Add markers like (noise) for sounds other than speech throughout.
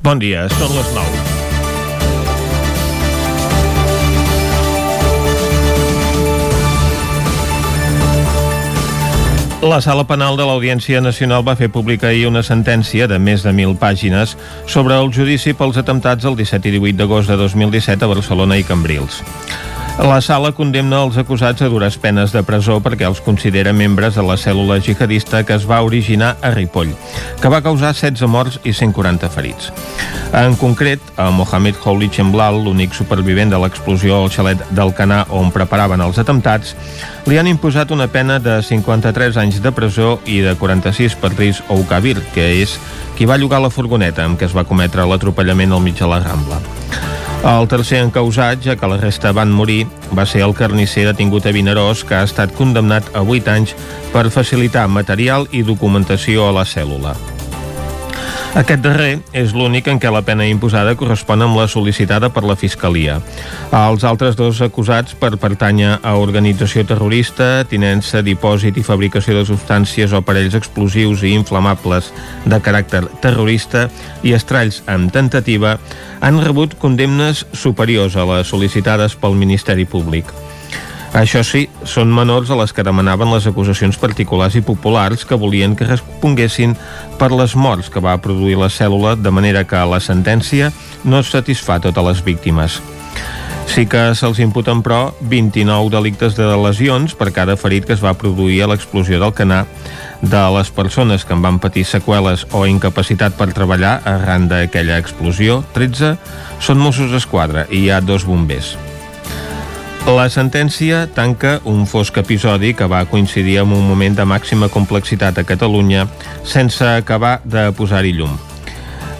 Bon dia, són les 9. La Sala Penal de l'Audiència Nacional va fer pública ahir una sentència de més de 1.000 pàgines sobre el judici pels atemptats el 17 i 18 d'agost de 2017 a Barcelona i Cambrils. La sala condemna els acusats a dures penes de presó perquè els considera membres de la cèl·lula jihadista que es va originar a Ripoll, que va causar 16 morts i 140 ferits. En concret, a Mohamed Houli Chemblal, l'únic supervivent de l'explosió al xalet Canà on preparaven els atemptats, li han imposat una pena de 53 anys de presó i de 46 per risc Kabir, que és qui va llogar la furgoneta amb què es va cometre l'atropellament al mig de la Rambla. El tercer encausat, ja que la resta van morir, va ser el carnisser detingut a Vinaròs, que ha estat condemnat a 8 anys per facilitar material i documentació a la cèl·lula. Aquest darrer és l'únic en què la pena imposada correspon amb la sol·licitada per la Fiscalia. Els altres dos acusats per pertànyer a organització terrorista, tinença, dipòsit i fabricació de substàncies o aparells explosius i inflamables de caràcter terrorista i estralls amb tentativa han rebut condemnes superiors a les sol·licitades pel Ministeri Públic. Això sí, són menors a les que demanaven les acusacions particulars i populars que volien que responguessin per les morts que va produir la cèl·lula, de manera que la sentència no satisfà totes les víctimes. Sí que se'ls imputen, però, 29 delictes de lesions per cada ferit que es va produir a l'explosió del canà de les persones que en van patir seqüeles o incapacitat per treballar arran d'aquella explosió, 13 són Mossos d'Esquadra i hi ha dos bombers. La sentència tanca un fosc episodi que va coincidir amb un moment de màxima complexitat a Catalunya sense acabar de posar-hi llum.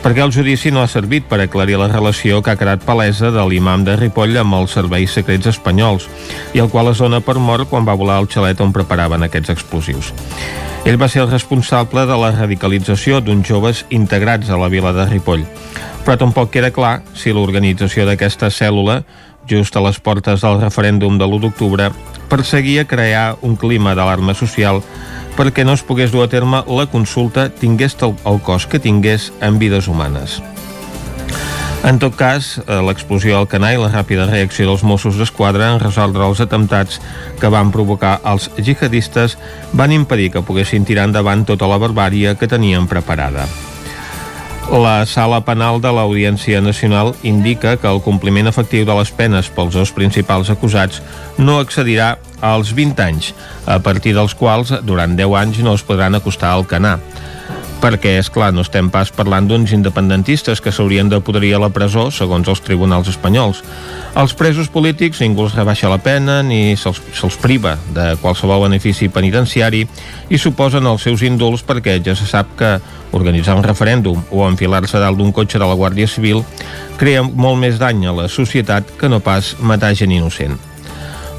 Perquè el judici no ha servit per aclarir la relació que ha quedat palesa de l'imam de Ripoll amb els serveis secrets espanyols i el qual es dona per mort quan va volar al xalet on preparaven aquests explosius. Ell va ser el responsable de la radicalització d'uns joves integrats a la vila de Ripoll, però tampoc queda clar si l'organització d'aquesta cèl·lula just a les portes del referèndum de l'1 d'octubre, perseguia crear un clima d'alarma social perquè no es pogués dur a terme la consulta tingués el, cost que tingués en vides humanes. En tot cas, eh, l'explosió al Canà i la ràpida reacció dels Mossos d'Esquadra en resoldre els atemptats que van provocar els jihadistes van impedir que poguessin tirar endavant tota la barbària que tenien preparada. La sala penal de l'Audiència Nacional indica que el compliment efectiu de les penes pels dos principals acusats no excedirà als 20 anys, a partir dels quals durant 10 anys no es podran acostar al canà perquè, és clar, no estem pas parlant d'uns independentistes que s'haurien de poderir a la presó, segons els tribunals espanyols. Els presos polítics ningú els rebaixa la pena ni se'ls se priva de qualsevol benefici penitenciari i suposen els seus indults perquè ja se sap que organitzar un referèndum o enfilar-se dalt d'un cotxe de la Guàrdia Civil crea molt més dany a la societat que no pas matar gent innocent.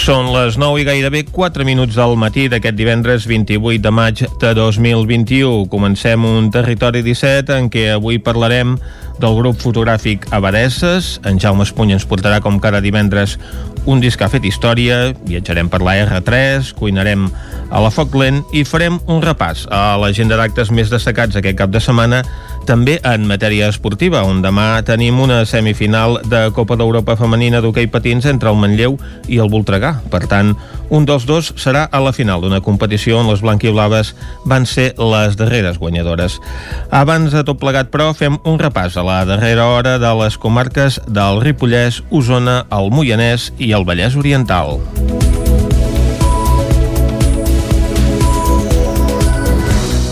Són les 9 i gairebé 4 minuts del matí d'aquest divendres 28 de maig de 2021. Comencem un Territori 17 en què avui parlarem del grup fotogràfic Abadesses. En Jaume Espuny ens portarà com cada divendres un disc que ha fet història, viatjarem per la R3, cuinarem a la Foc Lent i farem un repàs a l'agenda d'actes més destacats aquest cap de setmana també en matèria esportiva, on demà tenim una semifinal de Copa d'Europa femenina d'hoquei patins entre el Manlleu i el Voltregà. Per tant, un dels dos serà a la final d'una competició on les blanquiblaves van ser les darreres guanyadores. Abans de tot plegat, però, fem un repàs a la darrera hora de les comarques del Ripollès, Osona, el Moianès i el Vallès Oriental.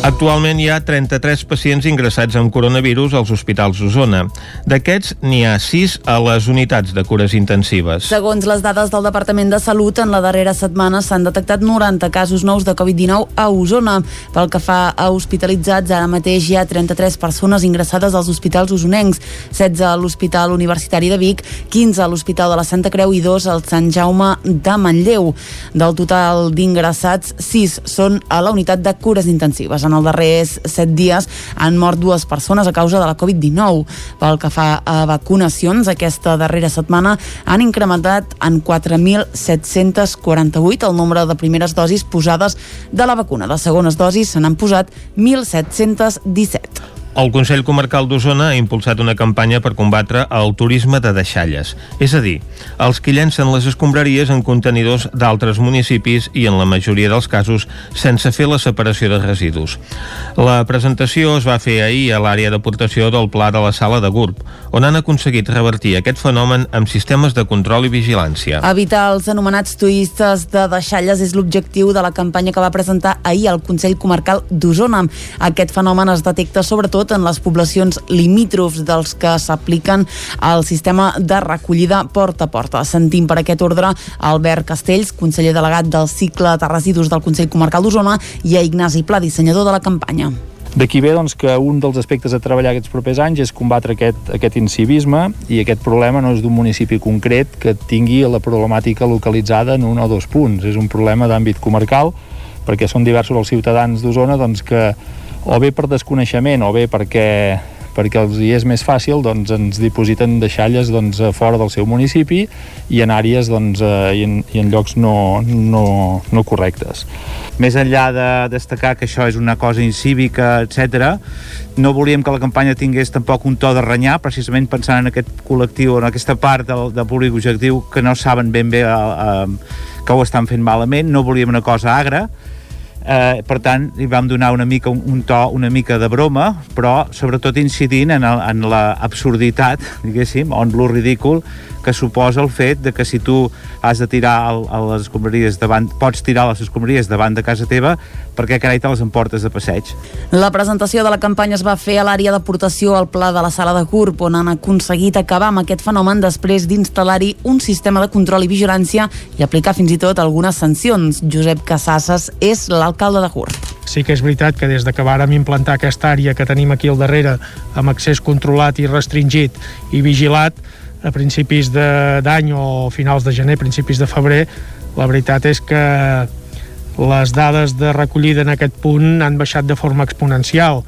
Actualment hi ha 33 pacients ingressats amb coronavirus als hospitals d'Osona. D'aquests, n'hi ha 6 a les unitats de cures intensives. Segons les dades del Departament de Salut, en la darrera setmana s'han detectat 90 casos nous de Covid-19 a Osona. Pel que fa a hospitalitzats, ara mateix hi ha 33 persones ingressades als hospitals osonencs, 16 a l'Hospital Universitari de Vic, 15 a l'Hospital de la Santa Creu i 2 al Sant Jaume de Manlleu. Del total d'ingressats, 6 són a la unitat de cures intensives. En els darrers 7 dies han mort dues persones a causa de la Covid-19. Pel que fa a vacunacions, aquesta darrera setmana han incrementat en 4.748 el nombre de primeres dosis posades de la vacuna. De segones dosis se n'han posat 1.717. El Consell Comarcal d'Osona ha impulsat una campanya per combatre el turisme de deixalles, és a dir, els que llencen les escombraries en contenidors d'altres municipis i, en la majoria dels casos, sense fer la separació de residus. La presentació es va fer ahir a l'àrea d'aportació del Pla de la Sala de GURB, on han aconseguit revertir aquest fenomen amb sistemes de control i vigilància. Evitar els anomenats turistes de deixalles és l'objectiu de la campanya que va presentar ahir el Consell Comarcal d'Osona. Aquest fenomen es detecta sobretot sobretot en les poblacions limítrofs dels que s'apliquen al sistema de recollida porta a porta. Sentim per aquest ordre Albert Castells, conseller delegat del cicle de residus del Consell Comarcal d'Osona, i a Ignasi Pla, dissenyador de la campanya. D'aquí ve doncs, que un dels aspectes a treballar aquests propers anys és combatre aquest, aquest incivisme i aquest problema no és d'un municipi concret que tingui la problemàtica localitzada en un o dos punts. És un problema d'àmbit comarcal perquè són diversos els ciutadans d'Osona doncs, que o bé per desconeixement o bé perquè perquè els hi és més fàcil, doncs ens dipositen deixalles doncs, fora del seu municipi i en àrees doncs, eh, i, en, i en llocs no, no, no correctes. Més enllà de destacar que això és una cosa incívica, etc, no volíem que la campanya tingués tampoc un to de renyar, precisament pensant en aquest col·lectiu, en aquesta part del, del públic objectiu que no saben ben bé eh, eh, que ho estan fent malament, no volíem una cosa agra, eh, per tant li vam donar una mica un, un to una mica de broma però sobretot incidint en, el, en la absurditat diguéssim, on lo ridícul que suposa el fet de que si tu has de tirar el, a les escombraries davant, pots tirar les escombraries davant de casa teva, perquè carai te les emportes de passeig. La presentació de la campanya es va fer a l'àrea d'aportació al pla de la sala de CURP, on han aconseguit acabar amb aquest fenomen després d'instal·lar-hi un sistema de control i vigilància i aplicar fins i tot algunes sancions. Josep Casasses és l'alcalde de CURP. Sí que és veritat que des de que vàrem implantar aquesta àrea que tenim aquí al darrere amb accés controlat i restringit i vigilat, a principis d'any o finals de gener, principis de febrer, la veritat és que les dades de recollida en aquest punt han baixat de forma exponencial.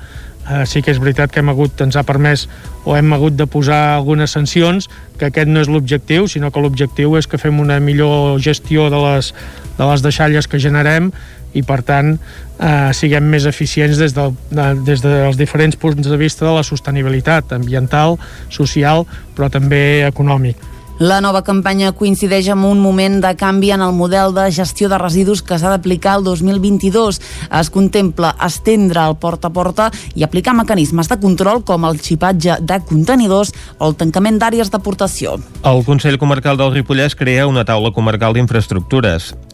Eh, sí que és veritat que hem hagut, ens ha permès o hem hagut de posar algunes sancions, que aquest no és l'objectiu, sinó que l'objectiu és que fem una millor gestió de les, de les deixalles que generem i per tant eh, siguem més eficients des, del, de, des dels diferents punts de vista de la sostenibilitat ambiental, social, però també econòmic. La nova campanya coincideix amb un moment de canvi en el model de gestió de residus que s'ha d'aplicar el 2022. Es contempla estendre el porta a porta i aplicar mecanismes de control com el xipatge de contenidors o el tancament d'àrees d'aportació. El Consell Comarcal del Ripollès crea una taula comarcal d'infraestructures.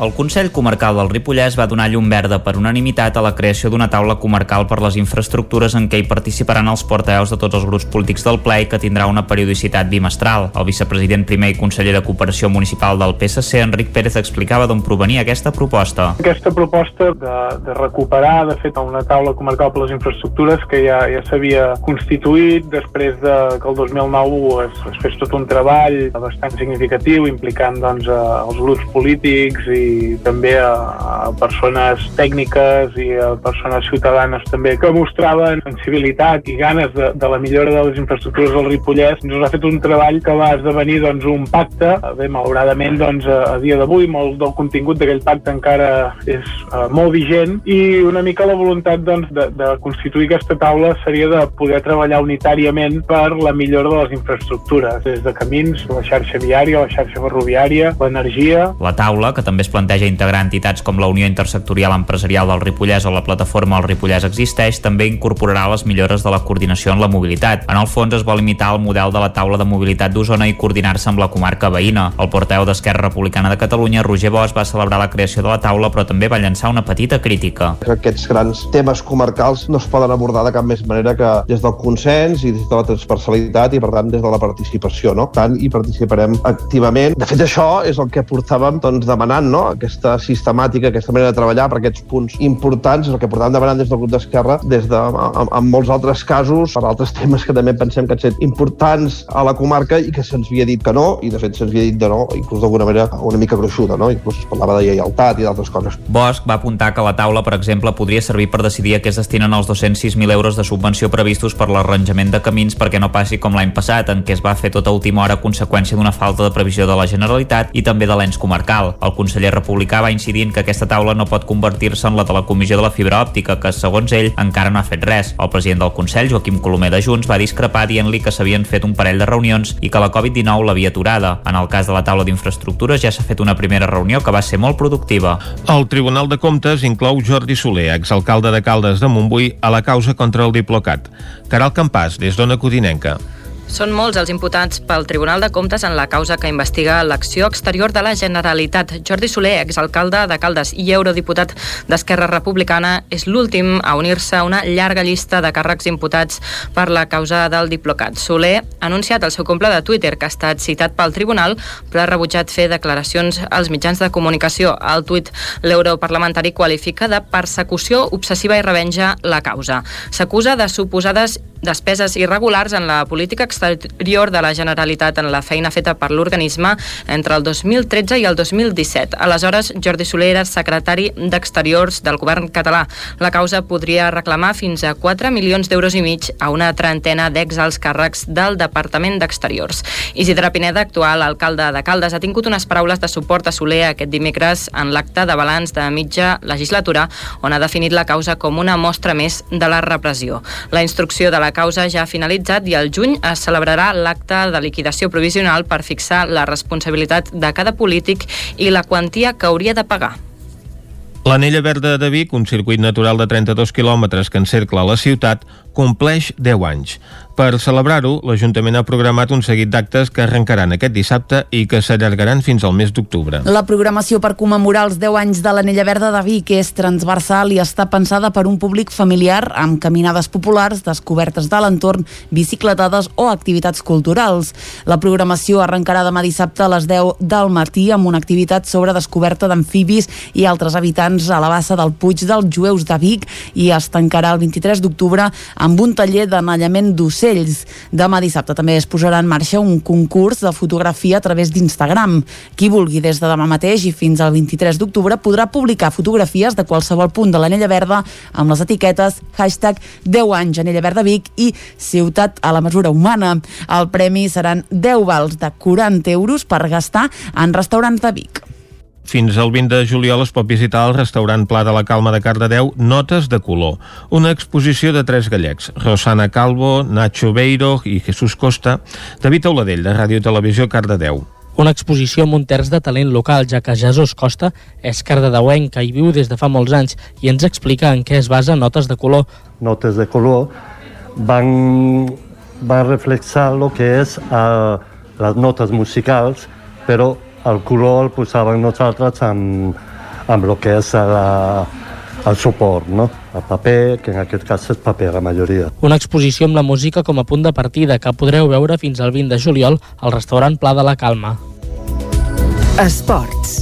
El Consell Comarcal del Ripollès va donar llum verda per unanimitat a la creació d'una taula comarcal per les infraestructures en què hi participaran els portaveus de tots els grups polítics del ple i que tindrà una periodicitat bimestral. El vicepresident primer i conseller de Cooperació Municipal del PSC, Enric Pérez, explicava d'on provenia aquesta proposta. Aquesta proposta de, de recuperar, de fet, una taula comarcal per les infraestructures que ja, ja s'havia constituït després de que el 2009 es, es fes tot un treball bastant significatiu implicant doncs, els grups polítics i també a, a persones tècniques i a persones ciutadanes també que mostraven sensibilitat i ganes de, de la millora de les infraestructures del Ripollès. Ens ha fet un treball que va esdevenir doncs, un pacte. Bé, malauradament, doncs, a, a dia d'avui, molt del contingut d'aquell pacte encara és uh, molt vigent i una mica la voluntat doncs, de, de constituir aquesta taula seria de poder treballar unitàriament per la millora de les infraestructures, des de camins, la xarxa viària, la xarxa ferroviària, l'energia... La taula, que també es planteja integrar entitats com la Unió Intersectorial Empresarial del Ripollès o la plataforma El Ripollès Existeix, també incorporarà les millores de la coordinació en la mobilitat. En el fons es vol imitar el model de la taula de mobilitat d'Osona i coordinar-se amb la comarca veïna. El porteu d'Esquerra Republicana de Catalunya, Roger Bosch, va celebrar la creació de la taula, però també va llançar una petita crítica. Aquests grans temes comarcals no es poden abordar de cap més manera que des del consens i des de la transversalitat i, per tant, des de la participació. No? Tant hi participarem activament. De fet, això és el que portàvem doncs, demanant no? No? aquesta sistemàtica, aquesta manera de treballar per aquests punts importants, és el que portàvem demanant des del grup d'Esquerra, des de, en, en molts altres casos, per altres temes que també pensem que han estat importants a la comarca i que se'ns havia dit que no, i de fet se'ns havia dit de no, inclús d'alguna manera una mica gruixuda, no? inclús es parlava de lleialtat i d'altres coses. Bosch va apuntar que la taula, per exemple, podria servir per decidir a què es destinen els 206.000 euros de subvenció previstos per l'arranjament de camins perquè no passi com l'any passat, en què es va fer tota última hora a conseqüència d'una falta de previsió de la Generalitat i també de l'ens comarcal. El conseller republicà va incidir que aquesta taula no pot convertir-se en la de la Comissió de la Fibra Òptica, que, segons ell, encara no ha fet res. El president del Consell, Joaquim Colomer de Junts, va discrepar dient-li que s'havien fet un parell de reunions i que la Covid-19 l'havia aturada. En el cas de la taula d'infraestructures ja s'ha fet una primera reunió que va ser molt productiva. El Tribunal de Comptes inclou Jordi Soler, exalcalde de Caldes de Montbui, a la causa contra el Diplocat. Caral Campàs, des d'Ona Codinenca. Són molts els imputats pel Tribunal de Comptes en la causa que investiga l'acció exterior de la Generalitat. Jordi Soler, exalcalde de Caldes i eurodiputat d'Esquerra Republicana, és l'últim a unir-se a una llarga llista de càrrecs imputats per la causa del Diplocat. Soler ha anunciat el seu compte de Twitter que ha estat citat pel Tribunal, però ha rebutjat fer declaracions als mitjans de comunicació. Al tuit, l'europarlamentari qualifica de persecució obsessiva i revenja la causa. S'acusa de suposades despeses irregulars en la política exterior de la Generalitat en la feina feta per l'organisme entre el 2013 i el 2017. Aleshores, Jordi Soler era secretari d'Exteriors del govern català. La causa podria reclamar fins a 4 milions d'euros i mig a una trentena d'ex-alts càrrecs del Departament d'Exteriors. Isidre Pineda, actual alcalde de Caldes, ha tingut unes paraules de suport a Soler aquest dimecres en l'acte de balanç de mitja legislatura, on ha definit la causa com una mostra més de la repressió. La instrucció de la causa ja ha finalitzat i al juny es celebrarà l'acte de liquidació provisional per fixar la responsabilitat de cada polític i la quantia que hauria de pagar. L'Anella Verda de Vic, un circuit natural de 32 quilòmetres que encercla la ciutat, compleix 10 anys. Per celebrar-ho, l'Ajuntament ha programat un seguit d'actes que arrencaran aquest dissabte i que s'allargaran fins al mes d'octubre. La programació per commemorar els 10 anys de l'Anella Verda de Vic és transversal i està pensada per un públic familiar amb caminades populars, descobertes de l'entorn, bicicletades o activitats culturals. La programació arrencarà demà dissabte a les 10 del matí amb una activitat sobre descoberta d'amfibis i altres habitants a la bassa del Puig dels Jueus de Vic i es tancarà el 23 d'octubre amb un taller d'anellament d'ocells ocells. Demà dissabte també es posarà en marxa un concurs de fotografia a través d'Instagram. Qui vulgui des de demà mateix i fins al 23 d'octubre podrà publicar fotografies de qualsevol punt de l'Anella Verda amb les etiquetes hashtag 10 anys Anella Verda Vic i Ciutat a la mesura humana. El premi seran 10 vals de 40 euros per gastar en restaurants de Vic. Fins al 20 de juliol es pot visitar el restaurant Pla de la Calma de Cardedeu Notes de color, una exposició de tres gallecs, Rosana Calvo, Nacho Beiro i Jesús Costa, David Auladell, de Ràdio Televisió Cardedeu. Una exposició amb un terç de talent local, ja que Jesús Costa és cardedeuenca i viu des de fa molts anys i ens explica en què es basa Notes de color. Notes de color van, van reflexar el que és uh, les notes musicals, però el color el posàvem nosaltres amb, amb el que és la, el suport, no? el paper, que en aquest cas és paper la majoria. Una exposició amb la música com a punt de partida que podreu veure fins al 20 de juliol al restaurant Pla de la Calma. Esports.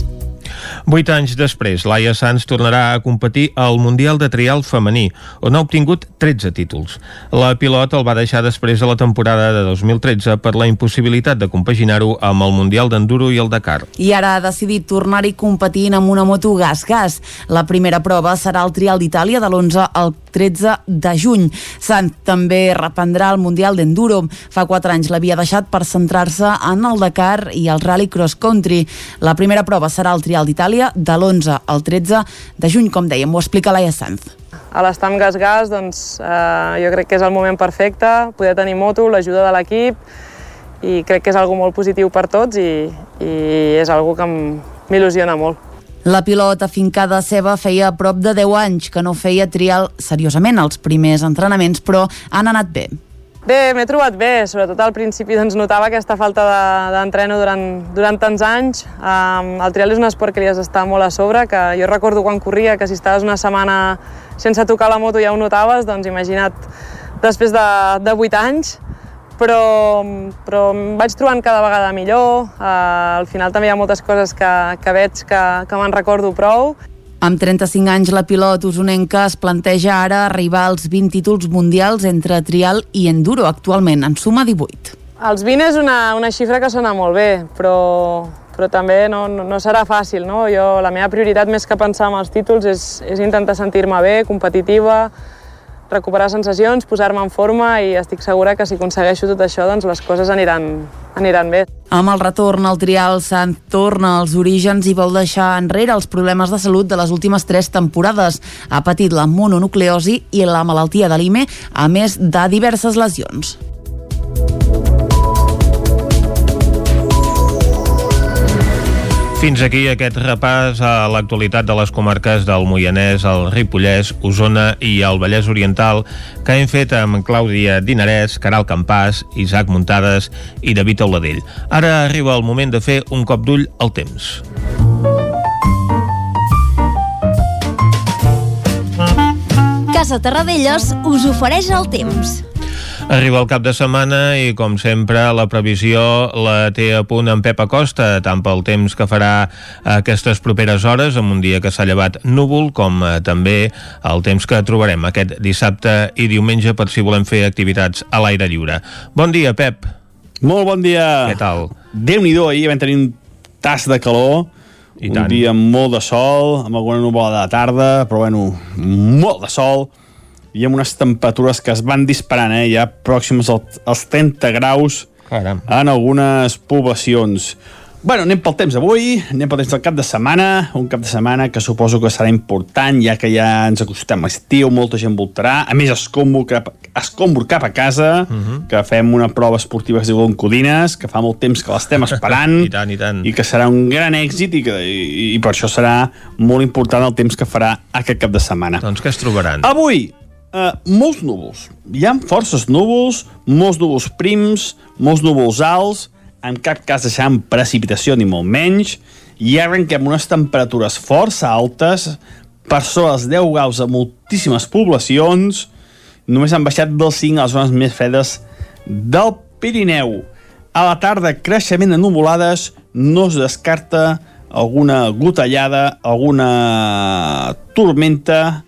Vuit anys després, Laia Sanz tornarà a competir al Mundial de Trial femení, on ha obtingut 13 títols. La pilot el va deixar després de la temporada de 2013 per la impossibilitat de compaginar-ho amb el Mundial d'Enduro i el Dakar. I ara ha decidit tornar-hi competint amb una moto gas-gas. La primera prova serà el Trial d'Itàlia de l'11 al 13 de juny. Sanz també reprendrà el Mundial d'Enduro. Fa 4 anys l'havia deixat per centrar-se en el Dakar i el Rally Cross Country. La primera prova serà el Trial d'Itàlia de l'11 al 13 de juny, com dèiem, ho explica Laia Sanz. A l'estam gas-gas, doncs, eh, jo crec que és el moment perfecte, poder tenir moto, l'ajuda de l'equip, i crec que és algo molt positiu per tots i, i és algo que m'il·lusiona molt. La pilota afincada seva feia prop de 10 anys que no feia trial seriosament els primers entrenaments, però han anat bé. Bé, m'he trobat bé, sobretot al principi doncs, notava aquesta falta d'entreno de, durant, durant tants anys. Um, el trial és un esport que li has d'estar molt a sobre, que jo recordo quan corria que si estaves una setmana sense tocar la moto ja ho notaves, doncs imagina't després de, de 8 anys, però, però em vaig trobant cada vegada millor. Uh, al final també hi ha moltes coses que, que veig que, que me'n recordo prou. Amb 35 anys, la pilot usonenca es planteja ara arribar als 20 títols mundials entre trial i enduro. Actualment en suma 18. Els 20 és una, una xifra que sona molt bé, però, però també no, no, no serà fàcil. No? Jo, la meva prioritat, més que pensar en els títols, és, és intentar sentir-me bé, competitiva, recuperar sensacions, posar-me en forma i estic segura que si aconsegueixo tot això, doncs les coses aniran, aniran bé. Amb el retorn al trial, Sant torna als orígens i vol deixar enrere els problemes de salut de les últimes tres temporades. Ha patit la mononucleosi i la malaltia de l'IME, a més de diverses lesions. Fins aquí aquest repàs a l'actualitat de les comarques del Moianès, el Ripollès, Osona i el Vallès Oriental que hem fet amb Clàudia Dinarès, Caral Campàs, Isaac Muntades i David Auladell. Ara arriba el moment de fer un cop d'ull al temps. Casa Terradellos us ofereix el temps. Arriba el cap de setmana i, com sempre, la previsió la té a punt en Pep Acosta, tant pel temps que farà aquestes properes hores, amb un dia que s'ha llevat núvol, com eh, també el temps que trobarem aquest dissabte i diumenge per si volem fer activitats a l'aire lliure. Bon dia, Pep. Molt bon dia. Què tal? Déu-n'hi-do, ahir vam tenir un tas de calor, I un tant. dia amb molt de sol, amb alguna nuvolada de tarda, però bueno, molt de sol, i amb unes temperatures que es van disparant, eh, ja pròximes al- als 30 graus Caram. en algunes poblacions. Bueno, anem pel temps avui, anem pel temps del cap de setmana, un cap de setmana que suposo que serà important, ja que ja ens acostem a l'estiu, molta gent voltarà, a més escombro cap, escombro cap a casa, uh Mhm. -huh. que fem una prova esportiva que es diu Codines, que fa molt temps que l'estem esperant, (laughs) I tant, i tant. i que serà un gran èxit i, que, i, i per això serà molt important el temps que farà aquest cap de setmana. Doncs què es trobaran? Avui, eh, molts núvols. Hi ha forces núvols, molts núvols prims, molts núvols alts, en cap cas deixant precipitació ni molt menys, i arrenquem unes temperatures força altes, per sobre els 10 graus a moltíssimes poblacions, només han baixat del 5 a les zones més fredes del Pirineu. A la tarda, creixement de nuvolades, no es descarta alguna gotellada, alguna tormenta,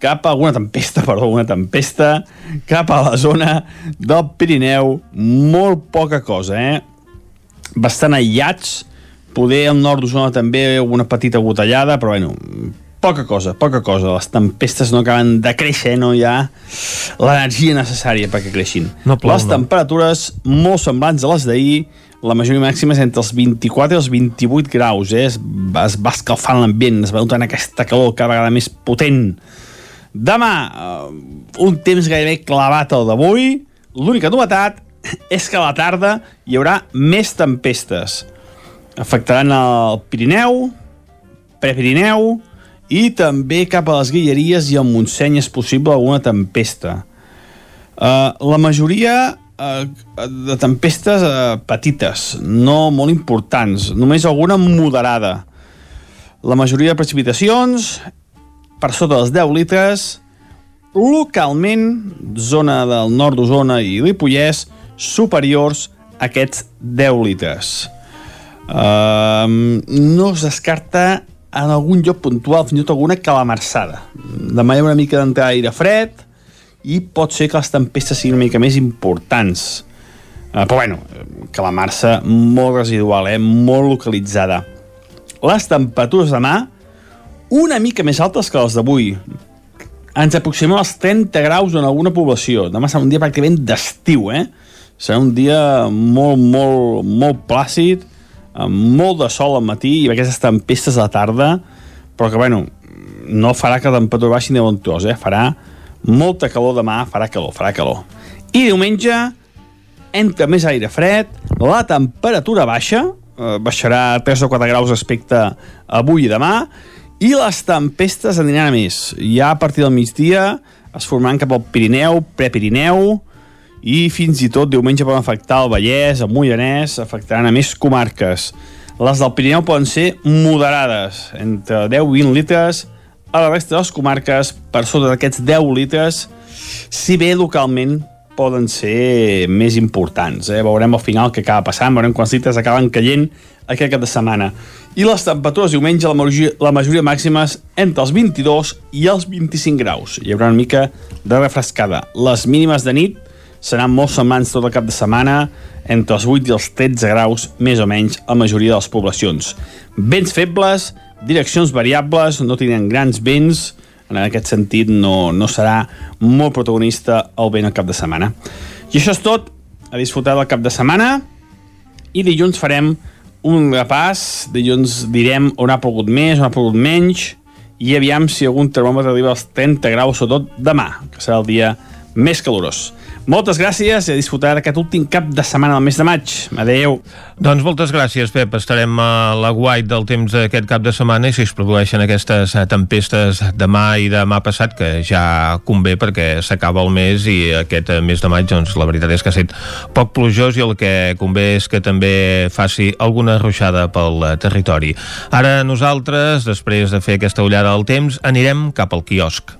cap a alguna tempesta, (laughs) perdó, una tempesta, cap a la zona del Pirineu, molt poca cosa, eh? Bastant aïllats, poder al nord d'Osona també una petita gotellada, però bueno, poca cosa, poca cosa. Les tempestes no acaben de créixer, no hi ha l'energia necessària perquè creixin. No plou, les no. temperatures molt semblants a les d'ahir, la majoria màxima és entre els 24 i els 28 graus, eh? es, es va escalfant l'ambient, es va notant aquesta calor cada vegada més potent. Demà, eh, un temps gairebé clavat al d'avui. L'única novetat és que a la tarda hi haurà més tempestes. Afectaran el Pirineu, Prepirineu i també cap a les Guilleries i al Montseny és possible alguna tempesta. Uh, la majoria uh, de tempestes uh, petites, no molt importants, només alguna moderada. La majoria de precipitacions per sota dels 10 litres, localment, zona del nord d'Osona i Ripollès, superiors a aquests 10 litres. Uh, no es descarta en algun lloc puntual, fins i tot alguna calamarsada. Demà hi ha una mica d'entrar aire fred i pot ser que les tempestes siguin una mica més importants. Uh, però bueno, calamarsa molt residual, eh? molt localitzada. Les temperatures demà una mica més altes que les d'avui. Ens aproximem als 30 graus en alguna població. Demà serà un dia pràcticament d'estiu, eh? Serà un dia molt, molt, molt plàcid, amb molt de sol al matí i aquestes tempestes a la tarda, però que, bueno, no farà que la temperatura baixi ni tros, eh? Farà molta calor demà, farà calor, farà calor. I diumenge entra més aire fred, la temperatura baixa, eh, baixarà 3 o 4 graus respecte avui i demà, i les tempestes aniran a més. Ja a partir del migdia es formaran cap al Pirineu, Prepirineu, i fins i tot diumenge poden afectar el Vallès, el Moianès, afectaran a més comarques. Les del Pirineu poden ser moderades, entre 10 i 20 litres, a la resta de les comarques, per sota d'aquests 10 litres, si bé localment poden ser més importants. Eh? Veurem al final què acaba passant, veurem quants litres acaben caient aquest cap de setmana. I les temperatures diumenge, la majoria, la majoria màximes entre els 22 i els 25 graus. Hi haurà una mica de refrescada. Les mínimes de nit seran molt semblants tot el cap de setmana, entre els 8 i els 13 graus, més o menys, a la majoria de les poblacions. Vents febles, direccions variables, no tindran grans vents, en aquest sentit no, no serà molt protagonista el vent al cap de setmana. I això és tot, a disfrutar del cap de setmana, i dilluns farem un repàs, dilluns direm on ha pogut més, on ha pogut menys, i aviam si algun termòmetre arriba als 30 graus, sobretot demà, que serà el dia més calorós. Moltes gràcies i a disfrutar aquest últim cap de setmana del mes de maig. Adeu. Doncs moltes gràcies, Pep. Estarem a la guai del temps d'aquest cap de setmana i si es produeixen aquestes tempestes demà i demà passat, que ja convé perquè s'acaba el mes i aquest mes de maig, doncs la veritat és que ha estat poc plujós i el que convé és que també faci alguna ruixada pel territori. Ara nosaltres, després de fer aquesta ullada al temps, anirem cap al quiosc.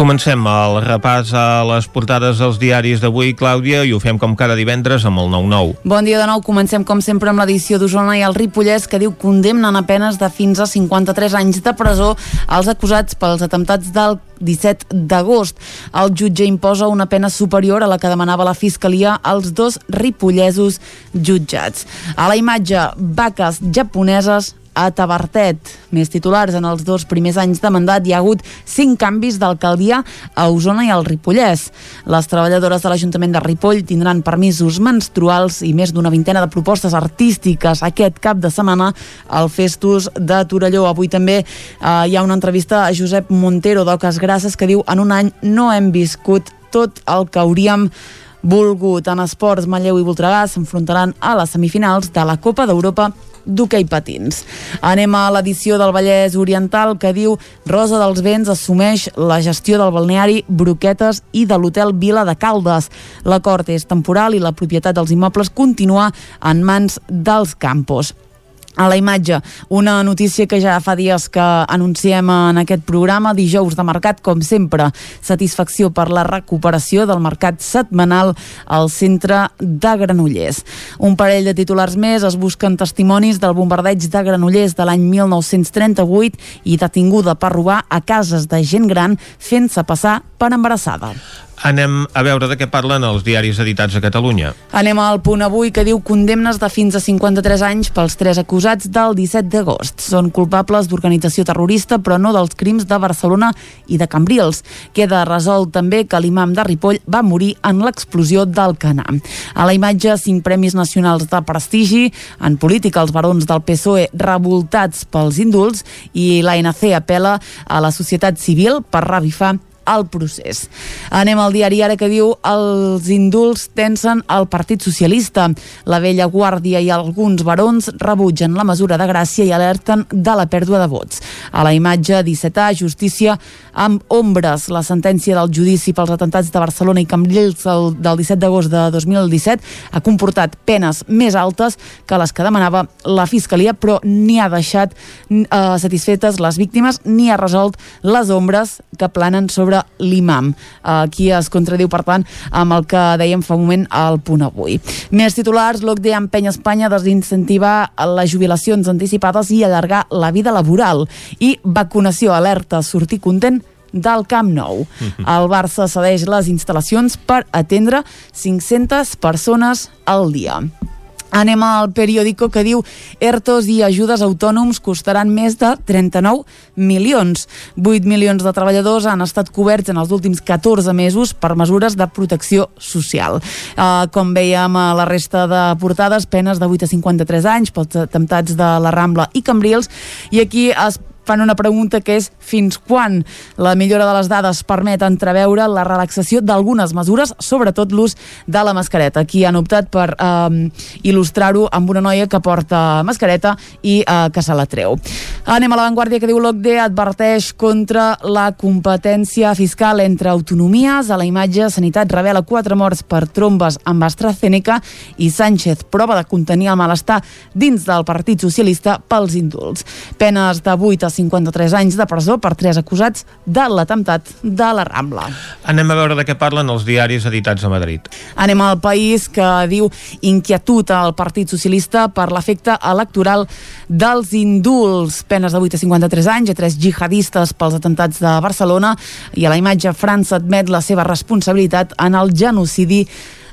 Comencem el repàs a les portades dels diaris d'avui, Clàudia, i ho fem com cada divendres amb el 9-9. Bon dia de nou. Comencem, com sempre, amb l'edició d'Osona i el Ripollès, que diu condemnen a penes de fins a 53 anys de presó als acusats pels atemptats del 17 d'agost. El jutge imposa una pena superior a la que demanava la Fiscalia als dos ripollesos jutjats. A la imatge, vaques japoneses a Tabartet. Més titulars, en els dos primers anys de mandat hi ha hagut cinc canvis d'alcaldia a Osona i al Ripollès. Les treballadores de l'Ajuntament de Ripoll tindran permisos menstruals i més d'una vintena de propostes artístiques aquest cap de setmana al Festus de Torelló. Avui també eh, hi ha una entrevista a Josep Montero d'Oques Grasses que diu en un any no hem viscut tot el que hauríem volgut. En esports, Manlleu i Voltregà s'enfrontaran a les semifinals de la Copa d'Europa d'hoquei patins. Anem a l'edició del Vallès Oriental que diu Rosa dels Vents assumeix la gestió del balneari Broquetes i de l'hotel Vila de Caldes. L'acord és temporal i la propietat dels immobles continua en mans dels campos a la imatge. Una notícia que ja fa dies que anunciem en aquest programa, dijous de mercat, com sempre, satisfacció per la recuperació del mercat setmanal al centre de Granollers. Un parell de titulars més es busquen testimonis del bombardeig de Granollers de l'any 1938 i detinguda per robar a cases de gent gran fent-se passar per embarassada. Anem a veure de què parlen els diaris editats a Catalunya. Anem al punt avui que diu condemnes de fins a 53 anys pels tres acusats del 17 d'agost. Són culpables d'organització terrorista, però no dels crims de Barcelona i de Cambrils. Queda resolt també que l'imam de Ripoll va morir en l'explosió del Canà. A la imatge, cinc premis nacionals de prestigi. En política, els barons del PSOE revoltats pels indults i l'ANC apela a la societat civil per revifar el procés. Anem al diari ara que diu els indults tensen el Partit Socialista. La vella guàrdia i alguns barons rebutgen la mesura de gràcia i alerten de la pèrdua de vots. A la imatge 17A, justícia amb ombres. La sentència del judici pels atentats de Barcelona i Cambrils del, del 17 d'agost de 2017 ha comportat penes més altes que les que demanava la Fiscalia, però ni ha deixat eh, satisfetes les víctimes ni ha resolt les ombres que planen sobre l'imam. Aquí es contradiu, per tant, amb el que dèiem fa un moment al punt avui. Més titulars, l'OCDE empenya Espanya a desincentivar les jubilacions anticipades i allargar la vida laboral. I vacunació alerta, sortir content del Camp Nou. (laughs) El Barça cedeix les instal·lacions per atendre 500 persones al dia. Anem al periòdico que diu ERTOs i ajudes autònoms costaran més de 39 milions. 8 milions de treballadors han estat coberts en els últims 14 mesos per mesures de protecció social. Uh, com veiem a la resta de portades, penes de 8 a 53 anys pels atemptats de la Rambla i Cambrils, i aquí es fan una pregunta que és fins quan la millora de les dades permet entreveure la relaxació d'algunes mesures, sobretot l'ús de la mascareta. Aquí han optat per eh, il·lustrar-ho amb una noia que porta mascareta i eh, que se la treu. Anem a l'avantguàrdia que diu l'OCDE adverteix contra la competència fiscal entre autonomies. A la imatge, Sanitat revela quatre morts per trombes amb AstraZeneca i Sánchez prova de contenir el malestar dins del Partit Socialista pels indults. Penes de 8 a 53 anys de presó per tres acusats de l'atemptat de la Rambla. Anem a veure de què parlen els diaris editats a Madrid. Anem al país que diu inquietud al Partit Socialista per l'efecte electoral dels indults. Penes de 8 a 53 anys a tres jihadistes pels atemptats de Barcelona i a la imatge França admet la seva responsabilitat en el genocidi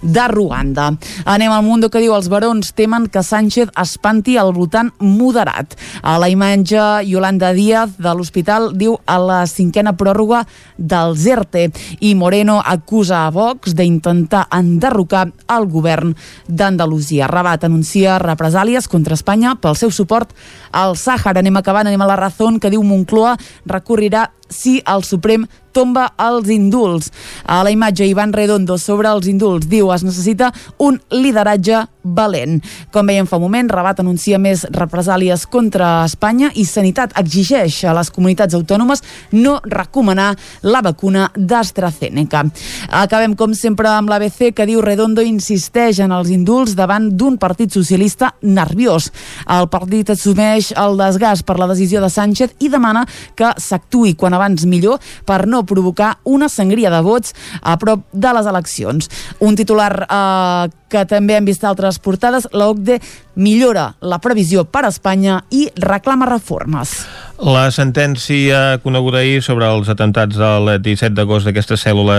de Ruanda. Anem al Mundo que diu els barons temen que Sánchez espanti al votant moderat. A la imatge, Yolanda Díaz de l'hospital diu a la cinquena pròrroga del ZERTE i Moreno acusa a Vox d'intentar enderrocar el govern d'Andalusia. Rabat anuncia represàlies contra Espanya pel seu suport al Sàhara. Anem acabant, anem a la Razón que diu Moncloa recorrirà si el Suprem tomba els indults. A la imatge, Ivan Redondo sobre els indults diu es necessita un lideratge valent. Com veiem fa un moment, Rabat anuncia més represàlies contra Espanya i Sanitat exigeix a les comunitats autònomes no recomanar la vacuna d'AstraZeneca. Acabem, com sempre, amb l'ABC que diu Redondo insisteix en els indults davant d'un partit socialista nerviós. El partit assumeix el desgast per la decisió de Sánchez i demana que s'actuï quan abans millor per no provocar una sangria de vots a prop de les eleccions. Un titular eh, que també hem vist altres portades, la OCDE millora la previsió per a Espanya i reclama reformes. La sentència coneguda ahir sobre els atemptats del 17 d'agost d'aquesta cèl·lula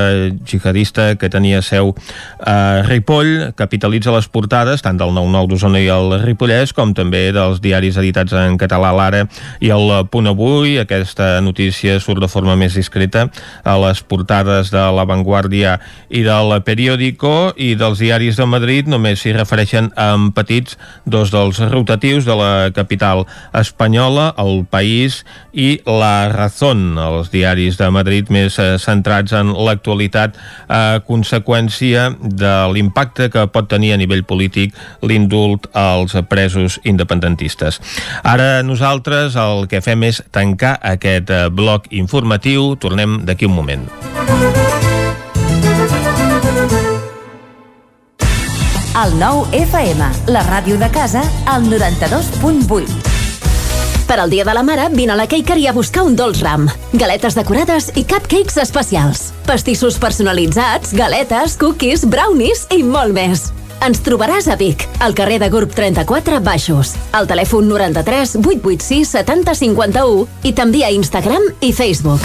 jihadista que tenia seu a Ripoll capitalitza les portades tant del 9-9 d'Osona i el Ripollès com també dels diaris editats en català l'Ara i el Punt Avui. Aquesta notícia surt de forma més discreta a les portades de La Vanguardia i del Periódico i dels diaris de Madrid només s'hi refereixen en petits dos dels rotatius de la capital espanyola, el País i La Razón, els diaris de Madrid més eh, centrats en l'actualitat a conseqüència de l'impacte que pot tenir a nivell polític l'indult als presos independentistes. Ara nosaltres el que fem és tancar aquest eh, bloc informatiu. Tornem d'aquí un moment. El nou FM, la ràdio de casa, al 92.8. Per al Dia de la Mare, vine a la Cakery a buscar un dolç ram. Galetes decorades i cupcakes especials. Pastissos personalitzats, galetes, cookies, brownies i molt més. Ens trobaràs a Vic, al carrer de Gurb 34 Baixos, al telèfon 93 886 70 51 i també a Instagram i Facebook.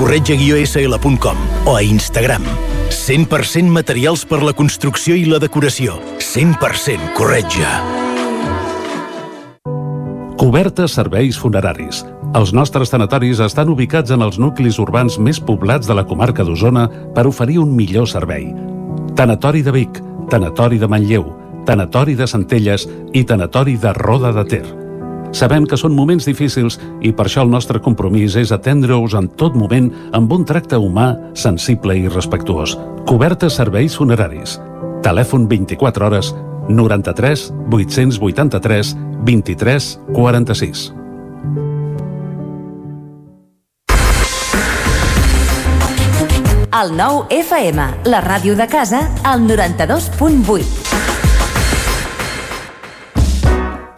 corretja-sl.com o a Instagram. 100% materials per la construcció i la decoració. 100% corretja. Cobertes serveis funeraris. Els nostres tanatoris estan ubicats en els nuclis urbans més poblats de la comarca d'Osona per oferir un millor servei. Tanatori de Vic, Tanatori de Manlleu, Tanatori de Centelles i Tanatori de Roda de Ter. Sabem que són moments difícils i per això el nostre compromís és atendre-us en tot moment amb un tracte humà, sensible i respectuós. Cobertes serveis funeraris. Telèfon 24 hores 93 883 23 46. El nou FM, la ràdio de casa, al 92.8.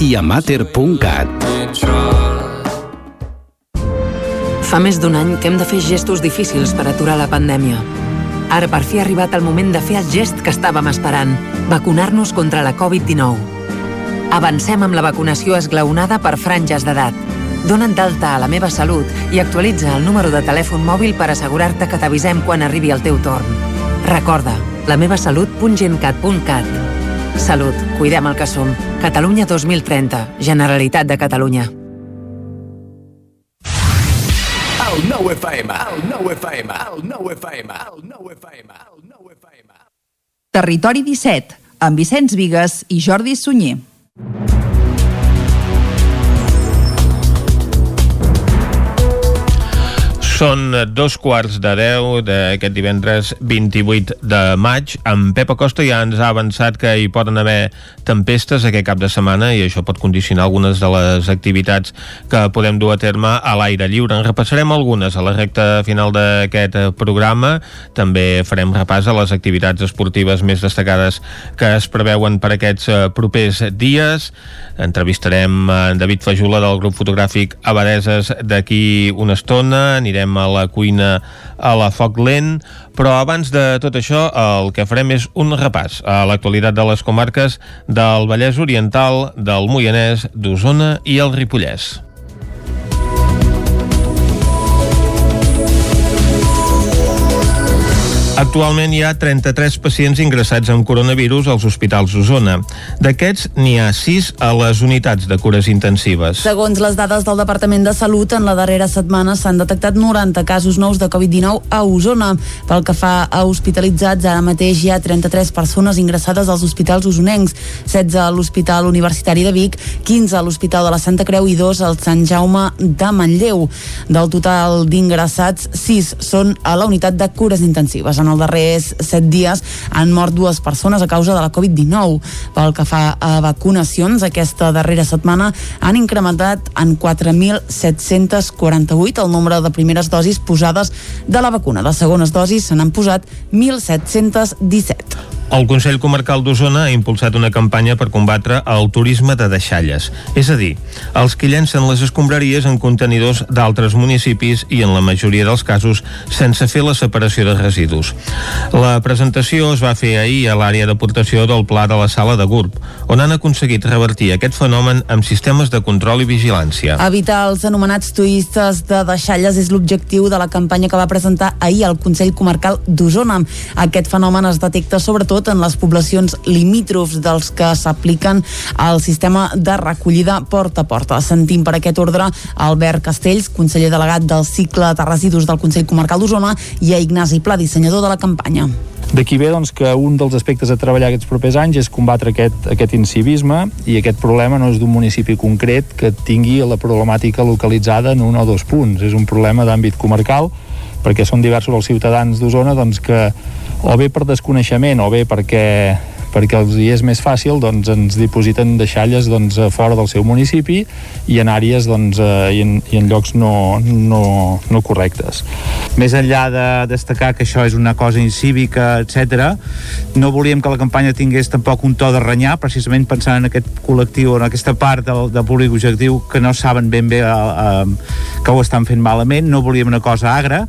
i a mater.cat. Fa més d'un any que hem de fer gestos difícils per aturar la pandèmia. Ara per fi ha arribat el moment de fer el gest que estàvem esperant, vacunar-nos contra la Covid-19. Avancem amb la vacunació esglaonada per franges d'edat. Dona't d'alta a la meva salut i actualitza el número de telèfon mòbil per assegurar-te que t'avisem quan arribi el teu torn. Recorda, la meva salut.gencat.cat. Salut, cuidem el que som. Catalunya 2030, Generalitat de Catalunya. El nou FM, el nou FM, el nou FM, el nou FM, el nou FM. Territori 17, amb Vicenç Vigues i Jordi Sunyer. Són dos quarts de deu d'aquest divendres 28 de maig. En Pep Acosta ja ens ha avançat que hi poden haver tempestes aquest cap de setmana i això pot condicionar algunes de les activitats que podem dur a terme a l'aire lliure. En repassarem algunes a la recta final d'aquest programa. També farem repàs a les activitats esportives més destacades que es preveuen per aquests eh, propers dies. Entrevistarem en David Fajula del grup fotogràfic Abadeses d'aquí una estona. Anirem a la cuina a la foc lent, però abans de tot això el que farem és un repàs a l'actualitat de les comarques del Vallès Oriental, del Moianès, d'Osona i el Ripollès. Actualment hi ha 33 pacients ingressats amb coronavirus als hospitals d'Osona. D'aquests, n'hi ha 6 a les unitats de cures intensives. Segons les dades del Departament de Salut, en la darrera setmana s'han detectat 90 casos nous de Covid-19 a Osona. Pel que fa a hospitalitzats, ara mateix hi ha 33 persones ingressades als hospitals osonencs, 16 a l'Hospital Universitari de Vic, 15 a l'Hospital de la Santa Creu i 2 al Sant Jaume de Manlleu. Del total d'ingressats, 6 són a la unitat de cures intensives. En els darrers 7 dies han mort dues persones a causa de la Covid-19. Pel que fa a vacunacions, aquesta darrera setmana han incrementat en 4.748 el nombre de primeres dosis posades de la vacuna. De segones dosis se n'han posat 1.717. El Consell Comarcal d'Osona ha impulsat una campanya per combatre el turisme de deixalles, és a dir, els que llencen les escombraries en contenidors d'altres municipis i en la majoria dels casos sense fer la separació de residus. La presentació es va fer ahir a l'àrea d'aportació del Pla de la Sala de Gurb, on han aconseguit revertir aquest fenomen amb sistemes de control i vigilància. Evitar els anomenats turistes de deixalles és l'objectiu de la campanya que va presentar ahir el Consell Comarcal d'Osona. Aquest fenomen es detecta sobretot en les poblacions limítrofs dels que s'apliquen al sistema de recollida porta a porta. Sentim per aquest ordre Albert Castells, conseller delegat del cicle de residus del Consell Comarcal d'Osona i a Ignasi Pla, dissenyador de la campanya. D'aquí ve doncs, que un dels aspectes a treballar aquests propers anys és combatre aquest, aquest incivisme i aquest problema no és d'un municipi concret que tingui la problemàtica localitzada en un o dos punts. És un problema d'àmbit comarcal perquè són diversos els ciutadans d'Osona doncs, que o bé per desconeixement o bé perquè perquè els hi és més fàcil, doncs ens dipositen deixalles doncs, a fora del seu municipi i en àrees doncs, eh, i, en, i en llocs no, no, no correctes. Més enllà de destacar que això és una cosa incívica, etc, no volíem que la campanya tingués tampoc un to de renyar, precisament pensant en aquest col·lectiu, en aquesta part del, del públic objectiu que no saben ben bé eh, eh, que ho estan fent malament, no volíem una cosa agra,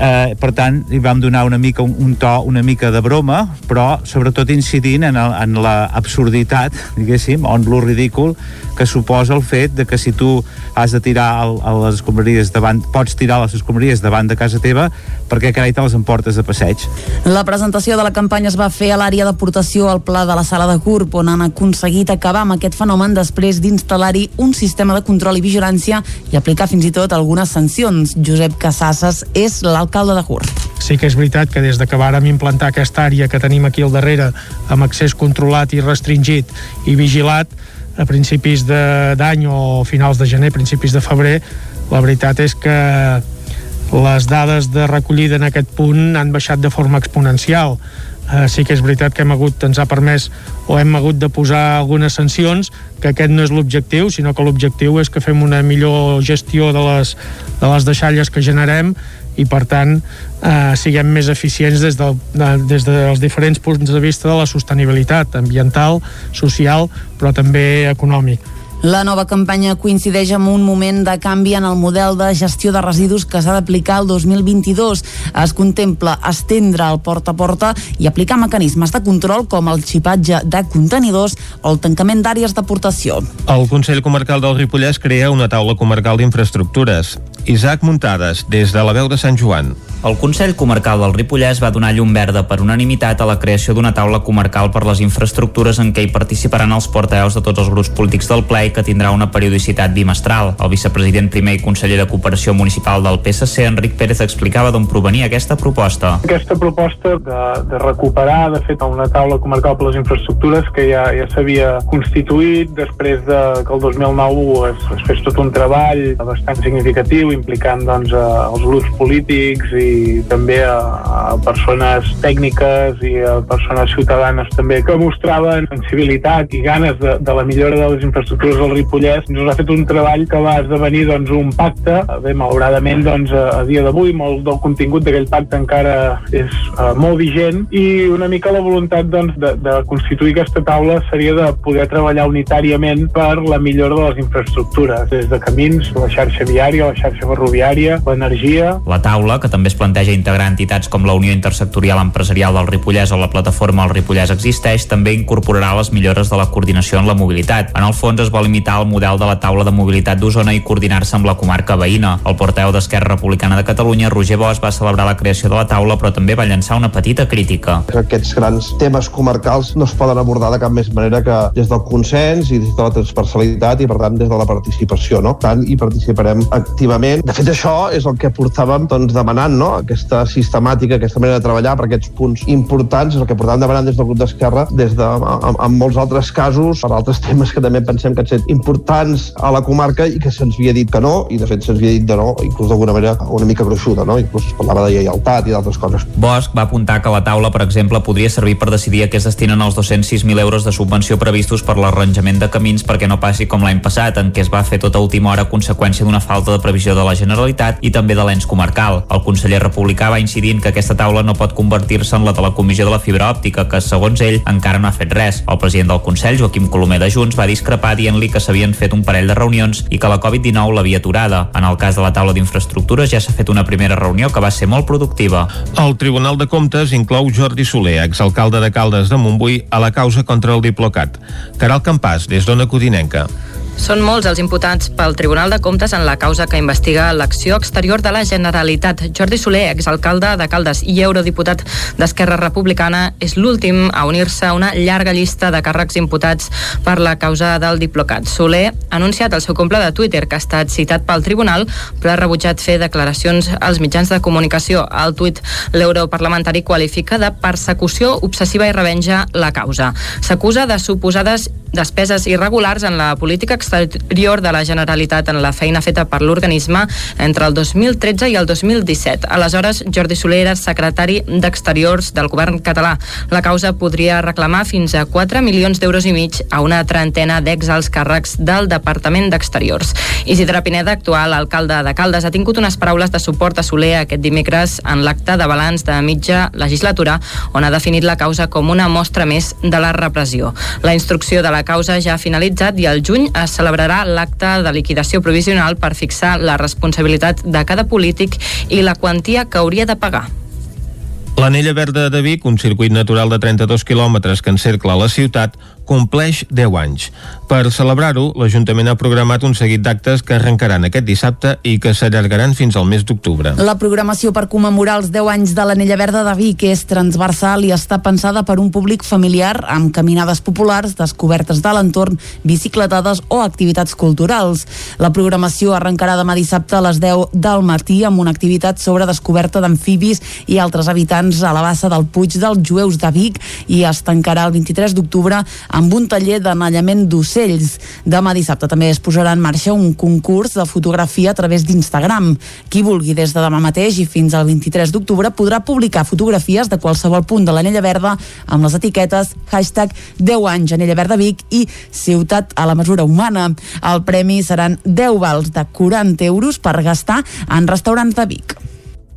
eh, per tant hi vam donar una mica un, un to una mica de broma però sobretot incidint en, el, en la absurditat diguéssim, on lo ridícul que suposa el fet de que si tu has de tirar el, a les escombraries davant, pots tirar les escombraries davant de casa teva perquè carai te les emportes de passeig La presentació de la campanya es va fer a l'àrea d'aportació al pla de la sala de CURP on han aconseguit acabar amb aquest fenomen després d'instal·lar-hi un sistema de control i vigilància i aplicar fins i tot algunes sancions. Josep Casasses és l'alcalde de CURP. Sí que és veritat que des de que vàrem implantar aquesta àrea que tenim aquí al darrere amb accés controlat i restringit i vigilat a principis d'any o finals de gener, principis de febrer, la veritat és que les dades de recollida en aquest punt han baixat de forma exponencial. eh, sí que és veritat que hem hagut, ens ha permès o hem hagut de posar algunes sancions, que aquest no és l'objectiu, sinó que l'objectiu és que fem una millor gestió de les, de les deixalles que generem i per tant eh, siguem més eficients des, del, de, des dels diferents punts de vista de la sostenibilitat ambiental, social, però també econòmic. La nova campanya coincideix amb un moment de canvi en el model de gestió de residus que s'ha d'aplicar el 2022. Es contempla estendre el porta a porta i aplicar mecanismes de control com el xipatge de contenidors o el tancament d'àrees d'aportació. El Consell Comarcal del Ripollès crea una taula comarcal d'infraestructures. Isaac Muntades, des de la veu de Sant Joan. El Consell Comarcal del Ripollès va donar llum verda per unanimitat a la creació d'una taula comarcal per les infraestructures en què hi participaran els portaveus de tots els grups polítics del ple i que tindrà una periodicitat bimestral. El vicepresident primer i conseller de Cooperació Municipal del PSC, Enric Pérez, explicava d'on provenia aquesta proposta. Aquesta proposta de, de recuperar, de fet, una taula comarcal per les infraestructures que ja, ja s'havia constituït després de que el 2009 es, es fes tot un treball bastant significatiu implicant doncs, els grups polítics i també a, a persones tècniques i a persones ciutadanes també que mostraven sensibilitat i ganes de, de la millora de les infraestructures del Ripollès. Ens ha fet un treball que va esdevenir doncs, un pacte. Bé, malauradament, doncs, a dia d'avui, molt del contingut d'aquell pacte encara és uh, molt vigent i una mica la voluntat doncs, de, de constituir aquesta taula seria de poder treballar unitàriament per la millora de les infraestructures, des de camins, la xarxa viària, la xarxa ferroviària, l'energia... La taula, que també es planteja integrar entitats com la Unió Intersectorial Empresarial del Ripollès o la plataforma El Ripollès Existeix, també incorporarà les millores de la coordinació en la mobilitat. En el fons es vol imitar el model de la taula de mobilitat d'Osona i coordinar-se amb la comarca veïna. El porteu d'Esquerra Republicana de Catalunya, Roger Bosch, va celebrar la creació de la taula, però també va llançar una petita crítica. Aquests grans temes comarcals no es poden abordar de cap més manera que des del consens i des de la transversalitat i, per tant, des de la participació. No? Tant hi participarem activament. De fet, això és el que portàvem doncs, demanant, no? Aquesta sistemàtica, aquesta manera de treballar per aquests punts importants, és el que portàvem demanant des del grup d'Esquerra, des de, en, en molts altres casos, per altres (laughs) temes que també pensem que han estat importants a la comarca i que se'ns havia dit que no, i de fet se'ns havia dit de no, inclús d'alguna manera una mica gruixuda, no? inclús es parlava de lleialtat i d'altres coses. Bosch va apuntar que la taula, per exemple, podria servir per decidir a què es destinen els 206.000 euros de subvenció previstos per l'arranjament de camins perquè no passi com l'any passat, en què es va fer tota última hora a conseqüència d'una falta de previsió de la Generalitat i també de l'ens comarcal. El conseller republicà va incidir en que aquesta taula no pot convertir-se en la de la Comissió de la Fibra Òptica, que, segons ell, encara no ha fet res. El president del Consell, Joaquim Colomer de Junts, va discrepar dient-li que s'havien fet un parell de reunions i que la Covid-19 l'havia aturada. En el cas de la taula d'infraestructures ja s'ha fet una primera reunió que va ser molt productiva. El Tribunal de Comptes inclou Jordi Soler, exalcalde de Caldes de Montbui, a la causa contra el Diplocat. Caral Campàs, des d'Ona Codinenca. Són molts els imputats pel Tribunal de Comptes en la causa que investiga l'acció exterior de la Generalitat. Jordi Soler, exalcalde de Caldes i eurodiputat d'Esquerra Republicana, és l'últim a unir-se a una llarga llista de càrrecs imputats per la causa del Diplocat. Soler ha anunciat el seu compte de Twitter que ha estat citat pel Tribunal, però ha rebutjat fer declaracions als mitjans de comunicació. Al tuit, l'europarlamentari qualifica de persecució obsessiva i revenja la causa. S'acusa de suposades despeses irregulars en la política exterior de la Generalitat en la feina feta per l'organisme entre el 2013 i el 2017. Aleshores, Jordi Soler era secretari d'Exteriors del govern català. La causa podria reclamar fins a 4 milions d'euros i mig a una trentena d'ex-alts càrrecs del Departament d'Exteriors. Isidre Pineda, actual alcalde de Caldes, ha tingut unes paraules de suport a Soler aquest dimecres en l'acte de balanç de mitja legislatura, on ha definit la causa com una mostra més de la repressió. La instrucció de la causa ja ha finalitzat i al juny es celebrarà l'acte de liquidació provisional per fixar la responsabilitat de cada polític i la quantia que hauria de pagar. L'Anella Verda de Vic, un circuit natural de 32 quilòmetres que encercla la ciutat, compleix 10 anys. Per celebrar-ho, l'Ajuntament ha programat un seguit d'actes que arrencaran aquest dissabte i que s'allargaran fins al mes d'octubre. La programació per commemorar els 10 anys de l'Anella Verda de Vic és transversal i està pensada per un públic familiar amb caminades populars, descobertes de l'entorn, bicicletades o activitats culturals. La programació arrencarà demà dissabte a les 10 del matí amb una activitat sobre descoberta d'amfibis i altres habitants a la bassa del Puig dels Jueus de Vic i es tancarà el 23 d'octubre amb un taller d'anellament d'ocells. Demà dissabte també es posarà en marxa un concurs de fotografia a través d'Instagram. Qui vulgui des de demà mateix i fins al 23 d'octubre podrà publicar fotografies de qualsevol punt de l'Anella Verda amb les etiquetes hashtag 10 anys Anella Verda Vic i Ciutat a la mesura humana. El premi seran 10 vals de 40 euros per gastar en restaurants de Vic.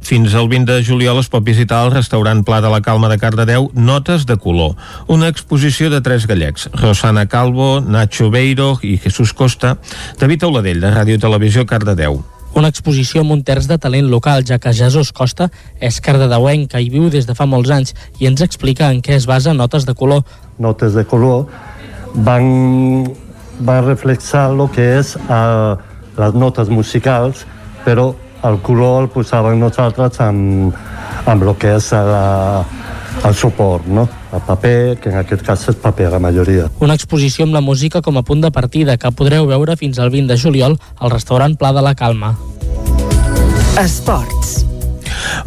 Fins al 20 de juliol es pot visitar el restaurant Pla de la Calma de Cardedeu Notes de color, una exposició de tres gallecs, Rosana Calvo, Nacho Beiro i Jesús Costa, David Auladell, de Ràdio Televisió Cardedeu. Una exposició amb un terç de talent local, ja que Jesús Costa és cardedeuenc que hi viu des de fa molts anys i ens explica en què es basa Notes de color. Notes de color van, van reflexar el que és uh, les notes musicals, però el color el posàvem nosaltres amb, amb el que és la, el suport, no? el paper, que en aquest cas és paper la majoria. Una exposició amb la música com a punt de partida que podreu veure fins al 20 de juliol al restaurant Pla de la Calma. Esports.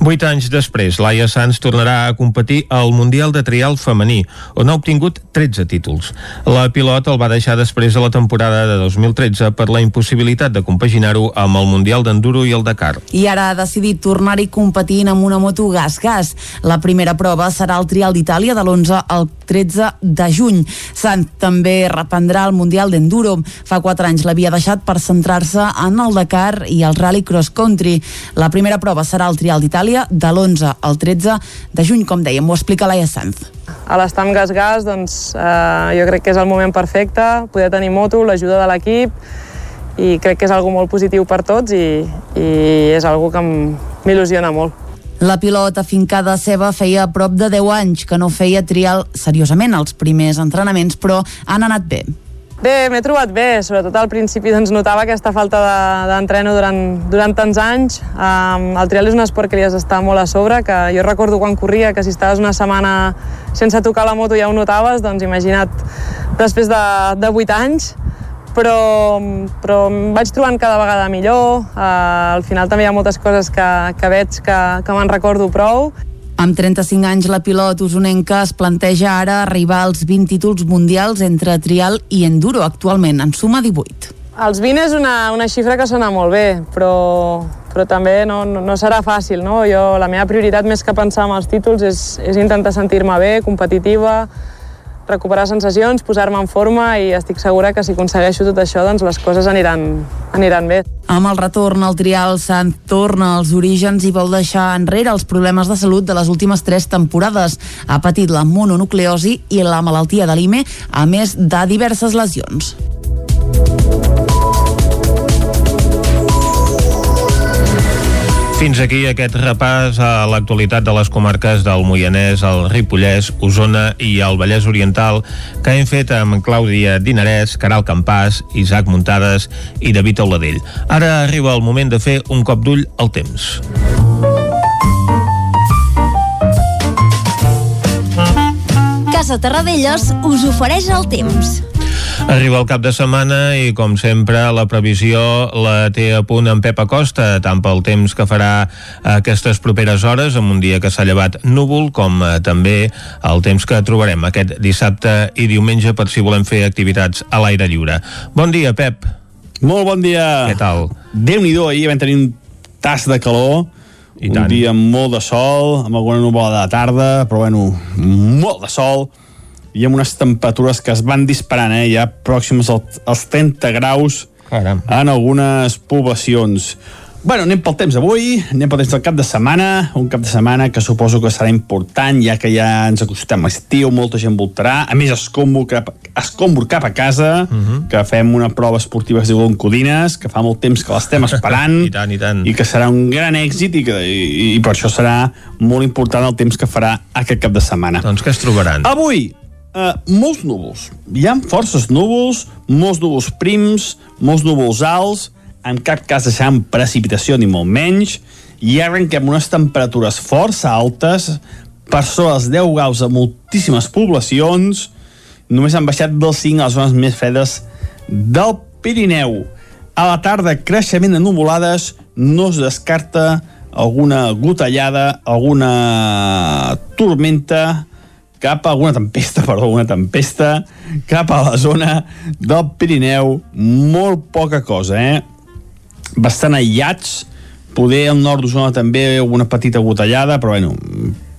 Vuit anys després, Laia Sanz tornarà a competir al Mundial de Trial femení, on ha obtingut 13 títols. La pilot el va deixar després de la temporada de 2013 per la impossibilitat de compaginar-ho amb el Mundial d'Enduro i el Dakar. I ara ha decidit tornar-hi competint amb una moto gas-gas. La primera prova serà el Trial d'Itàlia de l'11 al 13 de juny. Sant també reprendrà el Mundial d'Enduro. Fa 4 anys l'havia deixat per centrar-se en el Dakar i el Rally Cross Country. La primera prova serà el Trial d'Itàlia de l'11 al 13 de juny, com dèiem, ho explica Laia Sanz. A l'estar amb Gas Gas, doncs, eh, jo crec que és el moment perfecte, poder tenir moto, l'ajuda de l'equip, i crec que és algo molt positiu per tots i, i és algo que m'il·lusiona molt. La pilota afincada seva feia prop de 10 anys que no feia trial seriosament els primers entrenaments, però han anat bé. Bé, m'he trobat bé, sobretot al principi doncs, notava aquesta falta d'entreno de, durant, durant tants anys. Um, el trial és un esport que li has d'estar molt a sobre, que jo recordo quan corria que si estaves una setmana sense tocar la moto ja ho notaves, doncs imagina't després de, de 8 anys, però, però em vaig trobant cada vegada millor. Uh, al final també hi ha moltes coses que, que veig que, que me'n recordo prou amb 35 anys, la pilot usonenca es planteja ara arribar als 20 títols mundials entre trial i enduro. Actualment en suma 18. Els 20 és una, una xifra que sona molt bé, però, però també no, no, no serà fàcil. No? Jo, la meva prioritat, més que pensar en els títols, és, és intentar sentir-me bé, competitiva, recuperar sensacions, posar-me en forma i estic segura que si aconsegueixo tot això doncs les coses aniran, aniran bé. Amb el retorn al trial se'n torna als orígens i vol deixar enrere els problemes de salut de les últimes tres temporades. Ha patit la mononucleosi i la malaltia de l'IME, a més de diverses lesions. Fins aquí aquest repàs a l'actualitat de les comarques del Moianès, el Ripollès, Osona i el Vallès Oriental que hem fet amb Clàudia Dinarès, Caral Campàs, Isaac Muntades i David Auladell. Ara arriba el moment de fer un cop d'ull al temps. Casa Terradellos us ofereix el temps. Arriba el cap de setmana i, com sempre, la previsió la té a punt en Pep Acosta, tant pel temps que farà aquestes properes hores, amb un dia que s'ha llevat núvol, com eh, també el temps que trobarem aquest dissabte i diumenge per si volem fer activitats a l'aire lliure. Bon dia, Pep. Molt bon dia. Què tal? Déu-n'hi-do, ahir vam tenir un tas de calor, I un tant. dia amb molt de sol, amb alguna nuvolada de tarda, però bueno, molt de sol, i amb unes temperatures que es van disparant, eh, ja pròximes al- als 30 graus Caram. en algunes poblacions. Bueno, anem pel temps d'avui, anem pel temps del cap de setmana, un cap de setmana que suposo que serà important, ja que ja ens acostem a estiu, molta gent voltarà, a més escombro cap, escombro cap a casa, que fem una prova esportiva que es diu Loncodines, que fa molt temps que l'estem esperant, (laughs) I tant, i tant. i que serà un gran èxit i, que, i, i per això serà molt important el temps que farà aquest cap de setmana. Doncs què es trobaran? Avui, eh, molts núvols. Hi ha forces núvols, molts núvols prims, molts núvols alts, en cap cas deixant precipitació ni molt menys, i arrenquem unes temperatures força altes, per sobre els 10 graus a moltíssimes poblacions, només han baixat del 5 a les zones més fredes del Pirineu. A la tarda, creixement de nuvolades, no es descarta alguna gotellada, alguna tormenta, cap a alguna tempesta, (laughs) perdó, alguna tempesta, cap a la zona del Pirineu, molt poca cosa, eh? Bastant aïllats, poder al nord d'Osona també una petita gotellada, però bueno,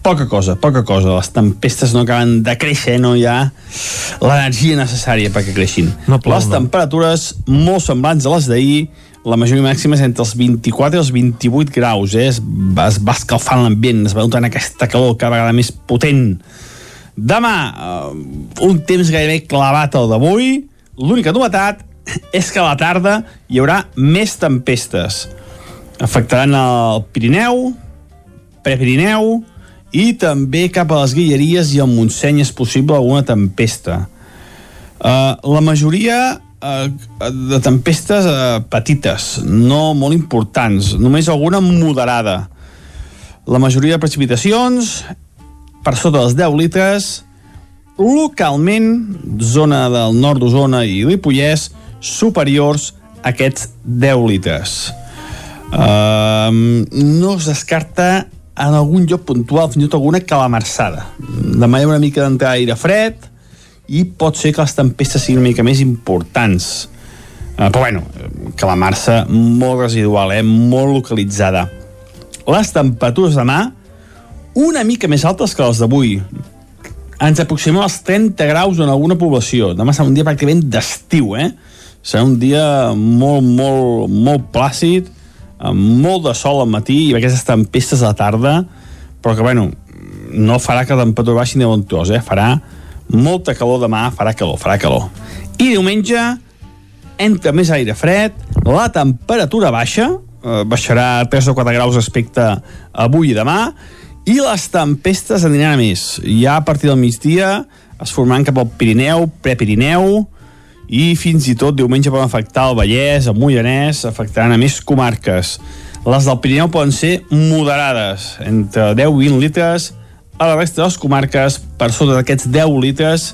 poca cosa, poca cosa. Les tempestes no acaben de créixer, no hi ha l'energia necessària perquè creixin. No plou, les no. temperatures molt semblants a les d'ahir, la majoria màxima és entre els 24 i els 28 graus, eh? es, va, es va escalfant l'ambient, es va notant aquesta calor cada vegada més potent. Demà, eh, un temps gairebé clavat al d'avui, l'única novetat és que a la tarda hi haurà més tempestes. Afectaran el Pirineu, Prepirineu i també cap a les Guilleries i al Montseny és possible alguna tempesta. Uh, la majoria uh, de tempestes uh, petites, no molt importants, només alguna moderada. La majoria de precipitacions per sota dels 10 litres, localment, zona del nord d'Osona i Ripollès, superiors a aquests 10 litres. Uh, no es descarta en algun lloc puntual fins i tot alguna calamarsada. Demà hi ha una mica d'entrar aire fred i pot ser que les tempestes siguin una mica més importants. Uh, però bueno, calamarsa molt residual, eh? molt localitzada. Les temperatures demà una mica més altes que les d'avui. Ens aproximem als 30 graus en alguna població. Demà serà un dia pràcticament d'estiu, eh? Serà un dia molt, molt, molt plàcid, amb molt de sol al matí i aquestes tempestes a la tarda, però que, bueno, no farà que la temperatura baixi ni tros, eh? Farà molta calor demà, farà calor, farà calor. I diumenge entra més aire fred, la temperatura baixa, eh, baixarà 3 o 4 graus respecte avui i demà, i les tempestes aniran a més. Ja a partir del migdia es formaran cap al Pirineu, Prepirineu, i fins i tot diumenge poden afectar el Vallès, el Moianès, afectaran a més comarques. Les del Pirineu poden ser moderades, entre 10 i 20 litres, a la resta de les comarques, per sota d'aquests 10 litres,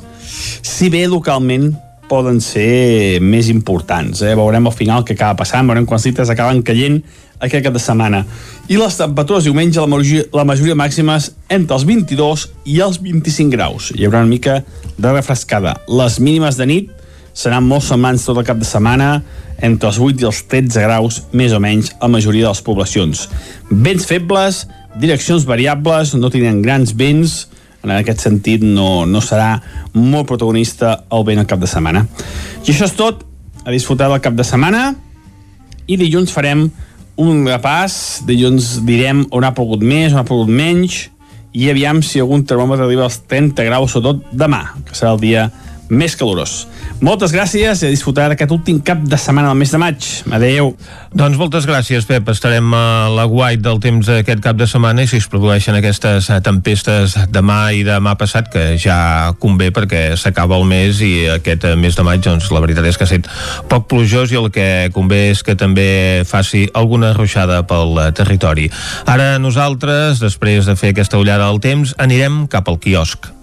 si bé localment poden ser més importants. Eh? Veurem al final què acaba passant, veurem quants litres acaben caient aquest cap de setmana. I les temperatures diumenge, la majoria, la majoria màximes entre els 22 i els 25 graus. Hi haurà una mica de refrescada. Les mínimes de nit seran molt semblants tot el cap de setmana, entre els 8 i els 13 graus, més o menys, a la majoria de les poblacions. Vents febles, direccions variables, no tindran grans vents, en aquest sentit no, no serà molt protagonista el vent al cap de setmana. I això és tot, a disfrutar del cap de setmana, i dilluns farem un repàs, dilluns direm on ha pogut més, on ha pogut menys, i aviam si algun termòmetre arriba als 30 graus, sobretot demà, que serà el dia més calorós. Moltes gràcies i a disfrutar d'aquest últim cap de setmana del mes de maig. Adeu. Doncs moltes gràcies, Pep. Estarem a la guait del temps d'aquest cap de setmana i si es produeixen aquestes tempestes demà i demà passat, que ja convé perquè s'acaba el mes i aquest mes de maig, doncs la veritat és que ha estat poc plujós i el que convé és que també faci alguna ruixada pel territori. Ara nosaltres, després de fer aquesta ullada al temps, anirem cap al quiosc.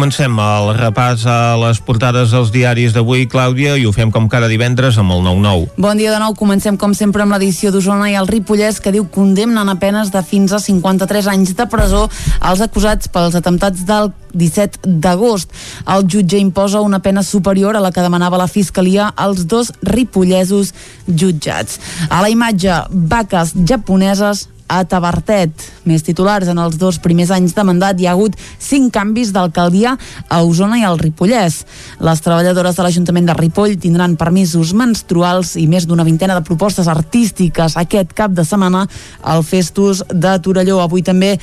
Comencem el repàs a les portades dels diaris d'avui, Clàudia, i ho fem com cada divendres amb el 9-9. Bon dia de nou, comencem com sempre amb l'edició d'Osona i el Ripollès que diu condemnen a penes de fins a 53 anys de presó als acusats pels atemptats del 17 d'agost. El jutge imposa una pena superior a la que demanava la Fiscalia als dos ripollesos jutjats. A la imatge, vaques japoneses a Tabartet. Més titulars, en els dos primers anys de mandat hi ha hagut cinc canvis d'alcaldia a Osona i al Ripollès. Les treballadores de l'Ajuntament de Ripoll tindran permisos menstruals i més d'una vintena de propostes artístiques aquest cap de setmana al Festus de Torelló. Avui també eh,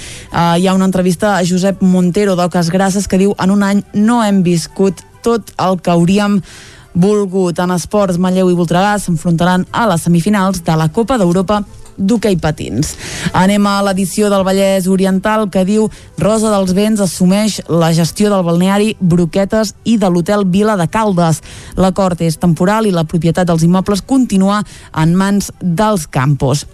hi ha una entrevista a Josep Montero d'Oques Grasses que diu en un any no hem viscut tot el que hauríem volgut. En esports, Manlleu i Voltregà s'enfrontaran a les semifinals de la Copa d'Europa d'hoquei patins. Anem a l'edició del Vallès Oriental que diu Rosa dels Vents assumeix la gestió del balneari Broquetes i de l'hotel Vila de Caldes. L'acord és temporal i la propietat dels immobles continua en mans dels campos.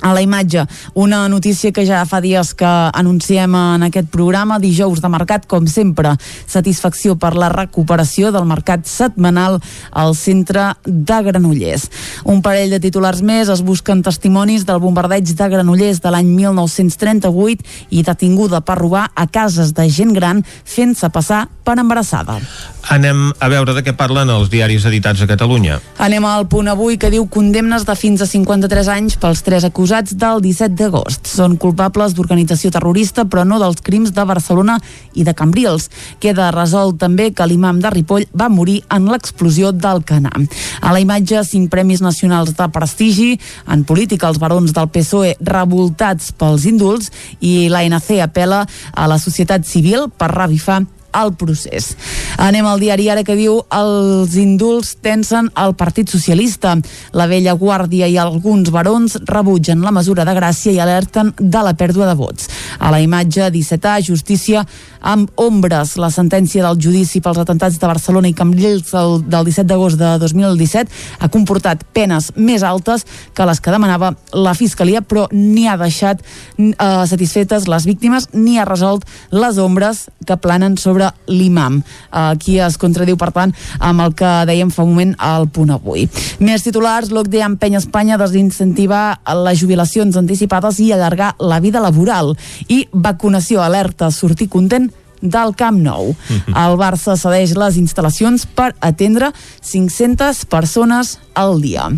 A la imatge. Una notícia que ja fa dies que anunciem en aquest programa, dijous de mercat, com sempre, satisfacció per la recuperació del mercat setmanal al centre de Granollers. Un parell de titulars més es busquen testimonis del bombardeig de Granollers de l'any 1938 i detinguda per robar a cases de gent gran fent-se passar per embarassada. Anem a veure de què parlen els diaris editats a Catalunya. Anem al punt avui que diu condemnes de fins a 53 anys pels tres acusats del 17 d'agost. Són culpables d'organització terrorista però no dels crims de Barcelona i de Cambrils. Queda resolt també que l'imam de Ripoll va morir en l'explosió del Canà. A la imatge, cinc premis nacionals de prestigi. En política, els barons del PSOE revoltats pels indults i l'ANC apela a la societat civil per revifar el procés. Anem al diari ara que diu els indults tensen el Partit Socialista. La vella guàrdia i alguns barons rebutgen la mesura de gràcia i alerten de la pèrdua de vots. A la imatge 17A, justícia amb ombres. La sentència del judici pels atentats de Barcelona i Cambrils del, del 17 d'agost de 2017 ha comportat penes més altes que les que demanava la Fiscalia, però ni ha deixat eh, satisfetes les víctimes ni ha resolt les ombres que planen sobre l'imam. Aquí es contradiu, per tant, amb el que dèiem fa un moment al punt avui. Més titulars, l'OCDE empenya Espanya a desincentivar les jubilacions anticipades i allargar la vida laboral. I vacunació alerta, sortir content del Camp Nou. (laughs) El Barça cedeix les instal·lacions per atendre 500 persones al dia.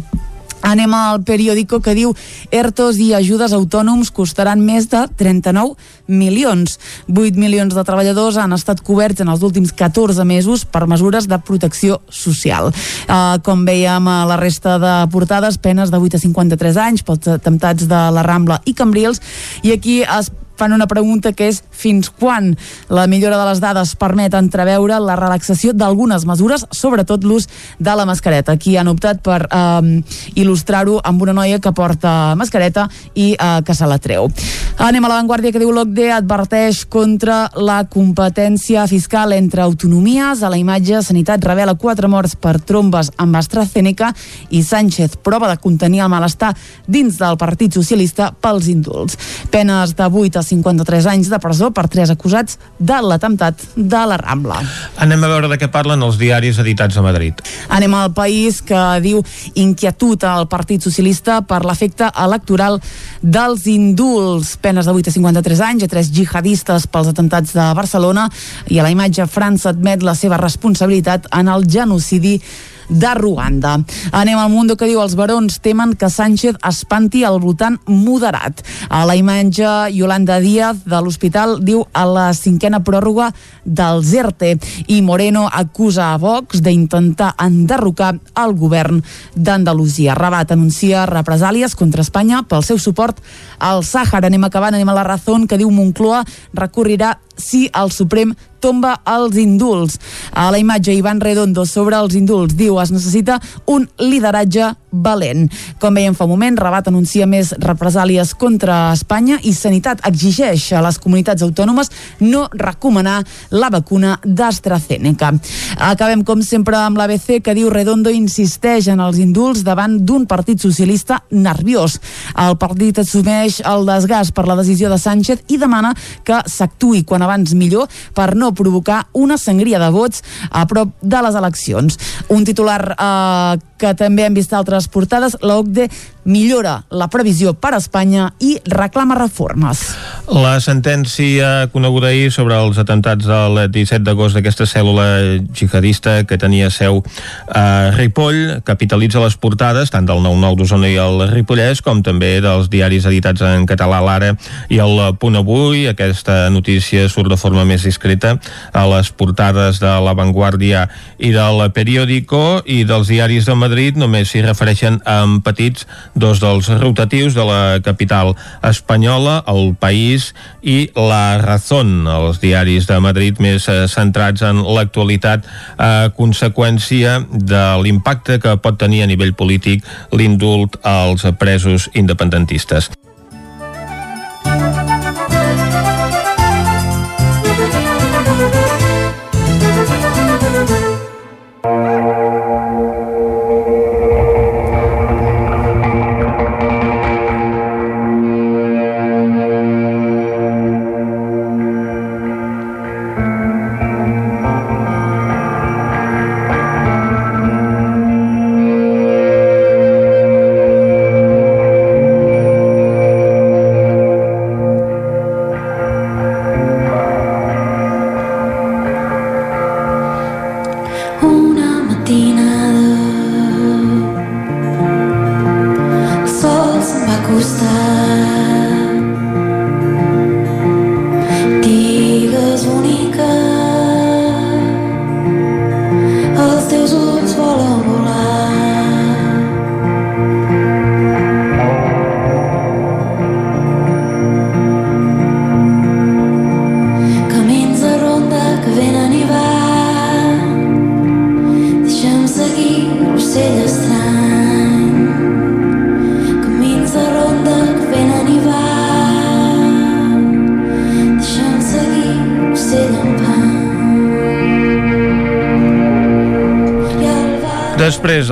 Anem al periòdico que diu ERTOs i ajudes autònoms costaran més de 39 milions. 8 milions de treballadors han estat coberts en els últims 14 mesos per mesures de protecció social. Uh, com veiem a la resta de portades, penes de 8 a 53 anys pels atemptats de la Rambla i Cambrils, i aquí es fan una pregunta que és fins quan la millora de les dades permet entreveure la relaxació d'algunes mesures, sobretot l'ús de la mascareta. Aquí han optat per eh, il·lustrar-ho amb una noia que porta mascareta i eh, que se la treu. Anem a l'avantguàrdia que diu l'OCDE adverteix contra la competència fiscal entre autonomies. A la imatge, Sanitat revela quatre morts per trombes amb AstraZeneca i Sánchez prova de contenir el malestar dins del Partit Socialista pels indults. Penes de 8 a 53 anys de presó per tres acusats de l'atemptat de la Rambla. Anem a veure de què parlen els diaris editats a Madrid. Anem al país que diu inquietud al Partit Socialista per l'efecte electoral dels indults. Penes de 8 a 53 anys a tres jihadistes pels atemptats de Barcelona i a la imatge França admet la seva responsabilitat en el genocidi de Ruanda. Anem al Mundo que diu els barons temen que Sánchez espanti el votant moderat. A la imatge, Yolanda Díaz de l'hospital diu a la cinquena pròrroga del ZERTE i Moreno acusa a Vox d'intentar enderrocar el govern d'Andalusia. Rabat anuncia represàlies contra Espanya pel seu suport al Sàhara. Anem acabant, anem a la Razón que diu Moncloa recorrirà si el Suprem tomba els indults. A la imatge Ivan Redondo sobre els indults diu es necessita un lideratge valent. Com veiem fa un moment, Rabat anuncia més represàlies contra Espanya i Sanitat exigeix a les comunitats autònomes no recomanar la vacuna d'AstraZeneca. Acabem, com sempre, amb l'ABC que diu Redondo insisteix en els indults davant d'un partit socialista nerviós. El partit assumeix el desgast per la decisió de Sánchez i demana que s'actuï quan abans millor per no provocar una sangria de vots a prop de les eleccions. Un titular eh, que també hem vist altres portades, l'OCDE millora la previsió per a Espanya i reclama reformes. La sentència coneguda ahir sobre els atemptats del 17 d'agost d'aquesta cèl·lula jihadista que tenia seu a Ripoll capitalitza les portades tant del 9-9 d'Osona i el Ripollès com també dels diaris editats en català l'Ara i el Punt Avui. Aquesta notícia surt de forma més discreta a les portades de l'Avantguàrdia i del Periódico i dels diaris de Madrid només s'hi refereixen en petits dos dels rotatius de la capital espanyola, El País i La Razón, els diaris de Madrid més eh, centrats en l'actualitat a conseqüència de l'impacte que pot tenir a nivell polític l'indult als presos independentistes.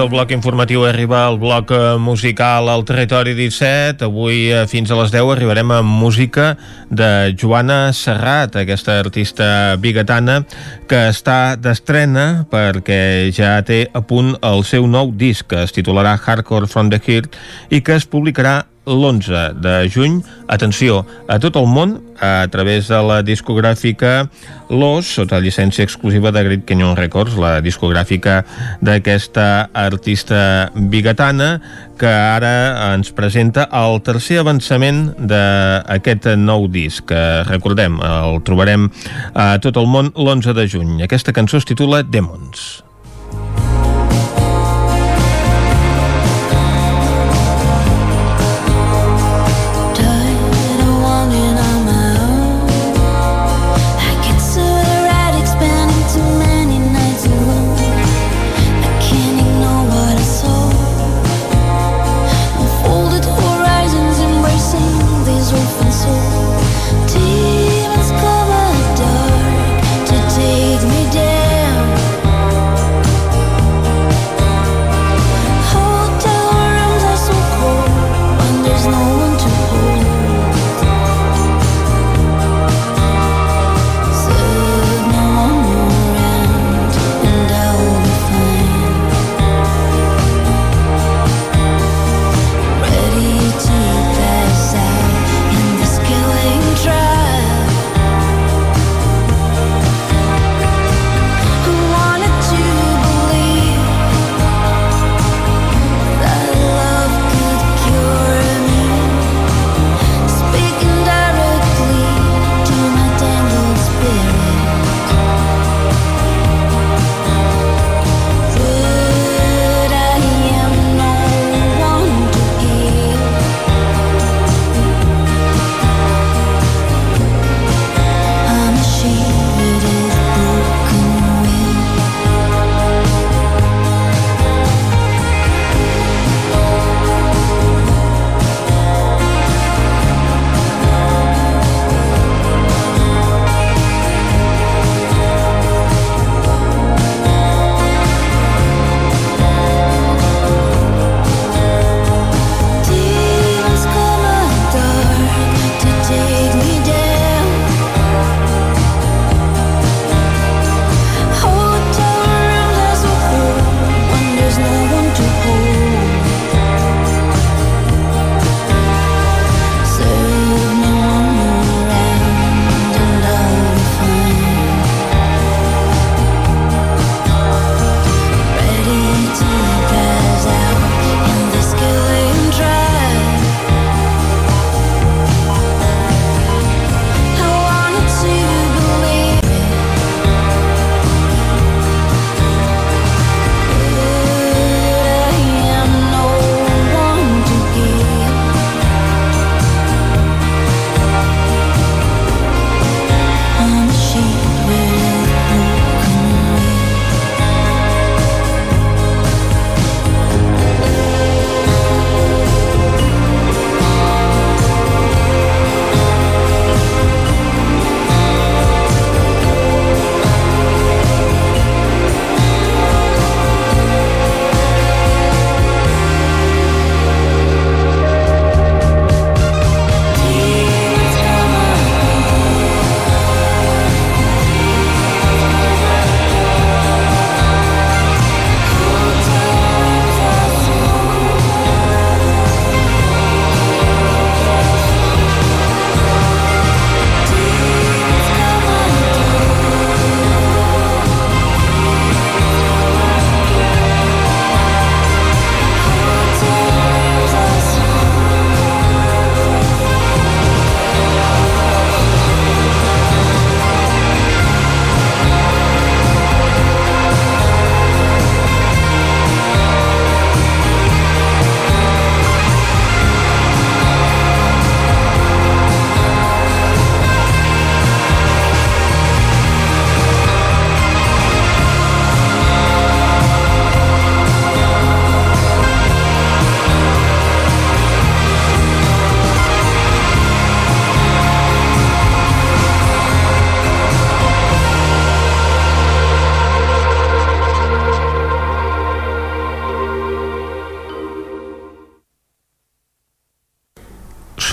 Del bloc informatiu arriba el bloc eh, musical al Territori 17. Avui eh, fins a les 10 arribarem amb música de Joana Serrat, aquesta artista bigatana que està d'estrena perquè ja té a punt el seu nou disc que es titularà Hardcore from the Heart i que es publicarà l'11 de juny, atenció, a tot el món, a través de la discogràfica Los, sota llicència exclusiva de Great Canyon Records, la discogràfica d'aquesta artista bigatana, que ara ens presenta el tercer avançament d'aquest nou disc, recordem, el trobarem a tot el món l'11 de juny. Aquesta cançó es titula Demons.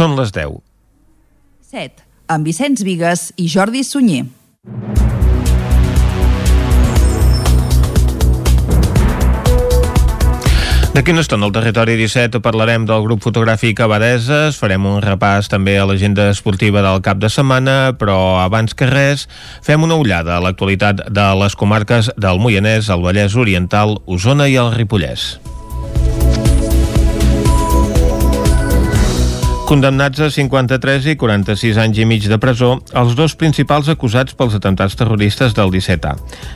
Són les 10. 7. Amb Vicenç Vigues i Jordi Sunyer. D'aquí una estona al territori 17 parlarem del grup fotogràfic Abadeses, farem un repàs també a l'agenda esportiva del cap de setmana, però abans que res fem una ullada a l'actualitat de les comarques del Moianès, el Vallès Oriental, Osona i el Ripollès. Condemnats a 53 i 46 anys i mig de presó, els dos principals acusats pels atemptats terroristes del 17A.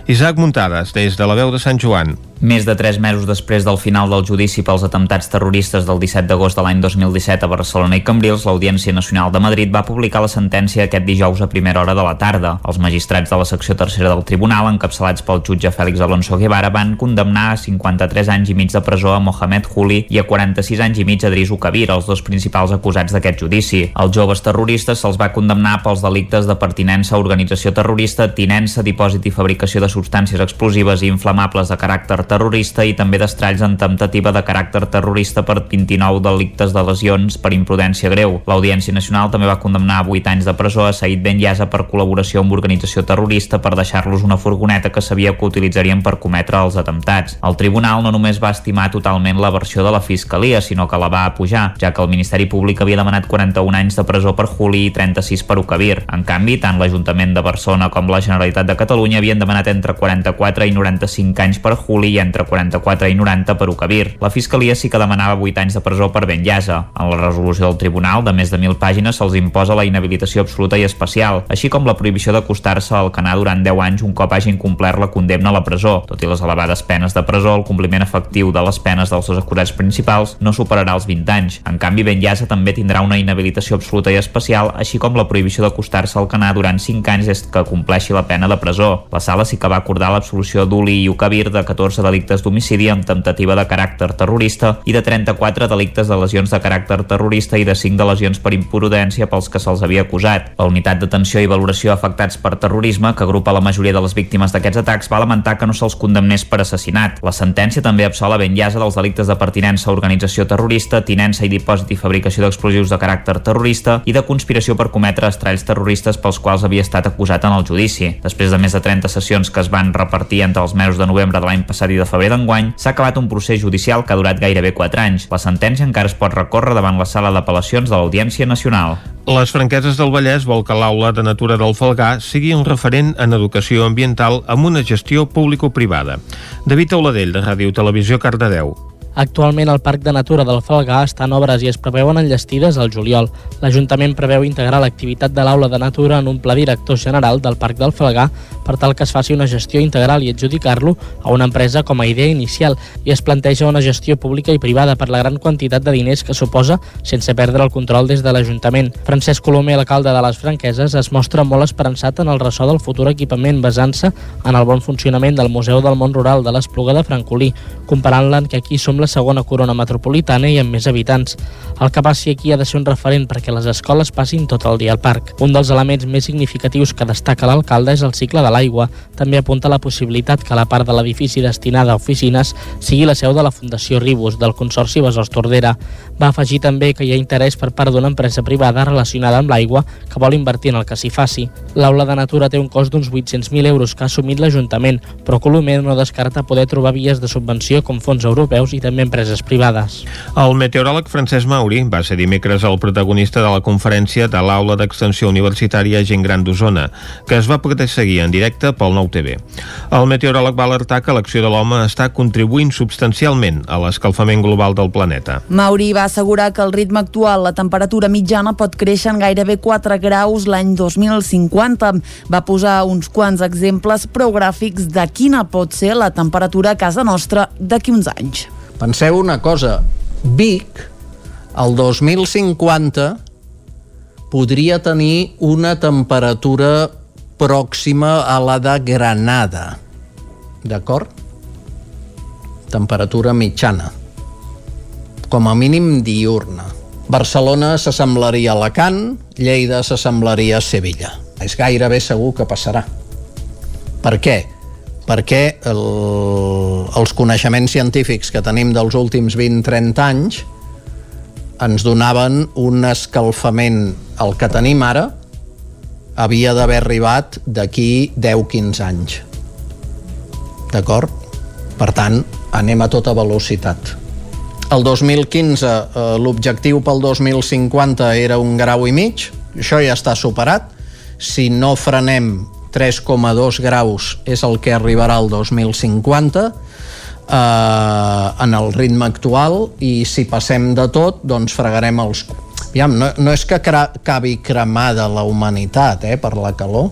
Isaac Muntades, des de la veu de Sant Joan. Més de tres mesos després del final del judici pels atemptats terroristes del 17 d'agost de l'any 2017 a Barcelona i Cambrils, l'Audiència Nacional de Madrid va publicar la sentència aquest dijous a primera hora de la tarda. Els magistrats de la secció tercera del tribunal, encapçalats pel jutge Fèlix Alonso Guevara, van condemnar a 53 anys i mig de presó a Mohamed Juli i a 46 anys i mig a Drisu Kabir, els dos principals acusats d'aquest judici. Els joves terroristes se'ls va condemnar pels delictes de pertinença a organització terrorista, tinença, dipòsit i fabricació de substàncies explosives i inflamables de caràcter terrorista i també d'estralls en temptativa de caràcter terrorista per 29 delictes de lesions per imprudència greu. L'Audiència Nacional també va condemnar a 8 anys de presó a Said Ben Yasa per col·laboració amb organització terrorista per deixar-los una furgoneta que sabia que utilitzarien per cometre els atemptats. El tribunal no només va estimar totalment la versió de la Fiscalia, sinó que la va apujar, ja que el Ministeri Públic havia demanat 41 anys de presó per Juli i 36 per Ukabir. En canvi, tant l'Ajuntament de Barcelona com la Generalitat de Catalunya havien demanat entre 44 i 95 anys per Juli i entre 44 i 90 per Ukabir. La Fiscalia sí que demanava 8 anys de presó per Ben Yasa. En la resolució del tribunal, de més de 1.000 pàgines, se'ls imposa la inhabilitació absoluta i especial, així com la prohibició d'acostar-se al canà durant 10 anys un cop hagin complert la condemna a la presó. Tot i les elevades penes de presó, el compliment efectiu de les penes dels dos acusats principals no superarà els 20 anys. En canvi, Ben Yasa també tindrà una inhabilitació absoluta i especial, així com la prohibició d'acostar-se al canà durant 5 anys des que compleixi la pena de presó. La sala sí que va acordar l'absolució d'Uli i Ukabir de 14 delictes d'homicidi amb temptativa de caràcter terrorista i de 34 delictes de lesions de caràcter terrorista i de 5 de lesions per imprudència pels que se'ls havia acusat. La unitat d'atenció i valoració afectats per terrorisme, que agrupa la majoria de les víctimes d'aquests atacs, va lamentar que no se'ls condemnés per assassinat. La sentència també absola Ben Yasa dels delictes de pertinença a organització terrorista, tinença i dipòsit i fabricació d'explosius de caràcter terrorista i de conspiració per cometre estralls terroristes pels quals havia estat acusat en el judici. Després de més de 30 sessions que es van repartir entre els mesos de novembre de l'any passat i de febrer d'enguany, s'ha acabat un procés judicial que ha durat gairebé 4 anys. La sentència encara es pot recórrer davant la sala d'apel·lacions de l'Audiència Nacional. Les franqueses del Vallès vol que l'aula de natura del Falgà sigui un referent en educació ambiental amb una gestió público-privada. David Auladell, de Ràdio Televisió, Cardedeu. Actualment el Parc de Natura del Falgà està en obres i es preveuen enllestides al juliol. L'Ajuntament preveu integrar l'activitat de l'aula de natura en un pla director general del Parc del Falgà per tal que es faci una gestió integral i adjudicar-lo a una empresa com a idea inicial i es planteja una gestió pública i privada per la gran quantitat de diners que suposa sense perdre el control des de l'Ajuntament. Francesc Colomer, l'alcalde de les Franqueses, es mostra molt esperançat en el ressò del futur equipament basant-se en el bon funcionament del Museu del Món Rural de l'Espluga de Francolí, comparant-la que aquí som la segona corona metropolitana i amb més habitants. El que passi aquí ha de ser un referent perquè les escoles passin tot el dia al parc. Un dels elements més significatius que destaca l'alcalde és el cicle de l'aigua. També apunta la possibilitat que la part de l'edifici destinada a oficines sigui la seu de la Fundació Ribus, del Consorci Besòs Tordera. Va afegir també que hi ha interès per part d'una empresa privada relacionada amb l'aigua que vol invertir en el que s'hi faci. L'aula de natura té un cost d'uns 800.000 euros que ha assumit l'Ajuntament, però Colomer no descarta poder trobar vies de subvenció com fons europeus i també empreses privades. El meteoròleg Francesc Mauri va ser dimecres el protagonista de la conferència de l'Aula d'Extensió Universitària Gent Gran d'Osona, que es va poder seguir en directe pel Nou TV. El meteoròleg va alertar que l'acció de l'home està contribuint substancialment a l'escalfament global del planeta. Mauri va assegurar que el ritme actual, la temperatura mitjana pot créixer en gairebé 4 graus l'any 2050. Va posar uns quants exemples prou gràfics de quina pot ser la temperatura a casa nostra d'aquí uns anys. Penseu una cosa, Vic, el 2050, podria tenir una temperatura pròxima a la de Granada. D'acord? Temperatura mitjana. Com a mínim diurna. Barcelona s'assemblaria a Alacant, Lleida s'assemblaria a Sevilla. És gairebé segur que passarà. Per què? Perquè el, els coneixements científics que tenim dels últims 20-30 anys ens donaven un escalfament el que tenim ara havia d'haver arribat d'aquí 10-15 anys. D'acord? per tant, anem a tota velocitat. El 2015 eh, l'objectiu pel 2050 era un grau i mig. Això ja està superat. Si no frenem 3,2 graus és el que arribarà al 2050 eh, en el ritme actual. I si passem de tot doncs fregarem els Aviam, no, no és que acabi cremada la humanitat eh, per la calor.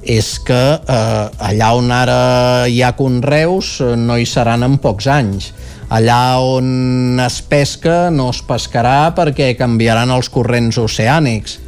És que eh, allà on ara hi ha conreus eh, no hi seran en pocs anys. Allà on es pesca no es pescarà perquè canviaran els corrents oceànics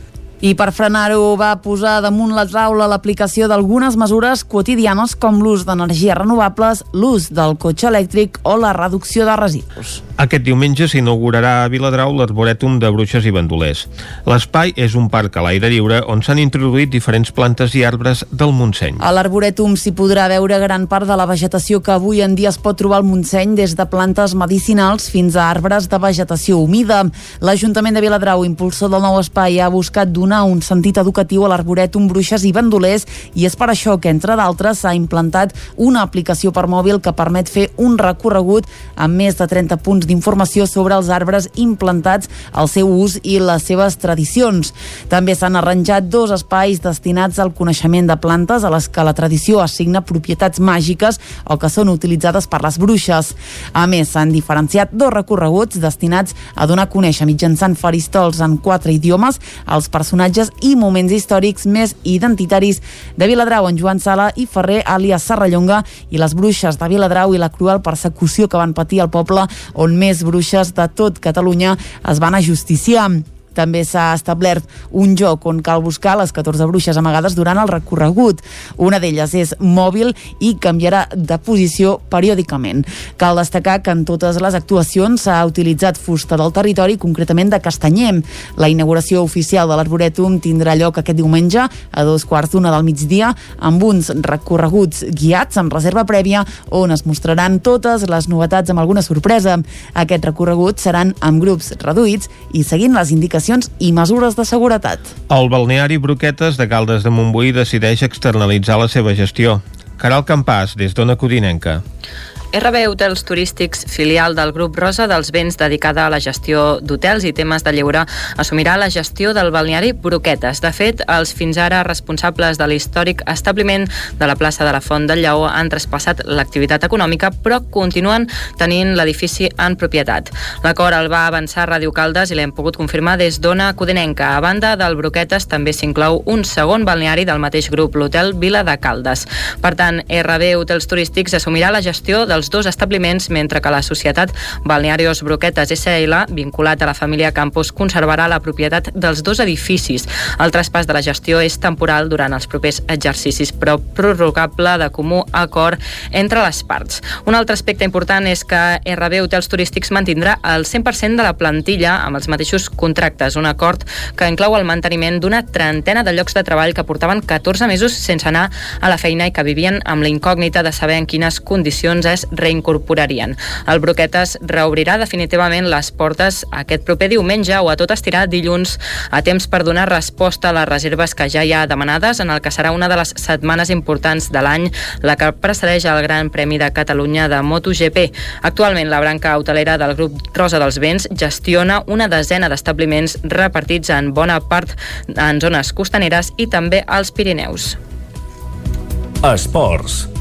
i per frenar-ho va posar damunt la taula l'aplicació d'algunes mesures quotidianes com l'ús d'energies renovables, l'ús del cotxe elèctric o la reducció de residus. Aquest diumenge s'inaugurarà a Viladrau l'Arborètum de Bruixes i Bandolers. L'espai és un parc a l'aire lliure on s'han introduït diferents plantes i arbres del Montseny. A l'Arborètum s'hi podrà veure gran part de la vegetació que avui en dia es pot trobar al Montseny, des de plantes medicinals fins a arbres de vegetació humida. L'Ajuntament de Viladrau, impulsor del nou espai, ha buscat donar un sentit educatiu a l'Arborètum Bruixes i Bandolers i és per això que, entre d'altres, s'ha implantat una aplicació per mòbil que permet fer un recorregut amb més de 30 punts d'informació sobre els arbres implantats, el seu ús i les seves tradicions. També s'han arranjat dos espais destinats al coneixement de plantes a les que la tradició assigna propietats màgiques o que són utilitzades per les bruixes. A més, s'han diferenciat dos recorreguts destinats a donar a conèixer mitjançant faristols en quatre idiomes els personatges i moments històrics més identitaris de Viladrau, en Joan Sala i Ferrer, àlies Serrallonga, i les bruixes de Viladrau i la cruel persecució que van patir al poble on més bruixes de tot Catalunya es van ajusticiar. També s'ha establert un joc on cal buscar les 14 bruixes amagades durant el recorregut. Una d'elles és mòbil i canviarà de posició periòdicament. Cal destacar que en totes les actuacions s'ha utilitzat fusta del territori, concretament de Castanyer. La inauguració oficial de l'Arborètum tindrà lloc aquest diumenge a dos quarts d'una del migdia amb uns recorreguts guiats amb reserva prèvia on es mostraran totes les novetats amb alguna sorpresa. Aquests recorreguts seran amb grups reduïts i seguint les indicacions i mesures de seguretat. El balneari Broquetes de Caldes de Montbui decideix externalitzar la seva gestió. Caral Campàs, des d'Ona Codinenca. RB Hotels Turístics, filial del grup Rosa dels Béns dedicada a la gestió d'hotels i temes de lleure, assumirà la gestió del balneari Broquetes. De fet, els fins ara responsables de l'històric establiment de la plaça de la Font del Lleó han traspassat l'activitat econòmica, però continuen tenint l'edifici en propietat. L'acord el va avançar Ràdio Caldes i l'hem pogut confirmar des d'Ona Codinenca. A banda del Broquetes també s'inclou un segon balneari del mateix grup, l'Hotel Vila de Caldes. Per tant, RB Hotels Turístics assumirà la gestió dels dos establiments, mentre que la societat Balnearios Broquetes SL, vinculat a la família Campos, conservarà la propietat dels dos edificis. El traspàs de la gestió és temporal durant els propers exercicis, però prorrogable de comú acord entre les parts. Un altre aspecte important és que RB Hotels Turístics mantindrà el 100% de la plantilla amb els mateixos contractes, un acord que inclou el manteniment d'una trentena de llocs de treball que portaven 14 mesos sense anar a la feina i que vivien amb la incògnita de saber en quines condicions es reincorporarien. El Broquetes reobrirà definitivament les portes aquest proper diumenge o a tot estirar dilluns a temps per donar resposta a les reserves que ja hi ha demanades en el que serà una de les setmanes importants de l'any, la que precedeix el Gran Premi de Catalunya de MotoGP. Actualment, la branca hotelera del grup Rosa dels Vents gestiona una desena d'establiments repartits en bona part en zones costaneres i també als Pirineus. Esports.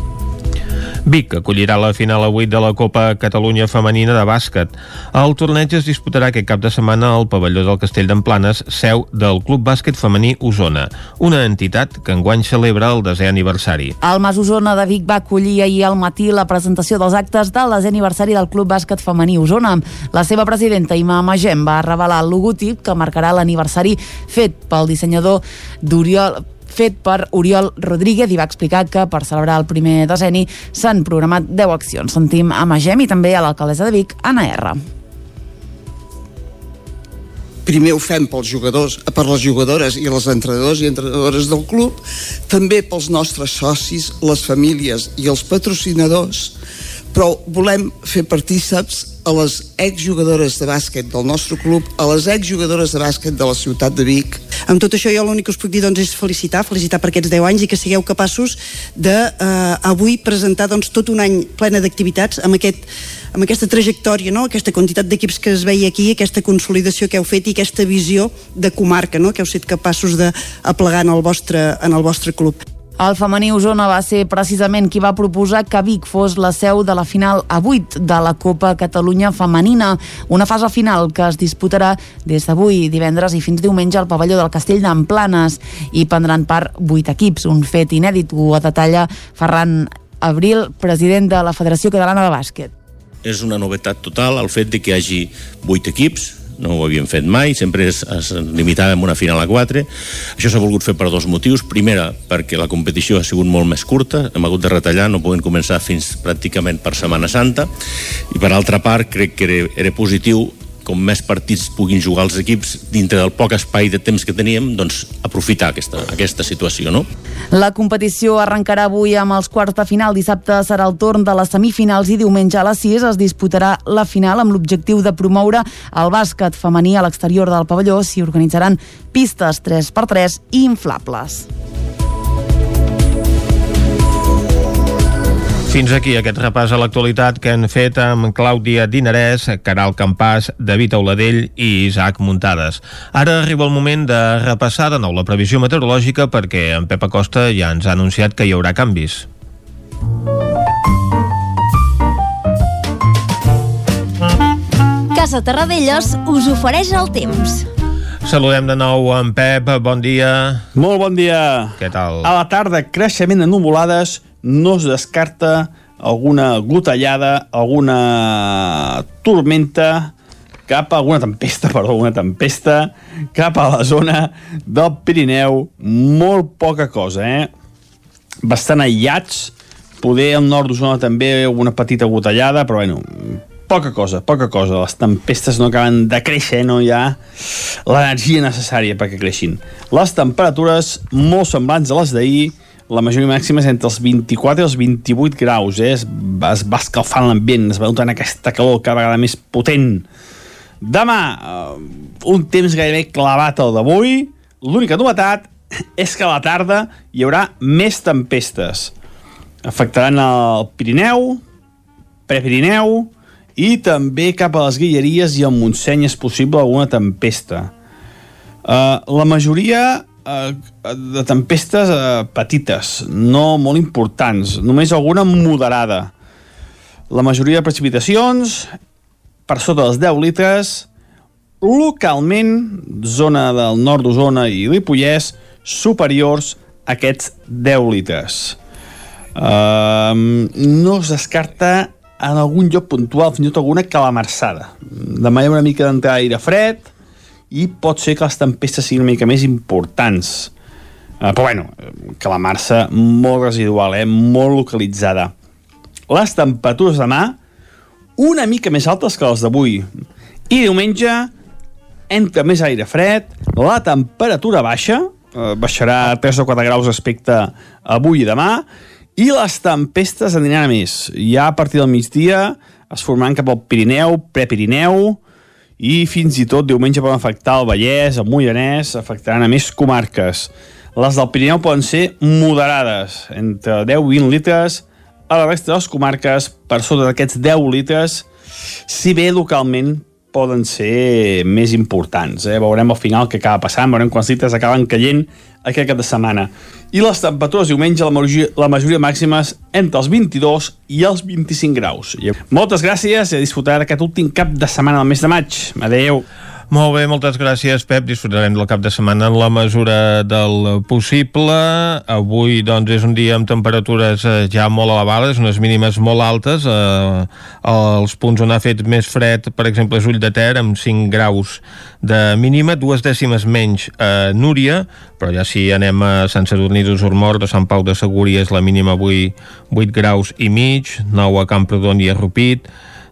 Vic acollirà la final a 8 de la Copa Catalunya Femenina de Bàsquet. El torneig es disputarà aquest cap de setmana al pavelló del Castell d'Emplanes, seu del Club Bàsquet Femení Osona, una entitat que enguany celebra el desè aniversari. El Mas Osona de Vic va acollir ahir al matí la presentació dels actes del desè aniversari del Club Bàsquet Femení Osona. La seva presidenta, Ima Magem, va revelar el logotip que marcarà l'aniversari fet pel dissenyador d'Oriol fet per Oriol Rodríguez i va explicar que per celebrar el primer decenni s'han programat 10 accions. Sentim a Magem i també a l'alcaldessa de Vic, Anna R. primer ho fem pels jugadors, per les jugadores i els entrenadors i entrenadores del club, també pels nostres socis, les famílies i els patrocinadors, però volem fer partíceps a les exjugadores de bàsquet del nostre club, a les exjugadores de bàsquet de la ciutat de Vic. Amb tot això jo l'únic que us puc dir doncs, és felicitar, felicitar per aquests 10 anys i que sigueu capaços de eh, avui presentar doncs, tot un any plena d'activitats amb, aquest, amb aquesta trajectòria, no? aquesta quantitat d'equips que es veia aquí, aquesta consolidació que heu fet i aquesta visió de comarca no? que heu set capaços d'aplegar en, el vostre, en el vostre club. El femení Osona va ser precisament qui va proposar que Vic fos la seu de la final a 8 de la Copa Catalunya Femenina, una fase final que es disputarà des d'avui, divendres i fins diumenge al pavelló del Castell d'Emplanes i prendran part 8 equips, un fet inèdit, ho detalla Ferran Abril, president de la Federació Catalana de Bàsquet. És una novetat total el fet de que hi hagi 8 equips, no ho havíem fet mai, sempre es, es limitava amb una final a 4. Això s'ha volgut fer per dos motius. Primera, perquè la competició ha sigut molt més curta, hem hagut de retallar, no podem començar fins pràcticament per Setmana Santa, i per altra part crec que era, era positiu com més partits puguin jugar els equips dintre del poc espai de temps que teníem, doncs aprofitar aquesta, aquesta situació, no? La competició arrencarà avui amb els quarts de final. Dissabte serà el torn de les semifinals i diumenge a les 6 es disputarà la final amb l'objectiu de promoure el bàsquet femení a l'exterior del pavelló. S'hi organitzaran pistes 3x3 i inflables. Fins aquí aquest repàs a l'actualitat que han fet amb Clàudia Dinarès, Caral Campàs, David Auladell i Isaac Muntades. Ara arriba el moment de repassar de nou la previsió meteorològica perquè en Pep Acosta ja ens ha anunciat que hi haurà canvis. Casa Terradellos us ofereix el temps. Saludem de nou en Pep, bon dia. Molt bon dia. Què tal? A la tarda, creixement de nuvolades, no es descarta alguna gotellada, alguna tormenta, cap a alguna tempesta, (laughs) perdó, alguna tempesta, cap a la zona del Pirineu, molt poca cosa, eh? Bastant aïllats, poder al nord d'Osona també una petita gotellada, però bueno, poca cosa, poca cosa. Les tempestes no acaben de créixer, no hi ha l'energia necessària perquè creixin. Les temperatures molt semblants a les d'ahir, la majoria màxima és entre els 24 i els 28 graus, eh? es, es va escalfant l'ambient, es va notant aquesta calor cada vegada més potent. Demà, uh, un temps gairebé clavat al d'avui, l'única novetat és que a la tarda hi haurà més tempestes. Afectaran el Pirineu, Prepirineu i també cap a les Guilleries i al Montseny és possible alguna tempesta. Uh, la majoria de tempestes uh, petites, no molt importants, només alguna moderada. La majoria de precipitacions per sota dels 10 litres, localment, zona del nord d'Osona i Ripollès, superiors a aquests 10 litres. Uh, no es descarta en algun lloc puntual, fins i tot alguna calamarsada. Demà hi ha una mica d'entrar aire fred i pot ser que les tempestes siguin una mica més importants. Uh, però bueno, calamarsa molt residual, eh? molt localitzada. Les temperatures demà una mica més altes que les d'avui. I diumenge entra més aire fred, la temperatura baixa, eh, baixarà 3 o 4 graus respecte avui i demà, i les tempestes aniran a més. Ja a partir del migdia es formaran cap al Pirineu, Prepirineu, i fins i tot diumenge poden afectar el Vallès, el Moianès, afectaran a més comarques. Les del Pirineu poden ser moderades, entre 10 i 20 litres, a la resta de les comarques, per sota d'aquests 10 litres, si bé localment poden ser més importants. Eh? Veurem al final què acaba passant, veurem quants litres acaben caient aquest cap de setmana. I les temperatures diumenge, la majoria, la majoria màximes entre els 22 i els 25 graus. Moltes gràcies i a disfrutar d'aquest últim cap de setmana del mes de maig. Adeu. Molt bé, moltes gràcies, Pep. Disfrutarem del cap de setmana en la mesura del possible. Avui, doncs, és un dia amb temperatures eh, ja molt elevades, unes mínimes molt altes. Eh, els punts on ha fet més fred, per exemple, és Ull de Ter, amb 5 graus de mínima, dues dècimes menys a Núria, però ja si anem a Sant Sadurní d'Usormort, a Sant Pau de Segúries, la mínima avui 8 graus i mig, 9 a Camprodon i a Rupit,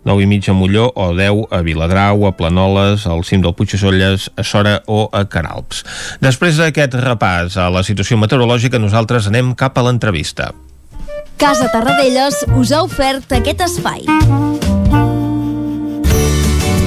9 i mig a Molló o 10 a Viladrau, a Planoles, al cim del Puigdesolles, a Sora o a Caralps. Després d'aquest repàs a la situació meteorològica, nosaltres anem cap a l'entrevista. Casa Tarradellas us ha ofert aquest espai.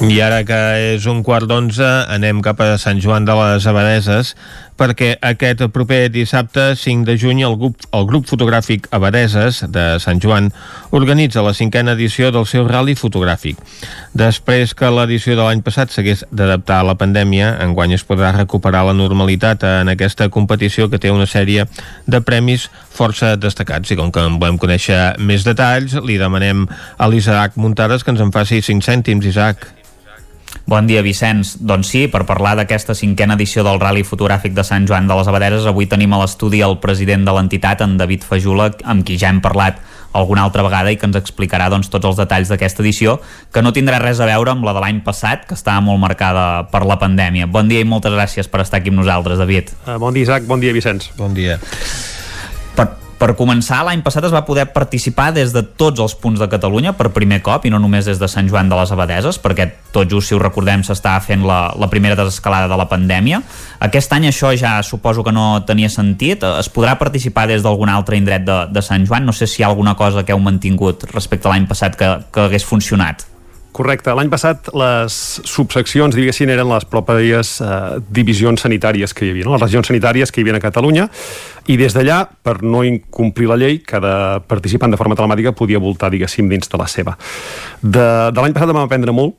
I ara que és un quart d'onze, anem cap a Sant Joan de les Abadeses, perquè aquest proper dissabte 5 de juny el grup, el grup fotogràfic Abadeses de Sant Joan organitza la cinquena edició del seu rally fotogràfic. Després que l'edició de l'any passat s'hagués d'adaptar a la pandèmia, enguany es podrà recuperar la normalitat en aquesta competició que té una sèrie de premis força destacats. I com que en volem conèixer més detalls, li demanem a l'Isaac Muntades que ens en faci 5 cèntims, Isaac. Bon dia, Vicenç. Doncs sí, per parlar d'aquesta cinquena edició del Rally Fotogràfic de Sant Joan de les Abadeses, avui tenim a l'estudi el president de l'entitat, en David Fajula, amb qui ja hem parlat alguna altra vegada i que ens explicarà doncs, tots els detalls d'aquesta edició, que no tindrà res a veure amb la de l'any passat, que estava molt marcada per la pandèmia. Bon dia i moltes gràcies per estar aquí amb nosaltres, David. Uh, bon dia, Isaac. Bon dia, Vicenç. Bon dia. Per, per començar, l'any passat es va poder participar des de tots els punts de Catalunya per primer cop i no només des de Sant Joan de les Abadeses, perquè tot just, si ho recordem, s'estava fent la, la primera desescalada de la pandèmia. Aquest any això ja suposo que no tenia sentit. Es podrà participar des d'algun altre indret de, de Sant Joan? No sé si hi ha alguna cosa que heu mantingut respecte a l'any passat que, que hagués funcionat. Correcte. L'any passat les subseccions, diguéssim, eren les pròpies eh, divisions sanitàries que hi havia, no? les regions sanitàries que hi havia a Catalunya, i des d'allà, per no incomplir la llei, cada participant de forma telemàtica podia voltar, diguéssim, dins de la seva. De, de l'any passat vam aprendre molt,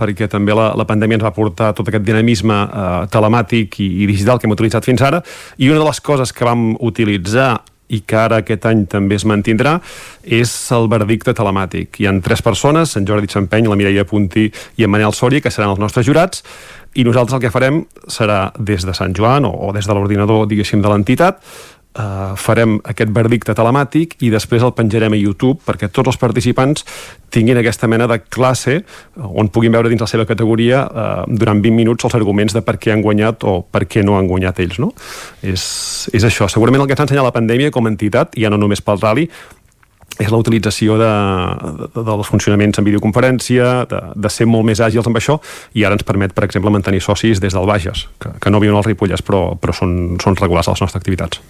perquè també la, la pandèmia ens va portar tot aquest dinamisme eh, telemàtic i, i digital que hem utilitzat fins ara, i una de les coses que vam utilitzar i que ara aquest any també es mantindrà, és el verdicte telemàtic. Hi han tres persones, en Jordi Champeny, la Mireia Punti i en Manel Soria, que seran els nostres jurats, i nosaltres el que farem serà des de Sant Joan o, o des de l'ordinador, diguéssim, de l'entitat, Uh, farem aquest verdicte telemàtic i després el penjarem a YouTube perquè tots els participants tinguin aquesta mena de classe on puguin veure dins la seva categoria uh, durant 20 minuts els arguments de per què han guanyat o per què no han guanyat ells. No? És, és això. Segurament el que ens ha ensenyat la pandèmia com a entitat, ja no només pel rally, és la utilització de, de, dels funcionaments en videoconferència, de, de ser molt més àgils amb això, i ara ens permet, per exemple, mantenir socis des del Bages, que, que no viuen als Ripollès, però, però són, són regulars a les nostres activitats.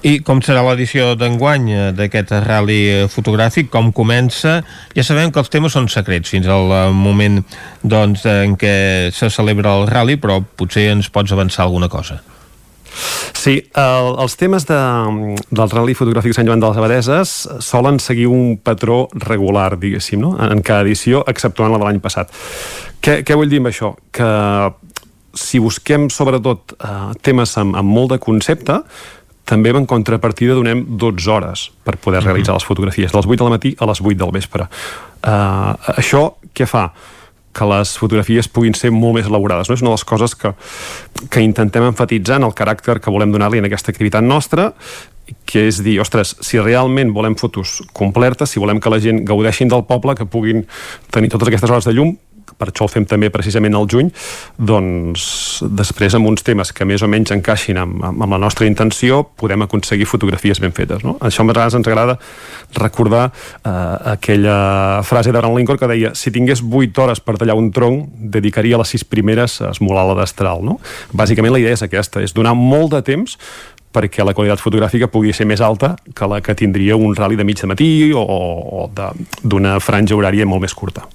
I com serà l'edició d'enguany eh, d'aquest rally eh, fotogràfic? Com comença? Ja sabem que els temes són secrets fins al eh, moment doncs, en què se celebra el rally, però potser ens pots avançar alguna cosa. Sí, el, els temes de, del Rally Fotogràfic Sant Joan de les Abadeses solen seguir un patró regular, diguéssim, no? en cada edició, exceptuant la de l'any passat. Què, què vull dir amb això? Que si busquem sobretot eh, temes amb, amb molt de concepte, també en contrapartida donem 12 hores per poder realitzar les fotografies, de les 8 de la matí a les 8 del vespre. Uh, això què fa? que les fotografies puguin ser molt més elaborades. No? És una de les coses que, que intentem enfatitzar en el caràcter que volem donar-li en aquesta activitat nostra, que és dir, ostres, si realment volem fotos completes, si volem que la gent gaudeixin del poble, que puguin tenir totes aquestes hores de llum, per això el fem també precisament al juny, doncs després amb uns temes que més o menys encaixin amb, amb, amb la nostra intenció podem aconseguir fotografies ben fetes. No? Això a vegades ens agrada recordar eh, aquella frase d'Abraham Lincoln que deia si tingués 8 hores per tallar un tronc dedicaria les 6 primeres a esmolar la destral. No? Bàsicament la idea és aquesta, és donar molt de temps perquè la qualitat fotogràfica pugui ser més alta que la que tindria un rally de mig de matí o, o d'una franja horària molt més curta.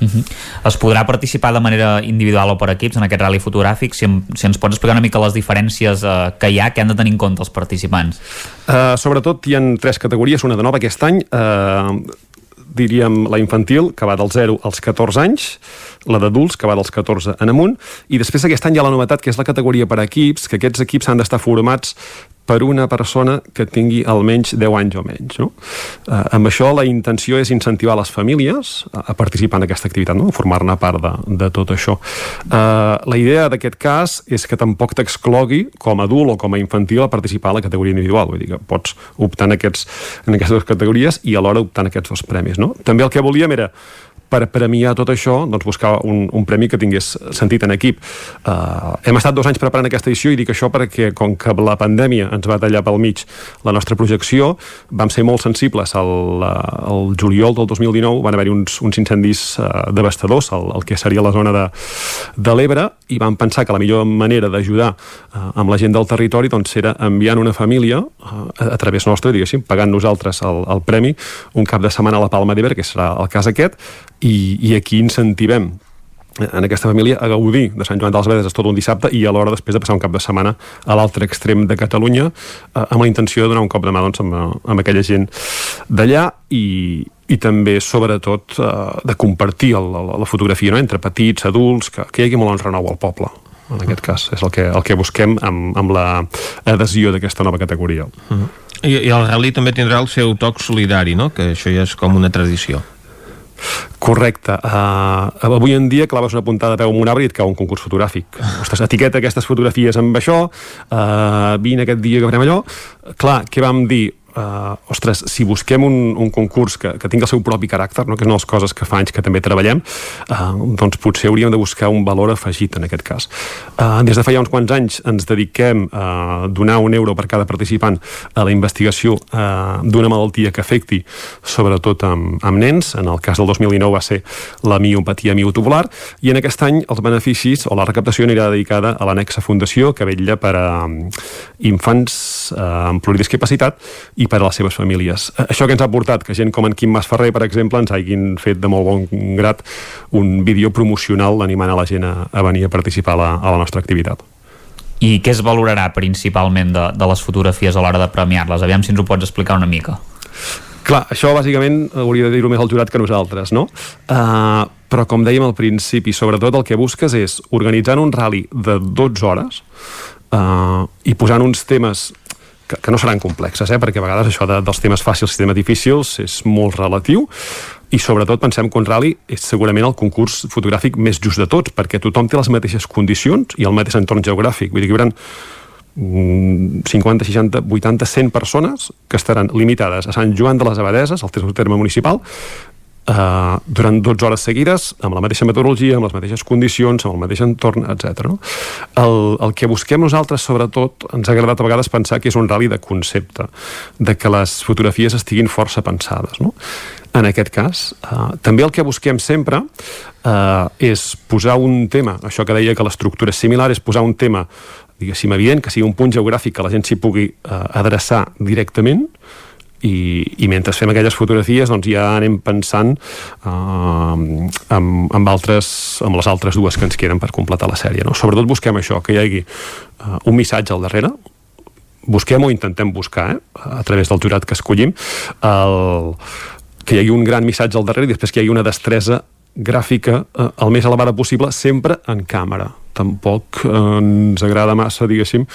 Uh -huh. Es podrà participar de manera individual o per equips en aquest rally fotogràfic? Si, si ens pots explicar una mica les diferències uh, que hi ha, que han de tenir en compte els participants? Uh, sobretot hi han tres categories, una de nova aquest any, uh, diríem la infantil, que va dels 0 als 14 anys, la d'adults, que va dels 14 en amunt, i després aquest any hi ha la novetat, que és la categoria per equips, que aquests equips han d'estar formats per una persona que tingui almenys 10 anys o menys. No? Eh, amb això la intenció és incentivar les famílies a, participar en aquesta activitat, no? a formar-ne part de, de tot això. Eh, la idea d'aquest cas és que tampoc t'exclogui com a adult o com a infantil a participar a la categoria individual, vull dir que pots optar en, aquests, en aquestes dues categories i alhora optar en aquests dos premis. No? També el que volíem era per premiar tot això, doncs buscar un, un premi que tingués sentit en equip. Uh, hem estat dos anys preparant aquesta edició i dic això perquè, com que la pandèmia ens va tallar pel mig la nostra projecció, vam ser molt sensibles al, al juliol del 2019, van haver-hi uns, uns incendis uh, devastadors al, al que seria la zona de, de l'Ebre i vam pensar que la millor manera d'ajudar uh, amb la gent del territori doncs, era enviant una família uh, a, a través nostre, diguéssim, pagant nosaltres el, el premi un cap de setmana a la Palma d'Ebre, que serà el cas aquest, i, i aquí incentivem en aquesta família a gaudir de Sant Joan dels Vedes tot un dissabte i alhora després de passar un cap de setmana a l'altre extrem de Catalunya eh, amb la intenció de donar un cop de mà doncs, amb, amb aquella gent d'allà i, i també, sobretot, eh, de compartir el, la, la fotografia no? entre petits, adults, que, que hi hagi molt en renou al poble en aquest cas, és el que, el que busquem amb, amb l'adhesió d'aquesta nova categoria. Uh -huh. I, I el rally també tindrà el seu toc solidari, no? que això ja és com una tradició. Correcte. Uh, avui en dia claves una puntada de peu amb un arbre i et cau un concurs fotogràfic. Ostres, etiqueta aquestes fotografies amb això, uh, vine aquest dia que farem allò. Clar, què vam dir? Uh, ostres, si busquem un, un concurs que, que tingui el seu propi caràcter, no? que és una de les coses que fa anys que també treballem, uh, doncs potser hauríem de buscar un valor afegit en aquest cas. Uh, des de fa ja uns quants anys ens dediquem a donar un euro per cada participant a la investigació uh, d'una malaltia que afecti sobretot amb, amb nens, en el cas del 2019 va ser la miopatia miotubular, i en aquest any els beneficis o la recaptació anirà dedicada a l'anexa fundació que vetlla per a infants uh, amb pluridiscapacitat i per a les seves famílies. Eh, Això que ens ha portat que gent com en Quim Masferrer, per exemple, ens hagin fet de molt bon grat un vídeo promocional animant a la gent a, a venir a participar a la, a la nostra activitat. I què es valorarà principalment de, de les fotografies a l'hora de premiar-les? Aviam si ens ho pots explicar una mica. Clar, això bàsicament hauria de dir-ho més el jurat que nosaltres, no? Uh, però com dèiem al principi, sobretot el que busques és organitzant un rally de 12 hores uh, i posant uns temes que, que no seran complexes, eh? perquè a vegades això de, dels temes fàcils i temes difícils és molt relatiu, i sobretot pensem que un rally és segurament el concurs fotogràfic més just de tots, perquè tothom té les mateixes condicions i el mateix entorn geogràfic. Vull dir que hi haurà 50, 60, 80, 100 persones que estaran limitades a Sant Joan de les Abadeses, al terme municipal, Uh, durant 12 hores seguides, amb la mateixa metodologia, amb les mateixes condicions, amb el mateix entorn, etc. No? El, el que busquem nosaltres, sobretot, ens ha agradat a vegades pensar que és un rally de concepte, de que les fotografies estiguin força pensades. No? En aquest cas, uh, també el que busquem sempre uh, és posar un tema, això que deia que l'estructura és similar, és posar un tema diguéssim, evident, que sigui un punt geogràfic que la gent s'hi pugui uh, adreçar directament, i, i mentre fem aquelles fotografies doncs ja anem pensant uh, amb, amb, altres, amb les altres dues que ens queden per completar la sèrie no? sobretot busquem això, que hi hagi uh, un missatge al darrere busquem o intentem buscar eh, a través del jurat que escollim el, que hi hagi un gran missatge al darrere i després que hi hagi una destresa gràfica eh, el més elevada possible sempre en càmera tampoc eh, ens agrada massa, diguéssim,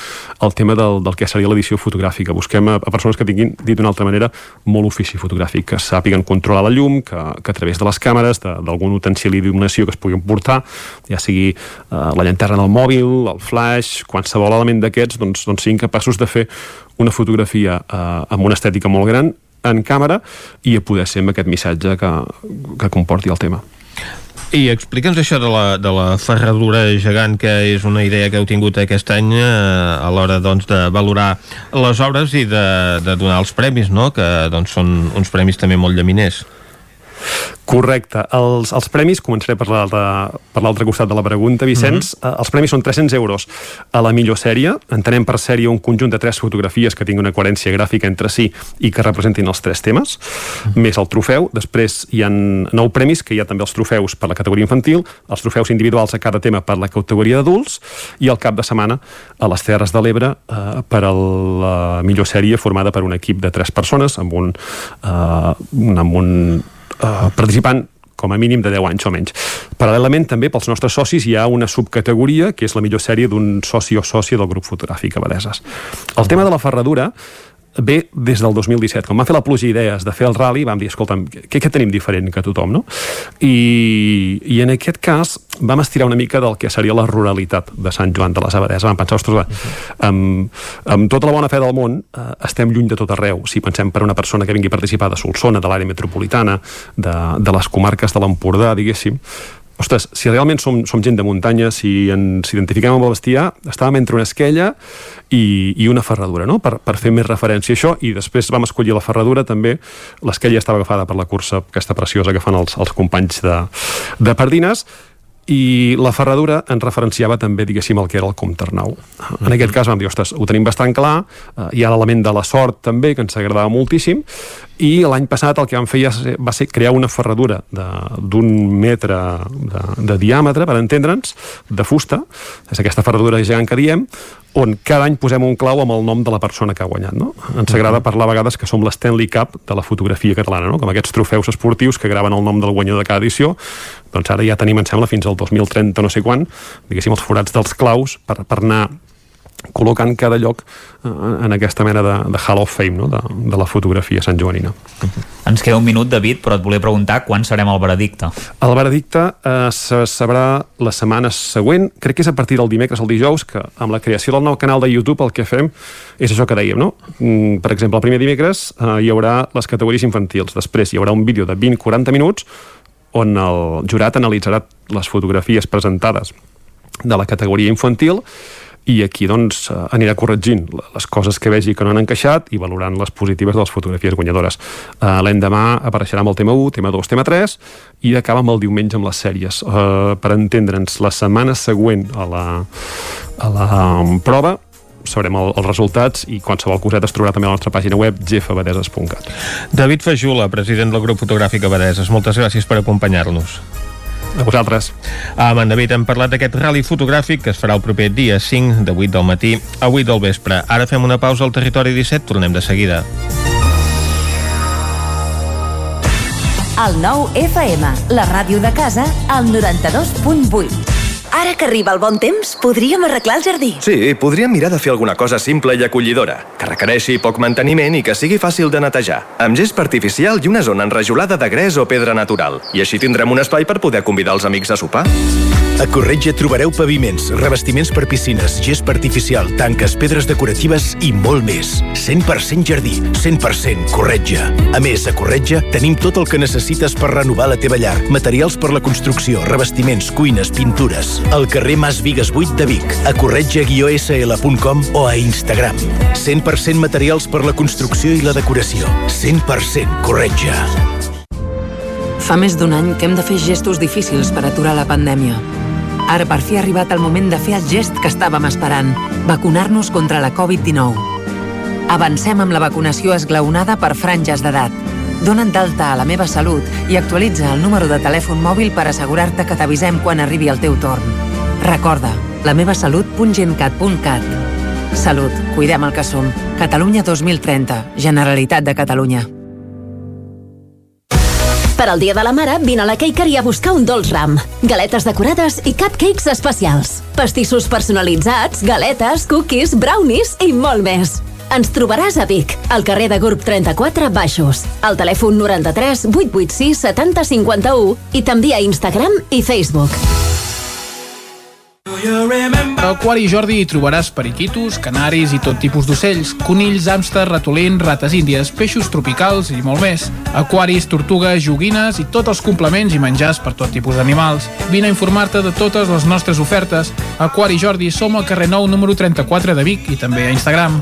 el tema del, del que seria l'edició fotogràfica. Busquem a, a persones que tinguin, dit d'una altra manera, molt ofici fotogràfic, que sàpiguen controlar la llum, que, que a través de les càmeres, d'algun utensili d'il·luminació que es puguin portar, ja sigui eh, la llanterna del mòbil, el flash, qualsevol element d'aquests, doncs, doncs siguin capaços de fer una fotografia eh, amb una estètica molt gran en càmera i a poder ser amb aquest missatge que, que comporti el tema. I explica'ns això de la, de la ferradura gegant, que és una idea que heu tingut aquest any eh, a l'hora doncs, de valorar les obres i de, de donar els premis, no? que doncs, són uns premis també molt llaminers. Correcte. Els, els premis, començaré per l'altre costat de la pregunta, Vicenç. Uh -huh. Els premis són 300 euros a la millor sèrie. Entenem per sèrie un conjunt de tres fotografies que tinguin una coherència gràfica entre si i que representin els tres temes, uh -huh. més el trofeu. Després hi han nou premis, que hi ha també els trofeus per la categoria infantil, els trofeus individuals a cada tema per la categoria d'adults i el cap de setmana a les Terres de l'Ebre eh, per a la millor sèrie formada per un equip de tres persones amb un, eh, amb un uh, participant com a mínim de 10 anys o menys. Paral·lelament, també, pels nostres socis hi ha una subcategoria, que és la millor sèrie d'un soci o sòcia del grup fotogràfic Abadeses. El tema de la ferradura ve des del 2017. Quan vam fer la pluja idees de fer el rally, vam dir, escolta'm, què, què tenim diferent que tothom, no? I, I en aquest cas vam estirar una mica del que seria la ruralitat de Sant Joan de les Abadeses. Vam pensar, ostres, amb, amb tota la bona fe del món, eh, estem lluny de tot arreu. Si pensem per una persona que vingui a participar de Solsona, de l'àrea metropolitana, de, de les comarques de l'Empordà, diguéssim, ostres, si realment som, som gent de muntanya, si ens identifiquem amb el bestiar, estàvem entre una esquella i, i una ferradura, no? per, per fer més referència a això, i després vam escollir la ferradura també, l'esquella estava agafada per la cursa aquesta preciosa que fan els, els companys de, de Pardines, i la ferradura ens referenciava també, diguéssim, el que era el Comte Arnau. En aquest cas vam dir, ostres, ho tenim bastant clar, eh, hi ha l'element de la sort també, que ens agradava moltíssim, i l'any passat el que vam fer ja va ser crear una ferradura de- d'un metre de, de diàmetre, per entendre'ns, de fusta, és aquesta ferradura gegant que diem, on cada any posem un clau amb el nom de la persona que ha guanyat. No? Ens agrada parlar a vegades que som l'Stanley Cup de la fotografia catalana, no? com aquests trofeus esportius que graven el nom del guanyador de cada edició, doncs ara ja tenim, em sembla, fins al 2030 no sé quan, diguéssim, els forats dels claus per, per anar col·locant cada lloc eh, en aquesta mena de, de Hall of Fame no? de, de la fotografia santjoanina. Ens queda un minut, David, però et volia preguntar quan serem al veredicte. El veredicte eh, se sabrà la setmana següent, crec que és a partir del dimecres al dijous, que amb la creació del nou canal de YouTube el que fem és això que dèiem, no? Mm, Per exemple, el primer dimecres eh, hi haurà les categories infantils, després hi haurà un vídeo de 20-40 minuts on el jurat analitzarà les fotografies presentades de la categoria infantil i aquí doncs eh, anirà corregint les coses que vegi que no han encaixat i valorant les positives de les fotografies guanyadores. Uh, L'endemà apareixerà amb el tema 1, tema 2, tema 3 i acaba amb el diumenge amb les sèries. Uh, per entendre'ns, la setmana següent a la, a la um, prova sabrem el, els resultats i qualsevol coseta es trobarà també a la nostra pàgina web gfabadeses.cat. David Fajula, president del grup fotogràfic Abadeses, moltes gràcies per acompanyar-nos. A vosaltres. Amb en David hem parlat d'aquest rally fotogràfic que es farà el proper dia 5 de 8 del matí a 8 del vespre. Ara fem una pausa al territori 17, tornem de seguida. El nou FM, la ràdio de casa, al 92.8. Ara que arriba el bon temps, podríem arreglar el jardí. Sí, podríem mirar de fer alguna cosa simple i acollidora, que requereixi poc manteniment i que sigui fàcil de netejar, amb gest artificial i una zona enrajolada de gres o pedra natural. I així tindrem un espai per poder convidar els amics a sopar. A Corretja trobareu paviments, revestiments per piscines, gesp artificial, tanques, pedres decoratives i molt més. 100% jardí, 100% Corretja. A més, a Corretja tenim tot el que necessites per renovar la teva llar. Materials per la construcció, revestiments, cuines, pintures. Al carrer Mas Vigues 8 de Vic, a corretja-sl.com o a Instagram. 100% materials per la construcció i la decoració. 100% Corretja. Fa més d'un any que hem de fer gestos difícils per aturar la pandèmia. Ara per fi ha arribat el moment de fer el gest que estàvem esperant, vacunar-nos contra la Covid-19. Avancem amb la vacunació esglaonada per franges d'edat. Dona't d'alta a la meva salut i actualitza el número de telèfon mòbil per assegurar-te que t'avisem quan arribi el teu torn. Recorda, lamevasalut.gencat.cat. Salut, cuidem el que som. Catalunya 2030, Generalitat de Catalunya. Per al Dia de la Mare, vine a la Cakery a buscar un dolç ram. Galetes decorades i cupcakes especials. Pastissos personalitzats, galetes, cookies, brownies i molt més. Ens trobaràs a Vic, al carrer de Gurb 34 Baixos, al telèfon 93 886 70 51 i també a Instagram i Facebook. A Aquari Jordi hi trobaràs periquitos, canaris i tot tipus d'ocells, conills, hàmster, ratolins, rates índies, peixos tropicals i molt més. Aquaris, tortugues, joguines i tots els complements i menjars per tot tipus d'animals. Vine a informar-te de totes les nostres ofertes. Aquari Jordi som al carrer Nou número 34 de Vic i també a Instagram.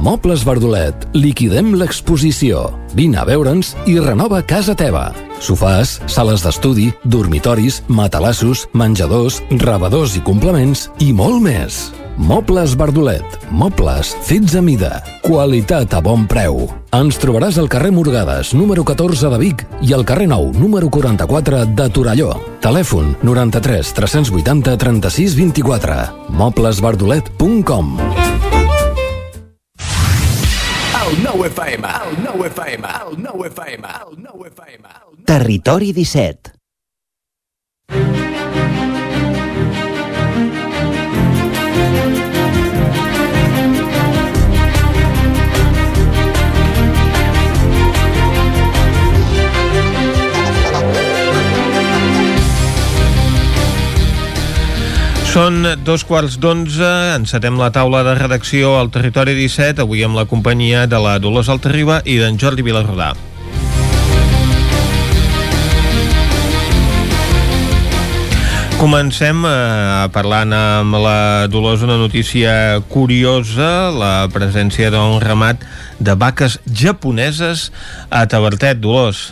Mobles Verdolet liquidem l'exposició. Vine a veure'ns i renova casa teva. Sofàs, sales d'estudi, dormitoris, matalassos, menjadors, rebedors i complements i molt més. Mobles Verdolet. Mobles fets a mida. Qualitat a bon preu. Ens trobaràs al carrer Morgades, número 14 de Vic i al carrer Nou, número 44 de Torelló. Telèfon 93 380 36 24. Moblesverdolet.com El Territori 17. Són dos quarts d'onze, encetem la taula de redacció al Territori 17, avui amb la companyia de la Dolors Altarriba i d'en Jordi Vilarrodà. Comencem eh, parlant amb la Dolors una notícia curiosa, la presència d'un ramat de vaques japoneses a Tabertet. Dolors,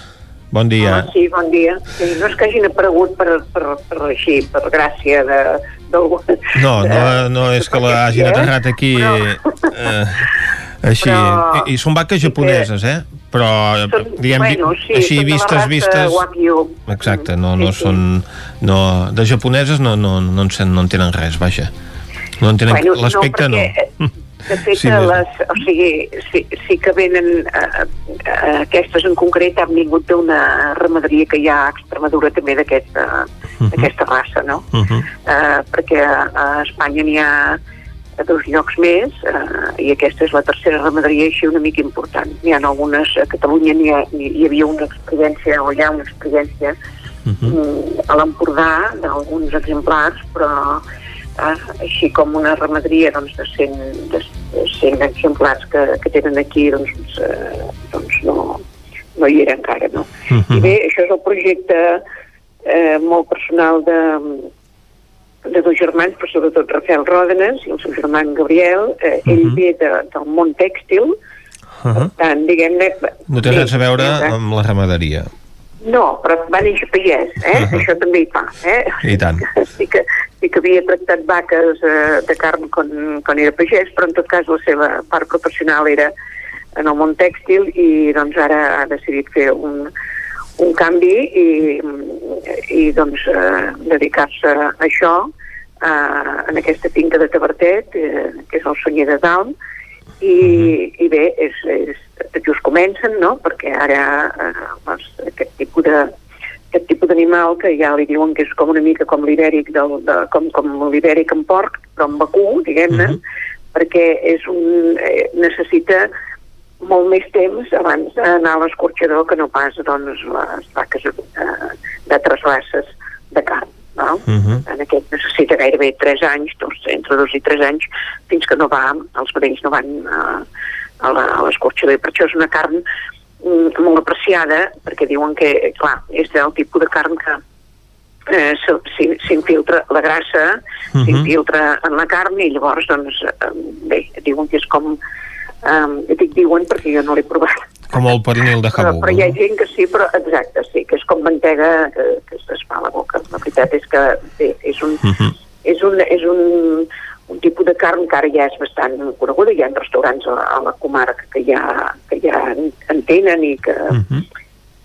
bon dia. Ah, sí, bon dia. Sí, no és que hagin aparegut per, per, per així, per gràcia de, d'algú. No, no, no és que l'hagin aterrat aquí eh, així. Però- I, I són vaques japoneses, eh? Però, Són, diguem, bueno, sí, així vistes, vistes... Wagyu. Exacte, no, no Sí, són... No, de japoneses no, no, no, en, sen- no en tenen res, vaja. No en tenen... Bueno, L'aspecte no. perquè, De fet, Sí, les, o sigui, sí, sí que venen, eh, eh, aquestes en concret han vingut d'una ramaderia que hi ha a Extremadura també d'aquesta Mhm. d'aquesta raça, no? Uh -huh. eh, perquè a Espanya n'hi ha a dos llocs més eh, i aquesta és la tercera ramaderia així una mica important. N'hi ha algunes, a Catalunya n'hi ha, hi, hi havia una experiència o hi ha una experiència mm, a l'Empordà d'alguns exemplars, però eh, així com una ramaderia doncs, de, 100, de, de 100 exemplars que, que tenen aquí doncs, eh, doncs no, no hi era encara, no? I bé, això és el projecte eh, molt personal de, de dos germans, però sobretot Rafael Ròdenes i el seu germà Gabriel. Eh, Ell ve de, del món tèxtil, Uh -huh. tant, diguem-ne... No té res a veure amb la ramaderia. No, però va néixer pagès, eh? Ahà. Això també hi fa, eh? I tant. (laughs) Sí que, sí que havia tractat vaques eh, de carn quan, quan era pagès, però en tot cas la seva part professional era en el món tèxtil i doncs ara ha decidit fer un, un canvi i, i doncs eh, dedicar-se a això eh, en aquesta finca de Tabertet, eh, que és el Sonyer de Dalt, i, i bé, és, és, just comencen, no?, perquè ara eh, doncs, aquest tipus de aquest tipus d'animal que ja li diuen que és com una mica com l'ibèric del, de, com, com l'ibèric en porc, però en vacú, diguem-ne, perquè és un, eh, necessita molt més temps abans d'anar a l'escorxador que no pas doncs, les vaques eh, d'altres races de carn. No? Uh -huh. En aquest necessita gairebé 3 anys, doncs, entre 2 i 3 anys, fins que no va, els vedells no van eh, a a l'escorxador. Per això és una carn mm, molt apreciada, perquè diuen que, clar, és del tipus de carn que eh, s'infiltra la grassa, Mhm. s'infiltra en la carn i llavors, doncs, eh, bé, diuen que és com... Eh, dic diuen perquè jo no l'he provat, Com el pernil de però, Jabugo. però hi ha gent que sí, però exacte, sí, que és com mantega que, que es fa a la boca. La veritat és que bé, és un, Mhm. és un, és un, un tipus de carn que ara ja és bastant coneguda, hi ha restaurants a, a la comarca que ja, que ja en, en tenen i que, Mhm.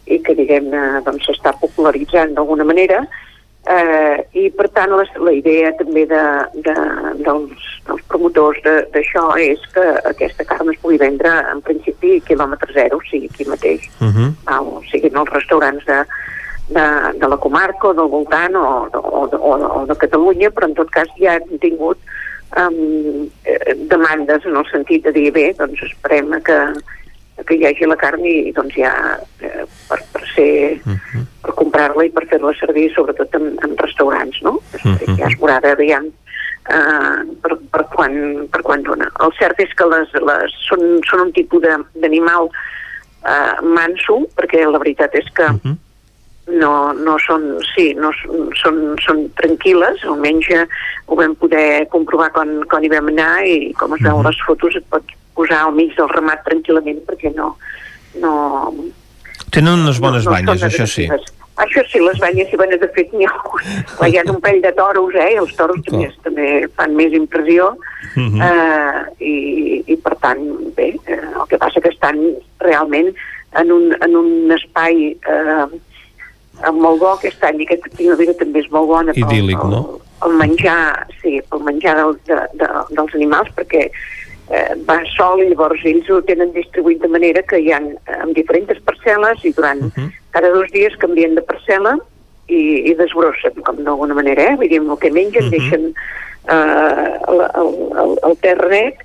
i que diguem-ne doncs s'està popularitzant d'alguna manera eh, i per tant la, la idea també de, de, dels, dels promotors de- d'això és que aquesta carn es pugui vendre en principi a quilòmetre zero, o sigui aquí mateix Uh -huh. val? o sigui en els restaurants de, de, de la comarca o del voltant o, o, o, o de Catalunya, però en tot cas ja hem tingut um, eh, demandes en el sentit de dir bé, doncs esperem que, que hi hagi la carn i doncs ja eh, per, per ser per comprar-la i per fer-la servir sobretot en, en restaurants, no? Mhm. Ja es veurà aviam eh, per, per, quan, per quan dona. El cert és que les, les, són, són un tipus de- d'animal eh, manso, perquè la veritat és que no, no són, sí, no són, són, tranquil·les, almenys eh, ho vam poder comprovar quan, quan hi vam anar i com es veu a les fotos et pots, posar al mig del ramat tranquil·lament perquè no... no Tenen unes bones no, no banyes, això sí. Això sí, les banyes si bones, de fet, n'hi ha, (laughs) hi ha un parell de toros, eh? Els toros també, també fan més impressió Mhm. eh, i, i, per tant, bé, eh, el que passa que estan realment en un, en un espai eh, molt bo aquest any, i aquesta primavera també és molt bona pel- Idíl·lic, no? el menjar, sí, el menjar del, de, de, dels animals, perquè eh, va sol i llavors ells ho tenen distribuït de manera que hi ha eh, amb diferents parcel·les i durant cada dos dies canvien de parcel·la i, i desbrossen, com d'alguna manera, eh? Vull dir, el que mengen deixen eh, el, el, el, el terra net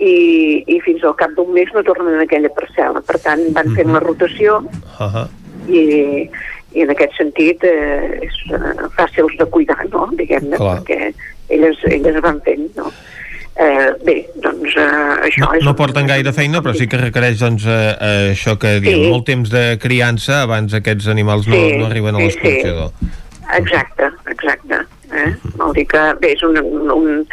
i, i fins al cap d'un mes no tornen a aquella parcel·la. Per tant, van fent la rotació Uh -huh. i, i en aquest sentit eh, és eh, fàcils de cuidar, no? diguem-ne, perquè elles, elles van fent, no? Eh, bé, doncs eh, això No, és... no porten gaire feina, però sí que requereix doncs, eh, eh, això que diem, Sí. molt temps de criança abans aquests animals no, Sí, no arriben a sí, l'escorxador. Exacte, exacte. Eh? Vol dir que, bé, és un... un,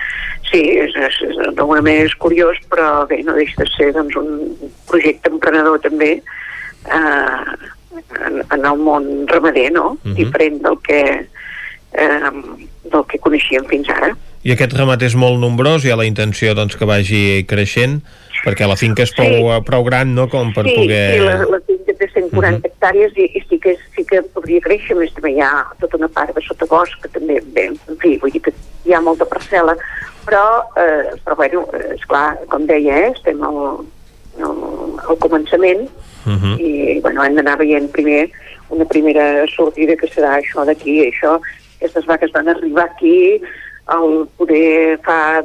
sí, és, és, és, d'alguna manera és curiós, però bé, no deixa de ser doncs, un projecte emprenedor també eh, en, en el món ramader, no? Mhm. Diferent del que, eh, del que coneixíem fins ara. I aquest ramat és molt nombrós, hi ha la intenció doncs, que vagi creixent, perquè la finca és prou, sí. prou gran no? com per sí, poder... Sí, la, la finca té 140 hectàrees i, i sí, que, sí que podria créixer, més també hi ha tota una part de sotabosc, que també, bé, en fi, vull dir que hi ha molta parcel·la, però, eh, però bueno, esclar, com deia, eh, estem al, al, al començament Uh -huh. i bueno, hem d'anar veient primer una primera sortida que serà això d'aquí, això, aquestes vaques van arribar aquí al poder fa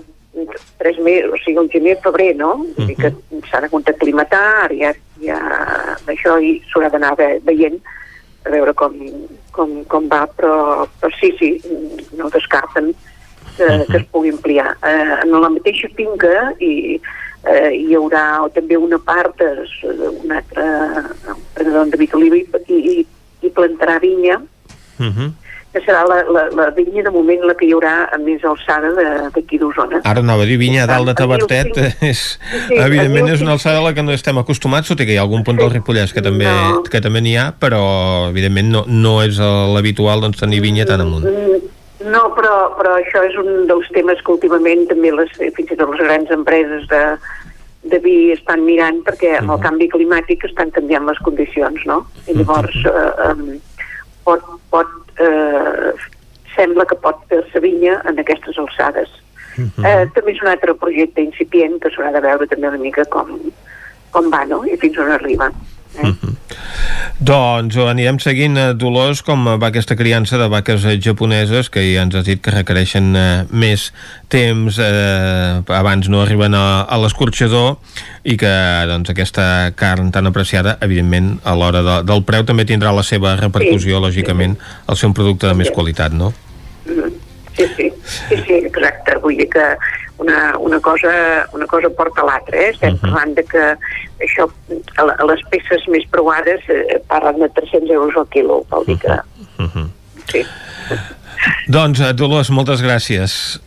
tres mesos, o sigui, el gener, febrer, no? Vull dir que s'ha hagut d'aclimatar, ara ja, ja això i s'haurà d'anar ve veient a veure com, com, com va, però, però sí, sí, no descarten que, que es pugui ampliar. Eh, en la mateixa finca i eh, hi haurà també una part, es, un altre emprenedor de Vitoliva i, i, i plantarà vinya, Uh -huh. Que serà la, la, la vinya de moment la que hi haurà a més alçada d'aquí d'Osona. Ara anava a dir vinya a dalt de Tabertet, (laughs) és, Sí, evidentment és una alçada a la que no estem acostumats, tot i que hi ha algun punt del Ripollès que també, No. que també n'hi ha, però evidentment no, no és eh, l'habitual doncs, tenir vinya tan amunt. Mm, No, però, però això és un dels temes que últimament també les, fins i tot les grans empreses de, de vi estan mirant perquè amb el canvi climàtic estan canviant les condicions, no? I llavors eh, em, pot, pot eh, sembla que pot fer-se vinya en aquestes alçades. Eh, també és un altre projecte incipient que s'haurà de veure també una mica com, com va, no? I fins on arriba. Doncs anirem seguint, eh, Dolors, com va aquesta criança de vaques eh, japoneses, que ja ens has dit que requereixen eh, més temps, eh, abans no arriben a, a l'escorxador, i que doncs, aquesta carn tan apreciada, evidentment, a l'hora de, del preu també tindrà la seva repercussió, Sí. lògicament, al ser un producte de més qualitat, no? Sí, sí, sí, sí, exacte. Vull dir que una, una, cosa, una cosa porta l'altra, eh? Estem parlant de que això, a, les peces més preuades eh, parlen de 300 euros al quilo, vol dir que... Sí, Doncs, eh, Dolors, moltes gràcies.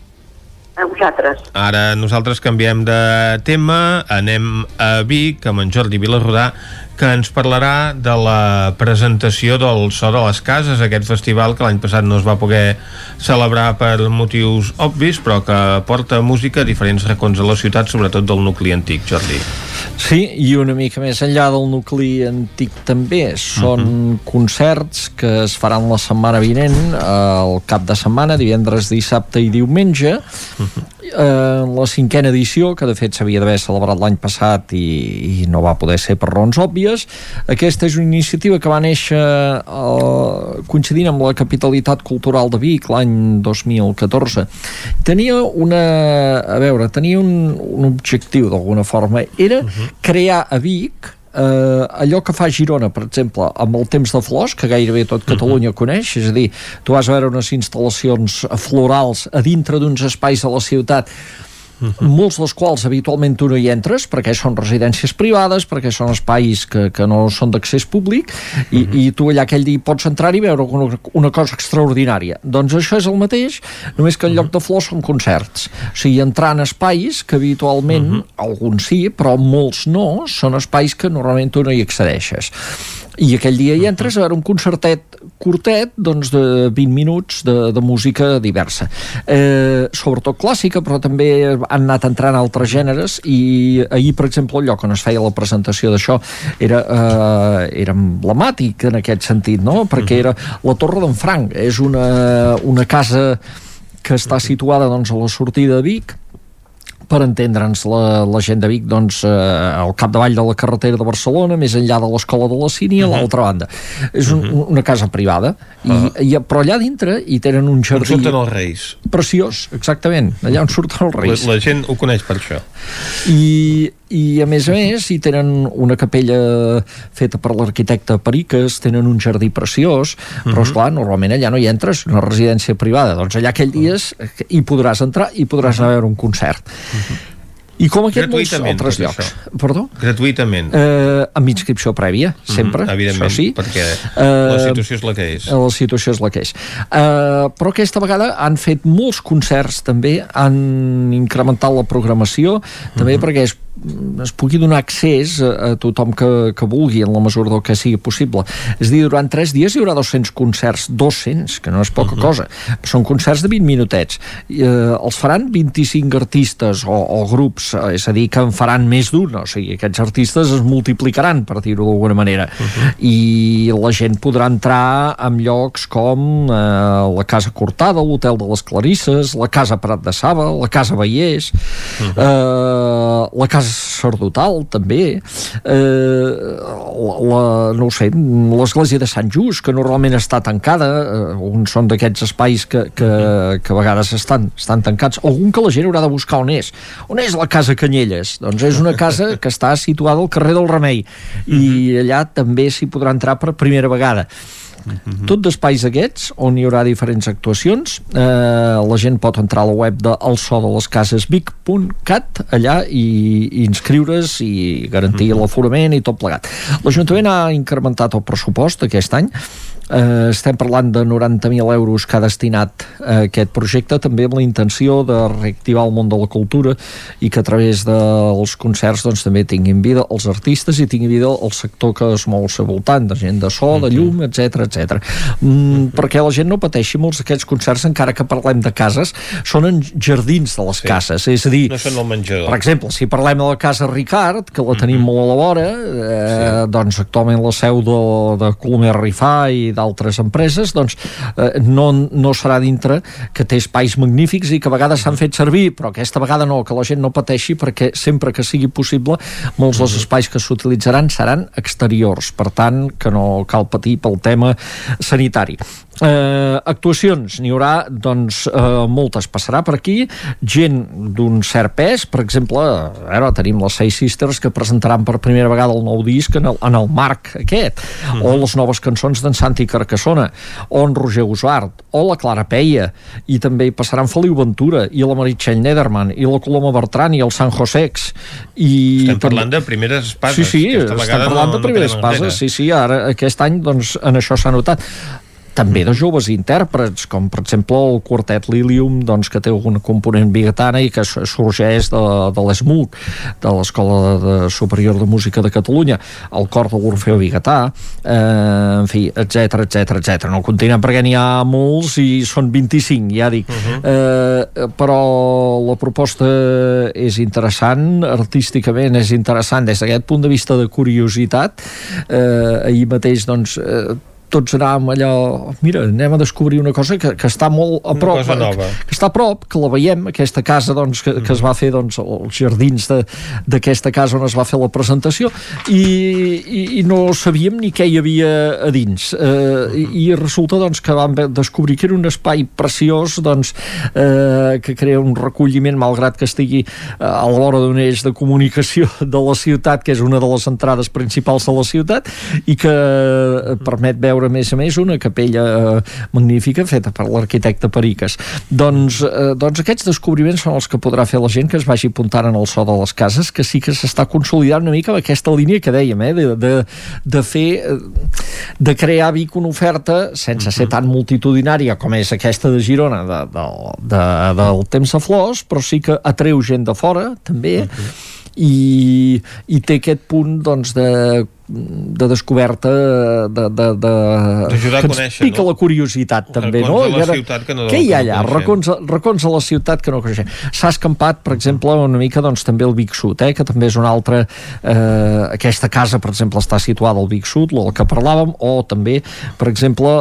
a vosaltres. Ara nosaltres canviem de tema, anem a Vic amb en Jordi Vilarrodà que ens parlarà de la presentació del So de les Cases, aquest festival que l'any passat no es va poder celebrar per motius obvis, però que porta música a diferents racons de la ciutat, sobretot del nucli antic, Jordi. Sí, i una mica més enllà del nucli antic també. Són concerts que es faran la setmana vinent, el cap de setmana, divendres, dissabte i diumenge, eh, la cinquena edició, que de fet s'havia d'haver celebrat l'any passat i, i no va poder ser per raons òbvies. Aquesta és una iniciativa que va néixer eh, coincidint amb la capitalitat cultural de Vic l'any 2014. Tenia una... a veure, tenia un, un objectiu d'alguna forma. Era crear a Vic eh, allò que fa Girona, per exemple, amb el temps de flors, que gairebé tot Catalunya coneix, és a dir, tu vas a veure unes instal·lacions florals a dintre d'uns espais de la ciutat molts dels quals habitualment tu no hi entres perquè són residències privades, perquè són espais que, que no són d'accés públic i, uh -huh. i tu allà aquell dia pots entrar i veure una, una cosa extraordinària. Doncs això és el mateix, només que en lloc de flors són concerts. O sigui, entrar en espais que habitualment, uh -huh. alguns sí, però molts no, són espais que normalment tu no hi accedeixes i aquell dia hi entres a veure un concertet curtet doncs de 20 minuts de, de música diversa. Eh, sobretot clàssica però també han anat entrant altres gèneres i ahir per exemple el lloc on es feia la presentació d'això era, eh, era emblemàtic en aquest sentit no? perquè era la Torre d'en Franc és una, una casa que està situada doncs, a la sortida de Vic per entendre'ns la, la gent de Vic doncs, eh, al capdavall de la carretera de Barcelona més enllà de l'escola de la Cini a l'altra banda. És un, una casa privada i, uh -huh. i, però allà dintre hi tenen un jardí on surten els reis. preciós, exactament, allà on surten els reis. La, la gent ho coneix per això. I, i a més a més hi tenen una capella feta per l'arquitecte Periques, tenen un jardí preciós, però uh -huh. esclar, normalment allà no hi entres, una residència privada. Doncs allà aquell dies hi podràs entrar i podràs anar a veure un concert. uh -huh. I com aquest molts altres llocs. Això. Perdó? Gratuïtament. Eh, amb inscripció prèvia, sempre. Mm -hmm, evidentment, això sí. perquè eh, la situació és la que és. La situació és la que és. Eh, però aquesta vegada han fet molts concerts també, han incrementat la programació, també mm -hmm. perquè és es pugui donar accés a, a tothom que, que vulgui en la mesura del que sigui possible. És dir, durant 3 dies hi haurà 200 concerts, 200, que no és poca uh -huh. cosa. Són concerts de 20 minutets. Eh, els faran 25 artistes o, o grups, eh, és a dir, que en faran més d'un, o sigui, aquests artistes es multiplicaran, per dir-ho d'alguna manera. Uh -huh. I la gent podrà entrar en llocs com eh, la Casa Cortada, l'Hotel de les Clarisses, la Casa Prat de Saba, la Casa Vallès, uh -huh. eh, la Casa sacerdotal també eh, la, no ho sé l'església de Sant Just que normalment està tancada eh, on són d'aquests espais que, que, que a vegades estan, estan tancats. Algun que la gent haurà de buscar on és. On és la casa Canyelles? Doncs és una casa que està situada al carrer del Remei. I allà també s'hi podrà entrar per primera vegada -huh. Tot d'espais aquests, on hi haurà diferents actuacions, eh, la gent pot entrar a la web de el so de les cases vic.cat allà i, i inscriure's i garantir uh -huh. l'aforament i tot plegat. L'Ajuntament ha incrementat el pressupost aquest any Eh, estem parlant de 90.000 euros que ha destinat a aquest projecte, també amb la intenció de reactivar el món de la cultura i que a través dels concerts doncs, també tinguin vida els artistes i tinguin vida el sector que es mou al seu voltant, de gent de so, de llum, etc etc. Mm, perquè la gent no pateixi molts d'aquests concerts, encara que parlem de cases, són en jardins de les sí. cases, és a dir... No són el menjador. Per exemple, si parlem de la casa Ricard, que la tenim mm -hmm. molt a la vora, eh, sí. doncs actualment la seu de, de Colomer Rifà i d'altres empreses, doncs eh, no, no serà dintre que té espais magnífics i que a vegades s'han fet servir, però aquesta vegada no, que la gent no pateixi perquè sempre que sigui possible molts dels espais que s'utilitzaran seran exteriors, per tant que no cal patir pel tema sanitari. Eh, actuacions, n'hi haurà doncs eh, moltes, passarà per aquí gent d'un cert pes. Per exemple, ara tenim les Seis Sisters que presentaran per primera vegada el nou disc en el, en el marc aquest uh -huh. o les noves cançons d'en Santi Carcassona o en Roger Usart o la Clara Peia i també hi passaran Feliu Ventura i la Meritxell Nederman i la Coloma Bertran i el San Josex i estem parlant de primeres espases. Sí, sí, estem parlant no, de primeres no espases sí, sí, ara aquest any doncs en això s'ha notat també de joves intèrprets, com per exemple el quartet Lilium, doncs, que té un component bigatana i que sorgeix de, de l'ESMUC, de l'Escola de Superior de Música de Catalunya, el cor de l'Orfeo Bigatà, eh, en fi, etc etc etc. No el continuen perquè n'hi ha molts i són 25, ja dic. Uh -huh. eh, però la proposta és interessant, artísticament és interessant des d'aquest punt de vista de curiositat. Eh, ahir mateix, doncs, eh, tots anàvem allò, mira, anem a descobrir una cosa que, que està molt a prop, una cosa nova. que està a prop, que la veiem, aquesta casa doncs, que, que es va fer doncs, els jardins d'aquesta casa on es va fer la presentació i, i, i no sabíem ni què hi havia a dins eh, i, resulta doncs, que vam descobrir que era un espai preciós doncs, eh, que crea un recolliment malgrat que estigui eh, a la vora d'un eix de comunicació (laughs) de la ciutat que és una de les entrades principals de la ciutat i que permet veure veure, a més a més, una capella eh, magnífica feta per l'arquitecte Periques. Doncs, eh, doncs aquests descobriments són els que podrà fer la gent que es vagi apuntant en el so de les cases, que sí que s'està consolidant una mica amb aquesta línia que dèiem, eh, de, de, de fer eh, de crear a Vic una oferta sense ser tan multitudinària com és aquesta de Girona de, de, de, del temps de flors, però sí que atreu gent de fora, també, uh -huh. i, i té aquest punt doncs, de de descoberta de, de, de, D'ajudar a que ens conèixer, pica no? la curiositat també, no? la I ara, ciutat que no- què hi ha allà? Racons, a- racons a la ciutat que no coneixem. S'ha escampat, per exemple, una mica doncs, també el Vic Sud, eh, que també és una altra eh, aquesta casa, per exemple, està situada al Vic Sud, el que parlàvem, o també, per exemple,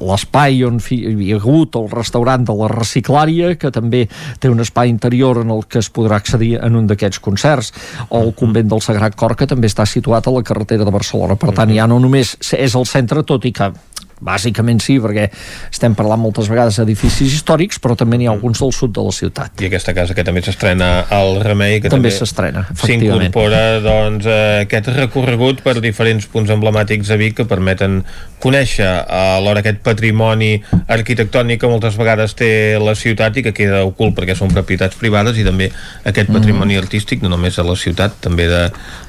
l'espai on hi havia hagut el restaurant de la Reciclària, que també té un espai interior en el que es podrà accedir en un d'aquests concerts, o el convent del Sagrat Cor, que també està situat a la carretera de Barcelona. Per tant, ja no només és el centre, tot i que bàsicament sí, perquè estem parlant moltes vegades d'edificis històrics, però també n'hi ha alguns del sud de la ciutat. I aquesta casa que també s'estrena al Remei, que També també, s'estrena, efectivament. S'incorpora doncs, eh, aquest recorregut per diferents punts emblemàtics de Vic que permeten conèixer eh, alhora aquest patrimoni arquitectònic que moltes vegades té la ciutat i que queda ocult perquè són propietats privades i també aquest patrimoni Mm. artístic, no només de la ciutat, també de,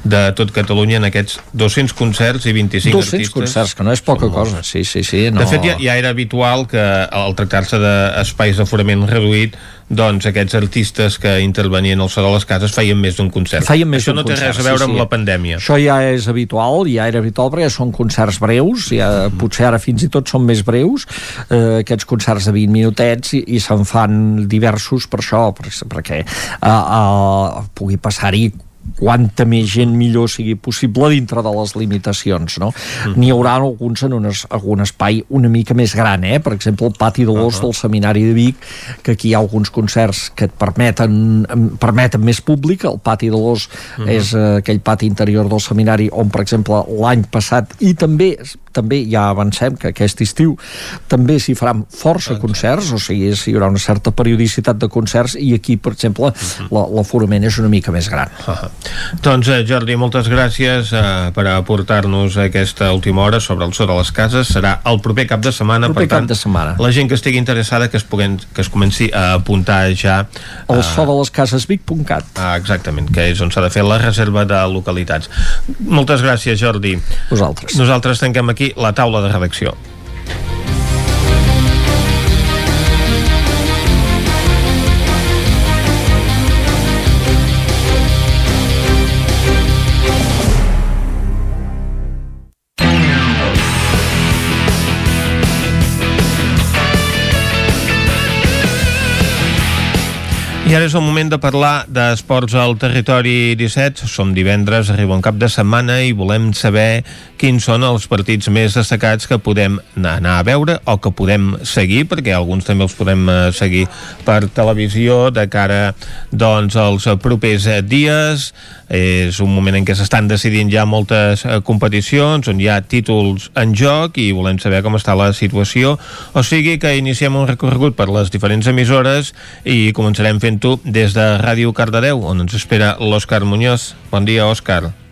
de tot Catalunya en aquests 200 concerts i 25 200 artistes. concerts, que no és poca cosa, sí, sí, sí. No... De fet, ja, ja era habitual que al tractar-se d'espais d'aforament reduït doncs aquests artistes que intervenien al so de les cases feien més d'un concert. Feien més Això no té concert, res a veure sí, amb sí. la pandèmia. Això ja és habitual, ja era habitual perquè són concerts breus, ja, potser ara fins i tot són més breus, eh, aquests concerts de 20 minutets i, i se'n fan diversos per això, per, perquè eh, eh, pugui passar-hi quanta més gent millor sigui possible dintre de les limitacions, no? N'hi haurà alguns en un, es, algun espai una mica més gran, eh? Per exemple, el pati de l'Os del Seminari de Vic, que aquí hi ha alguns concerts que et permeten, permeten més públic, el pati de l'Os Mhm. és eh, aquell pati interior del seminari on, per exemple, l'any passat i també també ja avancem que aquest estiu també s'hi faran força concerts, o sigui, hi haurà una certa periodicitat de concerts i aquí, per exemple, Mhm. la- l'aforament és una mica més gran. Doncs eh, Jordi, moltes gràcies eh, per aportar-nos aquesta última hora sobre el so de les cases. Serà el proper cap de setmana, Proper per tant, cap de setmana. la gent que estigui interessada que es, puguen, que es comenci a apuntar ja El so de les cases Vic.cat. Ah, exactament, que és on s'ha de fer la reserva de localitats. Moltes gràcies, Jordi. Vosaltres. Nosaltres tanquem aquí la taula de redacció. I ara és el moment de parlar d'esports al territori 17. Som divendres, arriba un cap de setmana i volem saber quins són els partits més destacats que podem anar a veure o que podem seguir, perquè alguns també els podem eh, seguir per televisió de cara doncs, als propers dies. És un moment en què s'estan decidint ja moltes eh, competicions, on hi ha títols en joc i volem saber com està la situació. O sigui que iniciem un recorregut per les diferents emissores i començarem fent-ho des de Ràdio Cardedeu, on ens espera l'Òscar Muñoz. Bon dia, Òscar.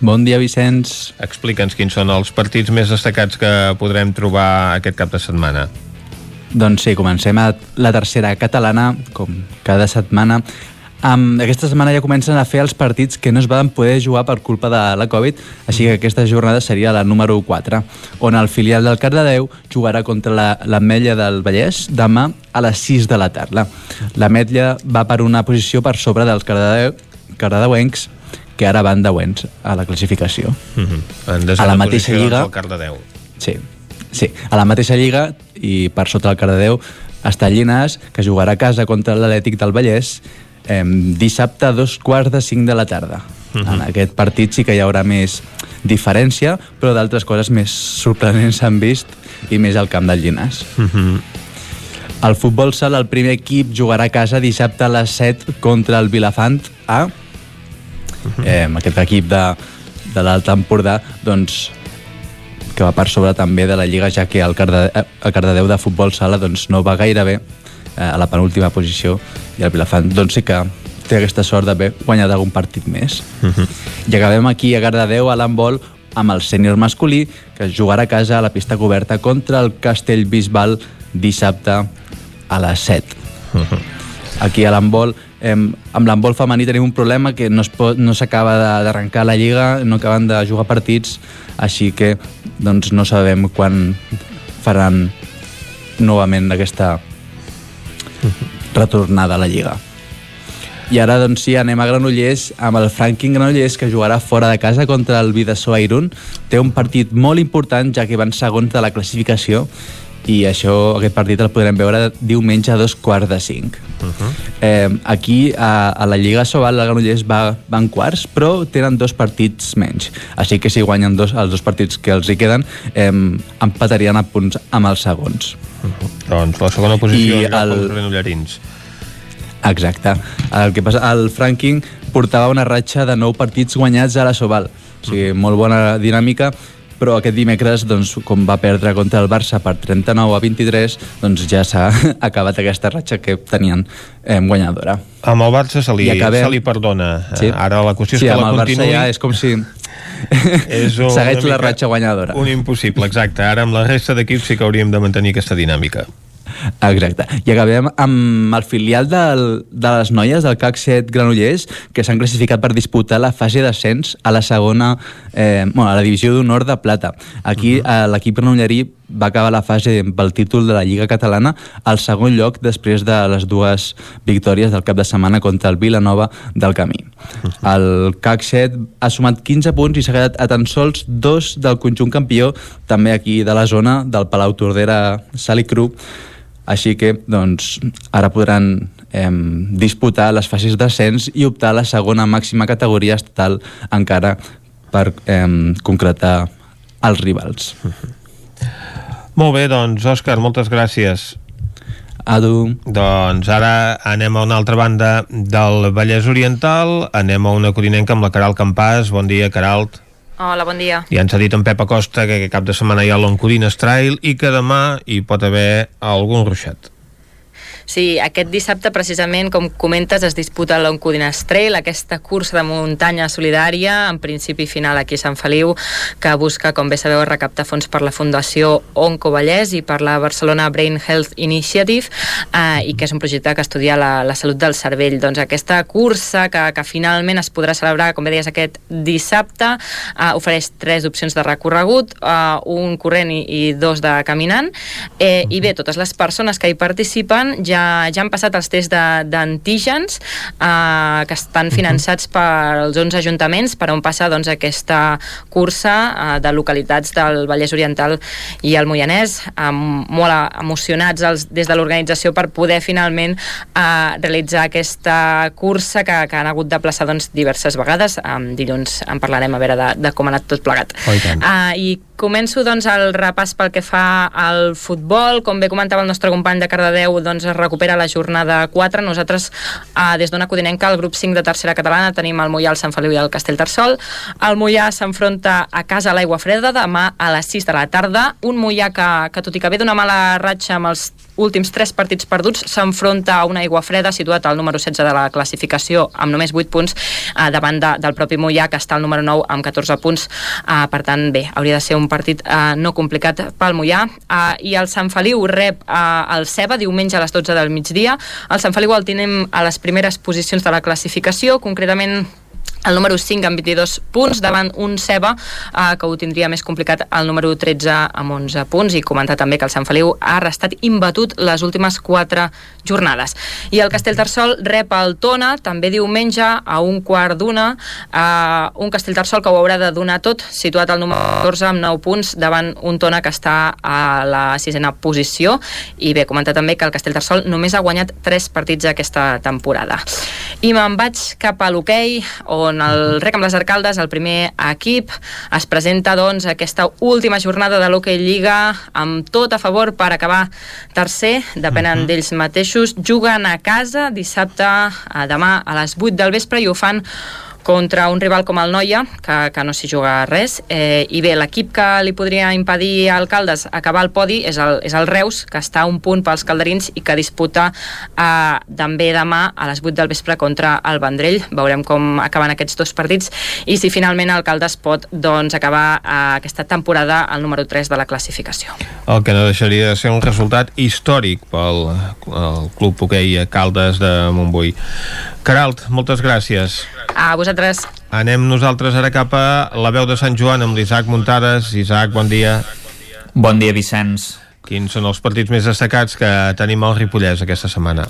Bon dia, Vicenç. Explica'ns quins són els partits més destacats que podrem trobar aquest cap de setmana. Doncs sí, comencem a la tercera catalana, com cada setmana. Um, aquesta setmana ja comencen a fer els partits que no es van poder jugar per culpa de la Covid, així que aquesta jornada seria la número 4, on el filial del Cardedeu jugarà contra la- l'Ametlla del Vallès demà a les 6 de la tarda. L'Ametlla va per una posició per sobre dels Cardedeu, cardedeuencs, que ara van deuents a la classificació. Mm -hmm. A la mateixa lliga- el Cardedeu. Sí, sí. A la mateixa lliga i per sota el Cardedeu està Llinàs, que jugarà a casa contra l'Atlètic del Vallès eh, dissabte a dos quarts de cinc de la tarda. Mhm. En aquest partit sí que hi haurà més diferència, però d'altres coses més sorprenents s'han vist i més al camp del Llinàs. Mm -hmm. El futbol sala, el primer equip, jugarà a casa dissabte a les 7 contra el Vilafant A. Eh, aquest equip de, de l'Alt Empordà, doncs, que va per sobre també de la Lliga, ja que el, Carde, eh, el Cardedeu de futbol sala doncs, no va gaire bé eh, a la penúltima posició i el Vilafant doncs, sí que té aquesta sort d'haver guanyat algun partit més. Mhm. I acabem aquí a Cardedeu, a l'handbol, amb el sènior masculí, que es jugarà a casa a la pista coberta contra el Castellbisbal dissabte a les 7. Aquí a l'handbol, eh, amb l'handbol femení tenim un problema que no no s'acaba de- d'arrencar la lliga, no acaben de jugar partits, així que doncs, no sabem quan faran novament aquesta retornada a la lliga. I ara, doncs sí, anem a Granollers amb el Franklin Granollers, que jugarà fora de casa contra el Vidassó a Irún. Té un partit molt important, ja que van segons de la classificació, i això, aquest partit el podrem veure diumenge a dos quarts de cinc. Uh -huh. Eh, aquí, a, a la Lliga Sobal, el Granollers va, va en quarts, però tenen dos partits menys. Així que si guanyen dos, els dos partits que els hi queden, eh, empatarien a punts amb els segons. Uh -huh. Doncs la segona posició I I el... el- els granollerins. Exacte. El que passa, el Franking portava una ratxa de nou partits guanyats a la Sobal. O sigui, molt bona dinàmica, però aquest dimecres, doncs, com va perdre contra el Barça per 39 a 23, doncs ja s'ha (laughs) acabat aquesta ratxa que tenien eh, guanyadora. Amb el Barça se li, I acabem- se li perdona. Sí. Ara la qüestió és sí, que la continuï. Barça ja és com si (laughs) és una segueix la ratxa guanyadora. Un impossible, exacte. Ara amb la resta d'equips sí que hauríem de mantenir aquesta dinàmica. Exacte. I acabem amb el filial del, de les noies del CAC 7 Granollers que s'han classificat per disputar la fase d'ascens a la segona, eh, bueno, a la divisió d'honor de plata. Aquí uh -huh. l'equip granollerí va acabar la fase pel títol de la Lliga Catalana al segon lloc després de les dues victòries del cap de setmana contra el Vilanova del Camí. (laughs) El CAC 7 ha sumat 15 punts i s'ha quedat a tan sols dos del conjunt campió, també aquí de la zona del Palau Tordera Sali Cru, així que, doncs, ara podran eh, disputar les fases d'ascens i optar a la segona màxima categoria estatal encara per eh, concretar els rivals. (laughs) Molt bé, doncs, Òscar, moltes gràcies. A tu. Doncs ara anem a una altra banda del Vallès Oriental, anem a una codinenca amb la Caral Campàs. Bon dia, Caralt. Hola, bon dia. Ja ens ha dit en Pep Acosta que aquest cap de setmana hi ha l'Oncodines Trail i que demà hi pot haver algun ruixat. Sí, aquest dissabte, precisament, com comentes, es disputa l'Oncodines Trail, aquesta cursa de muntanya solidària, en principi i final aquí a Sant Feliu, que busca, com bé sabeu, recaptar fons per la Fundació Onco Vallès i per la Barcelona Brain Health Initiative, eh, i que és un projecte que estudia la, la salut del cervell. Doncs aquesta cursa, que, que finalment es podrà celebrar, com bé deies, aquest dissabte, eh, ofereix tres opcions de recorregut, eh, un corrent i, i dos de caminant, eh, i bé, totes les persones que hi participen ja, ja han passat els tests d'antígens eh, que estan finançats pels 11 ajuntaments per on passa doncs, aquesta cursa eh, de localitats del Vallès Oriental i el Moianès, eh, molt emocionats els, des de l'organització per poder finalment eh, realitzar aquesta cursa que, que han hagut de plaçar doncs, diverses vegades. Eh, dilluns en parlarem a veure de, de com ha anat tot plegat. Oh, i tant. Uh, I començo doncs, el repàs pel que fa al futbol. Com bé comentava el nostre company de Cardedeu, doncs, es recupera la jornada 4. Nosaltres, uh, des d'una Codinenca, al grup 5 de tercera catalana, tenim el Mollà, el Sant Feliu i el Castellterçol. El Mollà s'enfronta a casa a l'Aigua Freda demà a les 6 de la tarda. Un Mollà que, que tot i que ve d'una mala ratxa amb els últims tres partits perduts, s'enfronta a una Aigua Freda situat al número 16 de la classificació amb només 8 punts eh, davant de, del propi Mollà que està al número 9 amb 14 punts eh, per tant bé, hauria de ser un partit eh, no complicat pel Mollà eh, i el Sant Feliu rep eh, el Ceba diumenge a les 12 del migdia. El Sant Feliu el tenim a les primeres posicions de la classificació, concretament el número 5 amb 22 punts davant un Ceba eh, que ho tindria més complicat el número 13 amb 11 punts. I comentar també que el Sant Feliu ha restat imbatut les últimes 4 jornades. I el Castellterçol rep el Tona també diumenge a un quart d'una. Eh, un Castellterçol que ho haurà de donar tot situat al número 14 amb 9 punts davant un Tona que està a la sisena posició. I bé, comentar també que el Castellterçol només ha guanyat 3 partits aquesta temporada. I me'n vaig cap a l'hoquei on el Rec amb les Arcaldes, el primer equip, es presenta doncs aquesta última jornada de l'Hockey Lliga amb tot a favor per acabar tercer, depenen uh -huh. d'ells mateixos, juguen a casa dissabte, a demà a les 8 del vespre i ho fan contra un rival com el Noia, que, que no s'hi juga res, eh, i bé, l'equip que li podria impedir a Alcaldes acabar el podi és el, és el Reus, que està a un punt pels calderins i que disputa eh, també demà a les 8 del vespre contra el Vendrell. Veurem com acaben aquests dos partits i si finalment Alcaldes pot doncs, acabar eh, aquesta temporada al número 3 de la classificació. El que no deixaria de ser un resultat històric pel el Club Hoquei Caldes de Montbui. Caralt, moltes gràcies. A vosaltres. Anem nosaltres ara cap a la veu de Sant Joan amb l'Isaac Muntades. Isaac, bon dia. Bon dia, Vicenç. Quins són els partits més destacats que tenim al Ripollès aquesta setmana?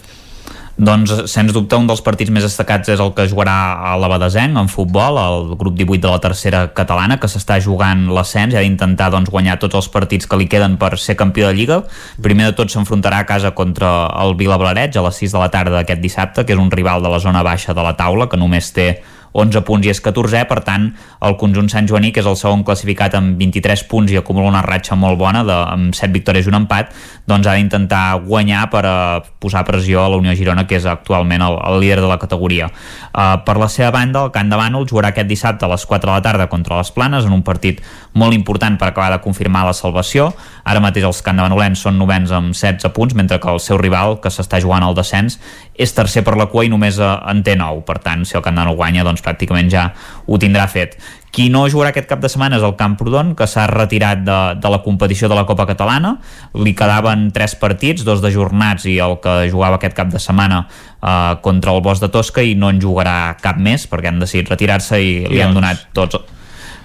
Doncs, sens dubte, un dels partits més destacats és el que jugarà a l'Abadesenc en futbol, el grup 18 de la tercera catalana, que s'està jugant l'ascens i ha d'intentar doncs, guanyar tots els partits que li queden per ser campió de Lliga. Primer de tot s'enfrontarà a casa contra el Vilablareig a les 6 de la tarda d'aquest dissabte, que és un rival de la zona baixa de la taula, que només té 11 punts i és 14è, per tant el conjunt Sant Joaní, que és el segon classificat amb 23 punts i acumula una ratxa molt bona de, amb 7 victòries i un empat, doncs ha d'intentar guanyar per a posar pressió a la Unió Girona, que és actualment el, el líder de la categoria. Uh, per la seva banda, el Camp de Bànol jugarà aquest dissabte a les 4 de la tarda contra les Planes en un partit molt important per acabar de confirmar la salvació. Ara mateix els Banolens són novens amb 16 punts, mentre que el seu rival, que s'està jugant al descens, és tercer per la cua i només en té 9. Per tant, si el Bànol guanya, doncs pràcticament ja ho tindrà fet. Qui no jugarà aquest cap de setmana és el Camprodon, que s'ha retirat de, de la competició de la Copa Catalana. Li quedaven tres partits, dos de jornats i el que jugava aquest cap de setmana eh, contra el Bosch de Tosca i no en jugarà cap més perquè han decidit retirar-se i li han donat tots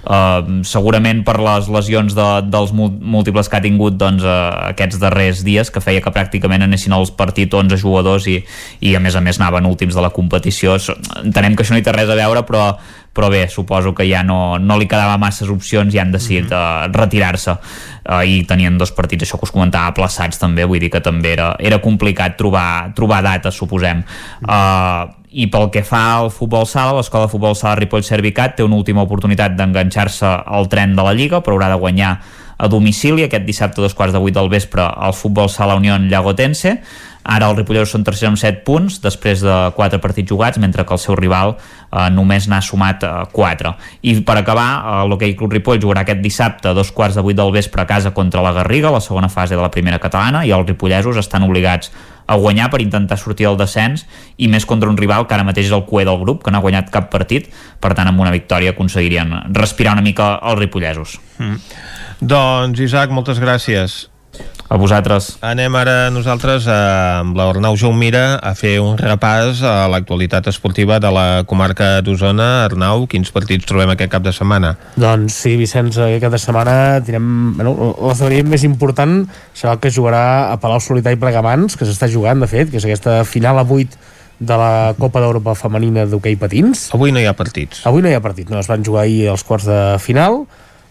Uh, segurament per les lesions de, dels múltiples que ha tingut doncs, uh, aquests darrers dies que feia que pràcticament anessin als partits 11 jugadors i, i a més a més anaven últims de la competició entenem que això no hi té res a veure però però bé, suposo que ja no, no li quedava masses opcions i han decidit mm -hmm. uh, retirar-se uh, i tenien dos partits, això que us comentava, aplaçats també, vull dir que també era, era complicat trobar, trobar dates, suposem. Uh, i pel que fa al futbol sala, l'escola de futbol sala Ripoll Servicat té una última oportunitat d'enganxar-se al tren de la Lliga, però haurà de guanyar a domicili aquest dissabte a dos quarts de vuit del vespre al futbol sala Unió Llagotense Ara el Ripolleros són tercer amb 7 punts després de 4 partits jugats, mentre que el seu rival eh, només n'ha sumat eh, 4. I per acabar, eh, l'Hockey Club Ripoll jugarà aquest dissabte a dos quarts de 8 del vespre a casa contra la Garriga, la segona fase de la primera catalana, i els ripollesos estan obligats a guanyar per intentar sortir del descens i més contra un rival que ara mateix és el cué del grup, que no ha guanyat cap partit, per tant amb una victòria aconseguirien respirar una mica els ripollesos. Mm. Doncs Isaac, moltes gràcies. A vosaltres. Anem ara nosaltres eh, amb l'Arnau Jaumira a fer un repàs a l'actualitat esportiva de la comarca d'Osona. Arnau, quins partits trobem aquest cap de setmana? Doncs sí, Vicenç, aquest cap de setmana tindrem... Bueno, l'esdeveniment més important serà el que jugarà a Palau Solità i Plegamans, que s'està jugant, de fet, que és aquesta final a 8 de la Copa d'Europa Femenina d'hoquei patins. Avui no hi ha partits. Avui no hi ha partits, no, es van jugar ahir els quarts de final,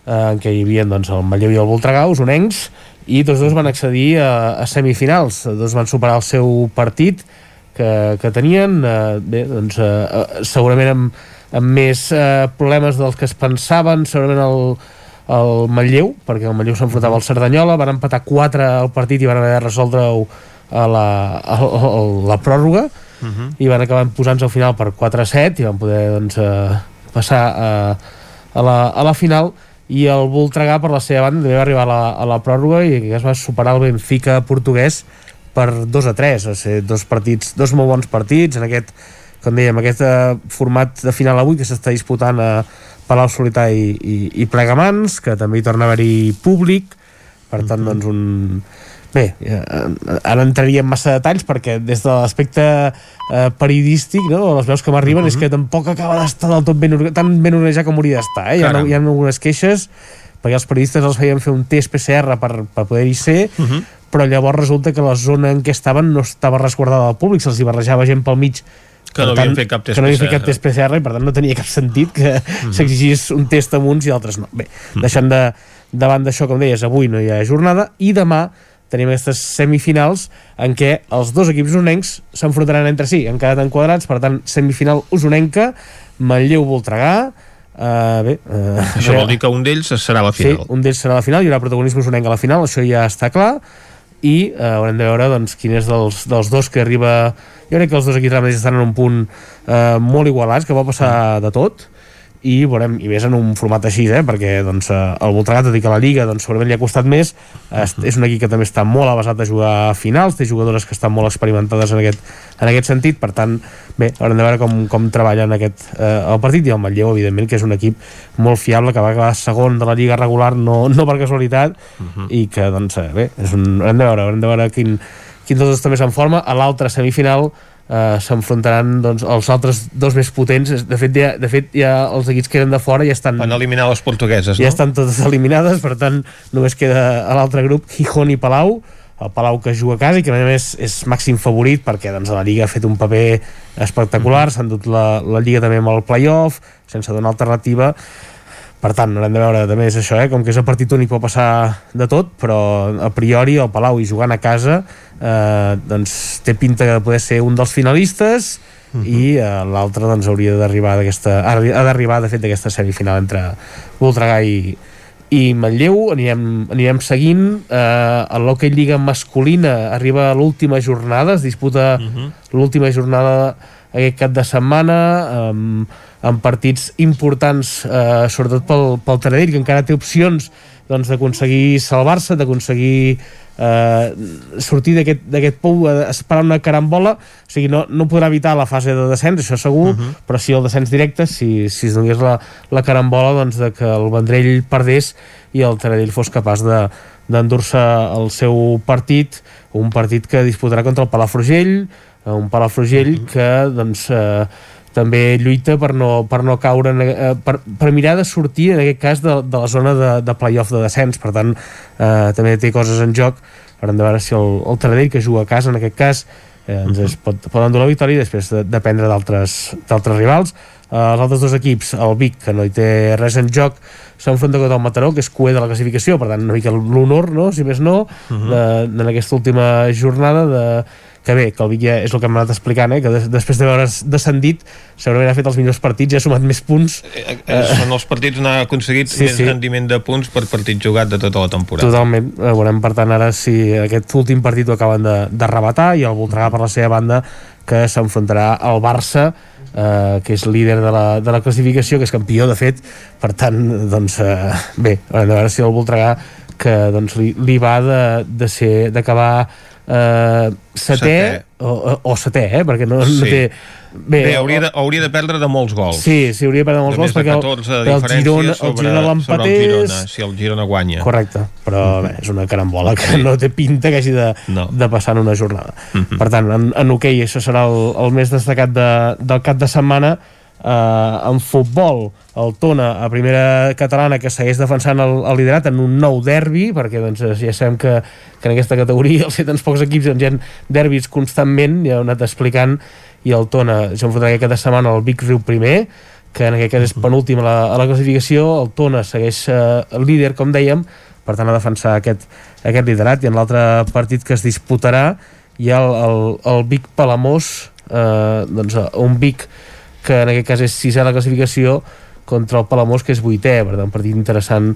eh, en què hi havia doncs, el Manlleu i el Voltregà, usonencs, i tots dos van accedir a, a semifinals, dos van superar el seu partit que, que tenien. Eh, bé, doncs, eh, segurament amb, amb més eh, problemes dels que es pensaven segurament el, el Manlleu perquè el Manlleu s'enfrontava al Cerdanyola van empatar 4 al partit i van haver de resoldre-ho a la, a, a, a la pròrroga. Uh -huh. i van acabar posant-se al final per 4-7 i van poder doncs, eh, passar a, a, la, a la final i el Voltregà per la seva banda. També va arribar a la, a la pròrroga i es va superar el Benfica portuguès per 2 a 3, o sigui, dos partits, dos molt bons partits en aquest, com dèiem, aquest uh, format de final avui que s'està disputant a Palau Solità i, i, i Plegamans, que també hi torna a haver-hi públic, per tant, doncs un Bé, ara entraria en massa detalls perquè des de l'aspecte eh, periodístic, no, les veus que m'arriben uh -huh. és que tampoc acaba d'estar del tot ben, tan ben organitzat com hauria d'estar. Eh? Hi, ha, hi ha algunes queixes perquè els periodistes els feien fer un test PCR per, per poder-hi ser, uh -huh. però llavors resulta que la zona en què estaven no estava resguardada al públic, se'ls hi barrejava gent pel mig que no havien fet cap test que no havien fet cap test PCR i per tant no tenia cap sentit que uh -huh. s'exigís un test amb uns i altres no. Bé, uh -huh. deixant de, davant d'això, com deies, avui no hi ha jornada i demà tenim aquestes semifinals en què els dos equips usonencs s'enfrontaran entre si, han quedat enquadrats, per tant, semifinal usonenca, Manlleu-Voltregà, Uh, bé, uh, això vol dir que un d'ells serà la final. sí, un d'ells serà la final, hi haurà protagonisme usonenc a la final això ja està clar i eh, haurem de veure doncs, quin és dels, dels dos que arriba jo crec que els dos equips estan en un punt eh, molt igualats, que pot passar de tot i veurem, i més en un format així eh, perquè doncs, eh, el Voltregà tot i que la Lliga doncs, segurament li ha costat més és un equip que també està molt avasat a jugar a finals té jugadores que estan molt experimentades en aquest, en aquest sentit, per tant bé, haurem de veure com, com treballen aquest, eh, el partit i el Manlleu, evidentment, que és un equip molt fiable, que va acabar segon de la Lliga regular no, no per casualitat uh -huh. i que, doncs, eh, bé, és un, haurem de veure, haurem de veure quin, quin dels dos està més en forma a l'altra semifinal eh, s'enfrontaran doncs, els altres dos més potents de fet, ja, de fet ja els equips que eren de fora ja estan van eliminar les portugueses ja estan totes (laughs) eliminades per tant només queda a l'altre grup Gijón i Palau el Palau que juga a casa i que a més és màxim favorit perquè doncs, la Lliga ha fet un paper espectacular, mm -hmm. s'han dut la, la Lliga també amb el playoff, sense donar alternativa per tant, haurem de veure també és això, eh? com que és el partit únic pot passar de tot, però a priori el Palau i jugant a casa eh, doncs té pinta de poder ser un dels finalistes uh -huh. i eh, l'altre doncs hauria d'arribar d'aquesta ha d'arribar de fet d'aquesta semifinal entre Voltregà i, i Manlleu anirem, anirem seguint eh, en l'Hockey Lliga masculina arriba l'última jornada es disputa uh -huh. l'última jornada aquest cap de setmana amb eh, en partits importants eh, sobretot pel, pel Taradell que encara té opcions doncs, d'aconseguir salvar-se, d'aconseguir eh, sortir d'aquest pou a esperar una carambola o sigui, no, no podrà evitar la fase de descens, això segur, uh -huh. però sí el descens directe si, si es donés la, la carambola doncs, de que el Vendrell perdés i el Taradell fos capaç de d'endur-se el seu partit un partit que disputarà contra el Palafrugell un Palafrugell uh -huh. que doncs eh, també lluita per no, per no caure en, eh, per, per mirar de sortir en aquest cas de, de la zona de, de playoff de descens. Per tant eh, també té coses en joc. Haurem de veure si el, el Taradell que juga a casa en aquest cas eh, ens es pot, poden donar la victòria i després de, dependre d'altres rivals. Eh, els altres dos equips, el Vic que no hi té res en joc s'enfronta contra el Mataró, que és cué de la classificació. Per tant una mica l'honor, no? si més no uh -huh. de, en aquesta última jornada de que bé, que el Vic ja és el que hem anat explicant, eh? que des, després d'haver descendit segurament ha fet els millors partits i ha sumat més punts eh, eh, són els partits on ha aconseguit sí, més sí. rendiment de punts per partit jugat de tota la temporada totalment, eh, veurem per tant ara si aquest últim partit ho acaben de, de rebatar i el Voltregà per la seva banda que s'enfrontarà al Barça eh, que és líder de la, de la classificació que és campió de fet per tant doncs eh, bé, haurem de veure si el Voltregà que doncs, li, li va de, de ser d'acabar eh, setè, setè. O, o setè, eh? perquè no, sí. no té Bé, Bé hauria, de, hauria de perdre de molts gols. Sí, sí, hauria de perdre molts gols perquè el, el Girona, el Girona l'empatés... Si el Girona guanya. Correcte, però uh -huh. bé, és una carambola que sí. no té pinta que hagi de, no. de passar en una jornada. Uh -huh. Per tant, en, en hoquei okay, això serà el, el més destacat de, del cap de setmana eh, en futbol el Tona a primera catalana que segueix defensant el, el liderat en un nou derbi perquè doncs, ja sabem que, que en aquesta categoria (laughs) els tants pocs equips doncs, hi ha derbis constantment, ja ho he anat explicant i el Tona, ja em fotrà aquesta setmana el Vic Riu primer que en aquest cas és penúltim a la, a la classificació el Tona segueix eh, el líder com dèiem, per tant a defensar aquest, aquest liderat i en l'altre partit que es disputarà hi ha el, el, el Vic Palamós eh, doncs un Vic que en aquest cas és sisè a la classificació contra el Palamós que és vuitè per tant un partit interessant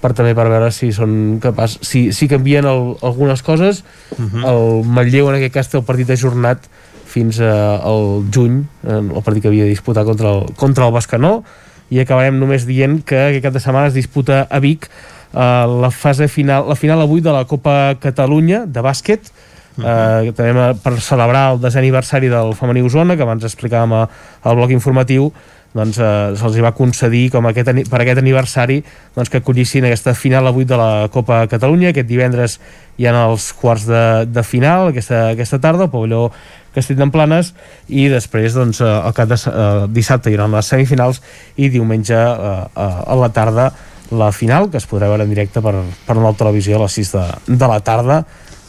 per també per veure si són capaç si, si canvien el, algunes coses uh mhm. -huh. el Matlleu en aquest cas té el partit ajornat fins a, al juny el partit que havia de disputar contra el, contra el Bascanó i acabarem només dient que aquest cap de setmana es disputa a Vic uh, la fase final, la final avui de la Copa Catalunya de bàsquet Uh -huh. eh, també per celebrar el desè aniversari del femení Osona, que abans explicàvem al bloc informatiu, doncs eh, se'ls va concedir com aquest, per aquest aniversari doncs, que acollissin aquesta final avui de la Copa Catalunya, aquest divendres hi ha els quarts de, de final aquesta, aquesta tarda, al pavelló Castell d'Emplanes i després doncs, eh, el cap de, eh, dissabte hi haurà les semifinals i diumenge eh, a la tarda la final, que es podrà veure en directe per, per una televisió a les 6 de, de la tarda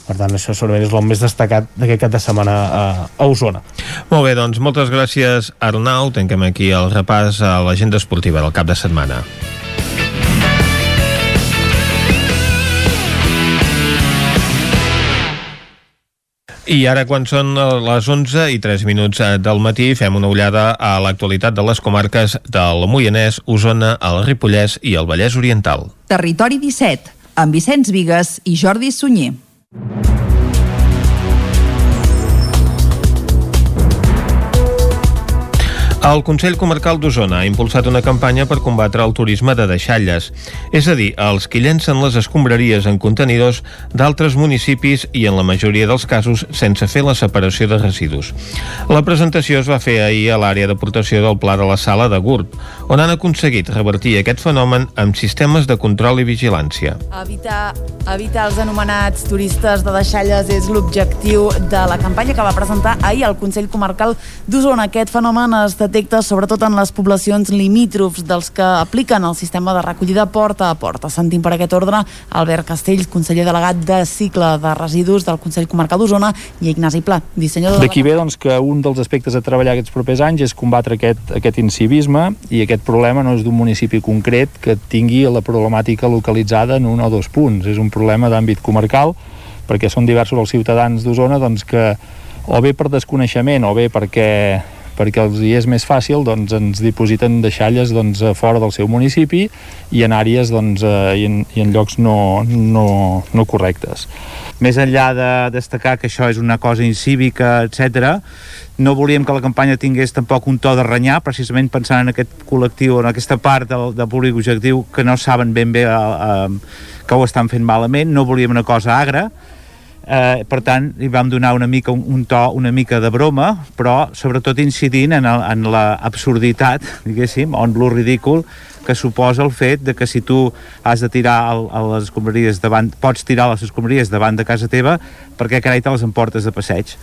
per tant això segurament és el més destacat d'aquest cap de setmana a, a Osona Molt bé, doncs moltes gràcies Arnau, tanquem aquí el repàs a l'agenda esportiva del cap de setmana I ara, quan són les 11 i 3 minuts eh, del matí, fem una ullada a l'actualitat de les comarques del Moianès, Osona, el Ripollès i el Vallès Oriental. Territori 17, amb Vicenç Vigues i Jordi Sunyer. you El Consell Comarcal d'Osona ha impulsat una campanya per combatre el turisme de deixalles, és a dir, els que llencen les escombraries en contenidors d'altres municipis i, en la majoria dels casos, sense fer la separació de residus. La presentació es va fer ahir a l'àrea d'aportació del Pla de la Sala de Gurb, on han aconseguit revertir aquest fenomen amb sistemes de control i vigilància. Evitar, evitar els anomenats turistes de deixalles és l'objectiu de la campanya que va presentar ahir el Consell Comarcal d'Osona. Aquest fenomen es detecta sobretot en les poblacions limítrofs dels que apliquen el sistema de recollida porta a porta. Sentim per aquest ordre Albert Castells, conseller delegat de cicle de residus del Consell Comarcal d'Osona i Ignasi Pla, dissenyador de D'aquí ve doncs, que un dels aspectes a treballar aquests propers anys és combatre aquest, aquest incivisme i aquest problema no és d'un municipi concret que tingui la problemàtica localitzada en un o dos punts. És un problema d'àmbit comarcal perquè són diversos els ciutadans d'Osona doncs, que o bé per desconeixement o bé perquè perquè els hi és més fàcil, doncs ens dipositen deixalles doncs, fora del seu municipi i en àrees doncs, eh, i, en, i en llocs no, no, no correctes. Més enllà de destacar que això és una cosa incívica, etc, no volíem que la campanya tingués tampoc un to de renyar, precisament pensant en aquest col·lectiu, en aquesta part del, del públic objectiu que no saben ben bé eh, eh, que ho estan fent malament, no volíem una cosa agra, eh, per tant li vam donar una mica un, un to una mica de broma però sobretot incidint en, el, en la absurditat diguéssim, on lo ridícul que suposa el fet de que si tu has de tirar el, a les escombraries davant, pots tirar les escombraries davant de casa teva perquè carai te les emportes de passeig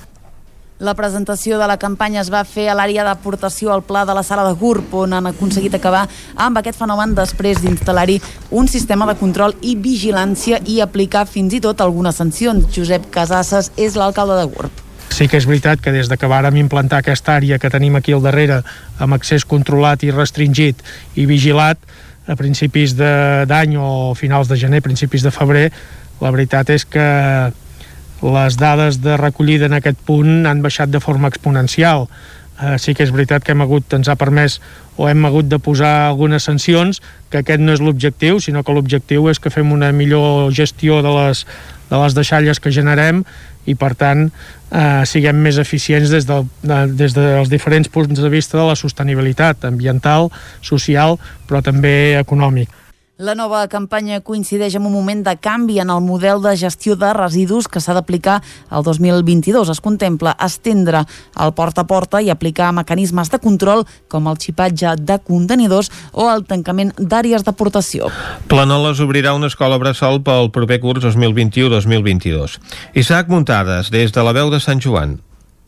la presentació de la campanya es va fer a l'àrea d'aportació al pla de la sala de GURB, on han aconseguit acabar amb aquest fenomen després d'instal·lar-hi un sistema de control i vigilància i aplicar fins i tot algunes sancions. Josep Casasses és l'alcalde de GURB. Sí que és veritat que des de que vàrem implantar aquesta àrea que tenim aquí al darrere amb accés controlat i restringit i vigilat a principis d'any o finals de gener, principis de febrer, la veritat és que les dades de recollida en aquest punt han baixat de forma exponencial. Eh, sí que és veritat que hem hagut, ens ha permès o hem hagut de posar algunes sancions, que aquest no és l'objectiu, sinó que l'objectiu és que fem una millor gestió de les, de les deixalles que generem i per tant eh, siguem més eficients des, del, de, des dels diferents punts de vista de la sostenibilitat ambiental, social, però també econòmic. La nova campanya coincideix amb un moment de canvi en el model de gestió de residus que s'ha d'aplicar el 2022. Es contempla estendre el porta a porta i aplicar mecanismes de control com el xipatge de contenidors o el tancament d'àrees d'aportació. Planoles obrirà una escola bressol pel proper curs 2021-2022. Isaac Muntades, des de la veu de Sant Joan.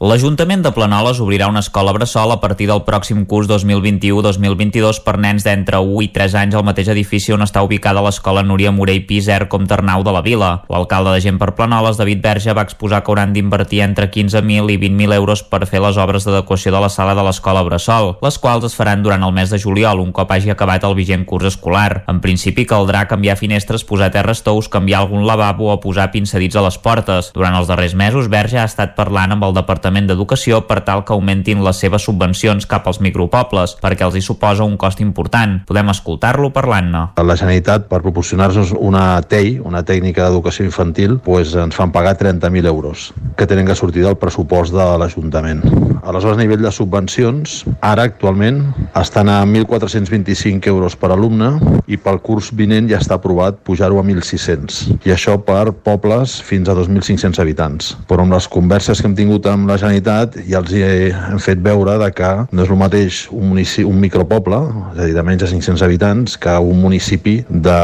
L'Ajuntament de Planoles obrirà una escola bressol a partir del pròxim curs 2021-2022 per nens d'entre 1 i 3 anys al mateix edifici on està ubicada l'escola Núria Morell Piser com Ternau de la Vila. L'alcalde de Gent per Planoles, David Verge, va exposar que hauran d'invertir entre 15.000 i 20.000 euros per fer les obres d'adequació de la sala de l'escola bressol, les quals es faran durant el mes de juliol, un cop hagi acabat el vigent curs escolar. En principi caldrà canviar finestres, posar terres tous, canviar algun lavabo o posar pincedits a les portes. Durant els darrers mesos, Verge ha estat parlant amb el Departament Departament d'Educació per tal que augmentin les seves subvencions cap als micropobles, perquè els hi suposa un cost important. Podem escoltar-lo parlant-ne. La Generalitat, per proporcionar-nos una TEI, una tècnica d'educació infantil, pues ens fan pagar 30.000 euros, que tenen que sortir del pressupost de l'Ajuntament. Aleshores, a nivell de subvencions, ara actualment estan a 1.425 euros per alumne i pel curs vinent ja està aprovat pujar-ho a 1.600. I això per pobles fins a 2.500 habitants. Però amb les converses que hem tingut amb la Generalitat ja els he, hem fet veure de que no és el mateix un, municipi, un micropoble, és a dir, de menys de 500 habitants, que un municipi de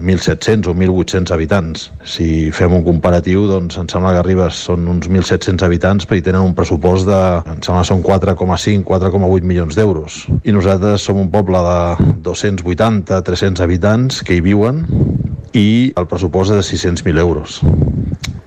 1.700 o 1.800 habitants. Si fem un comparatiu, doncs em sembla que Ribes són uns 1.700 habitants, hi tenen un pressupost de, em sembla són 4,5, 4,8 milions d'euros. I nosaltres som un poble de 280, 300 habitants que hi viuen i el pressupost és de 600.000 euros.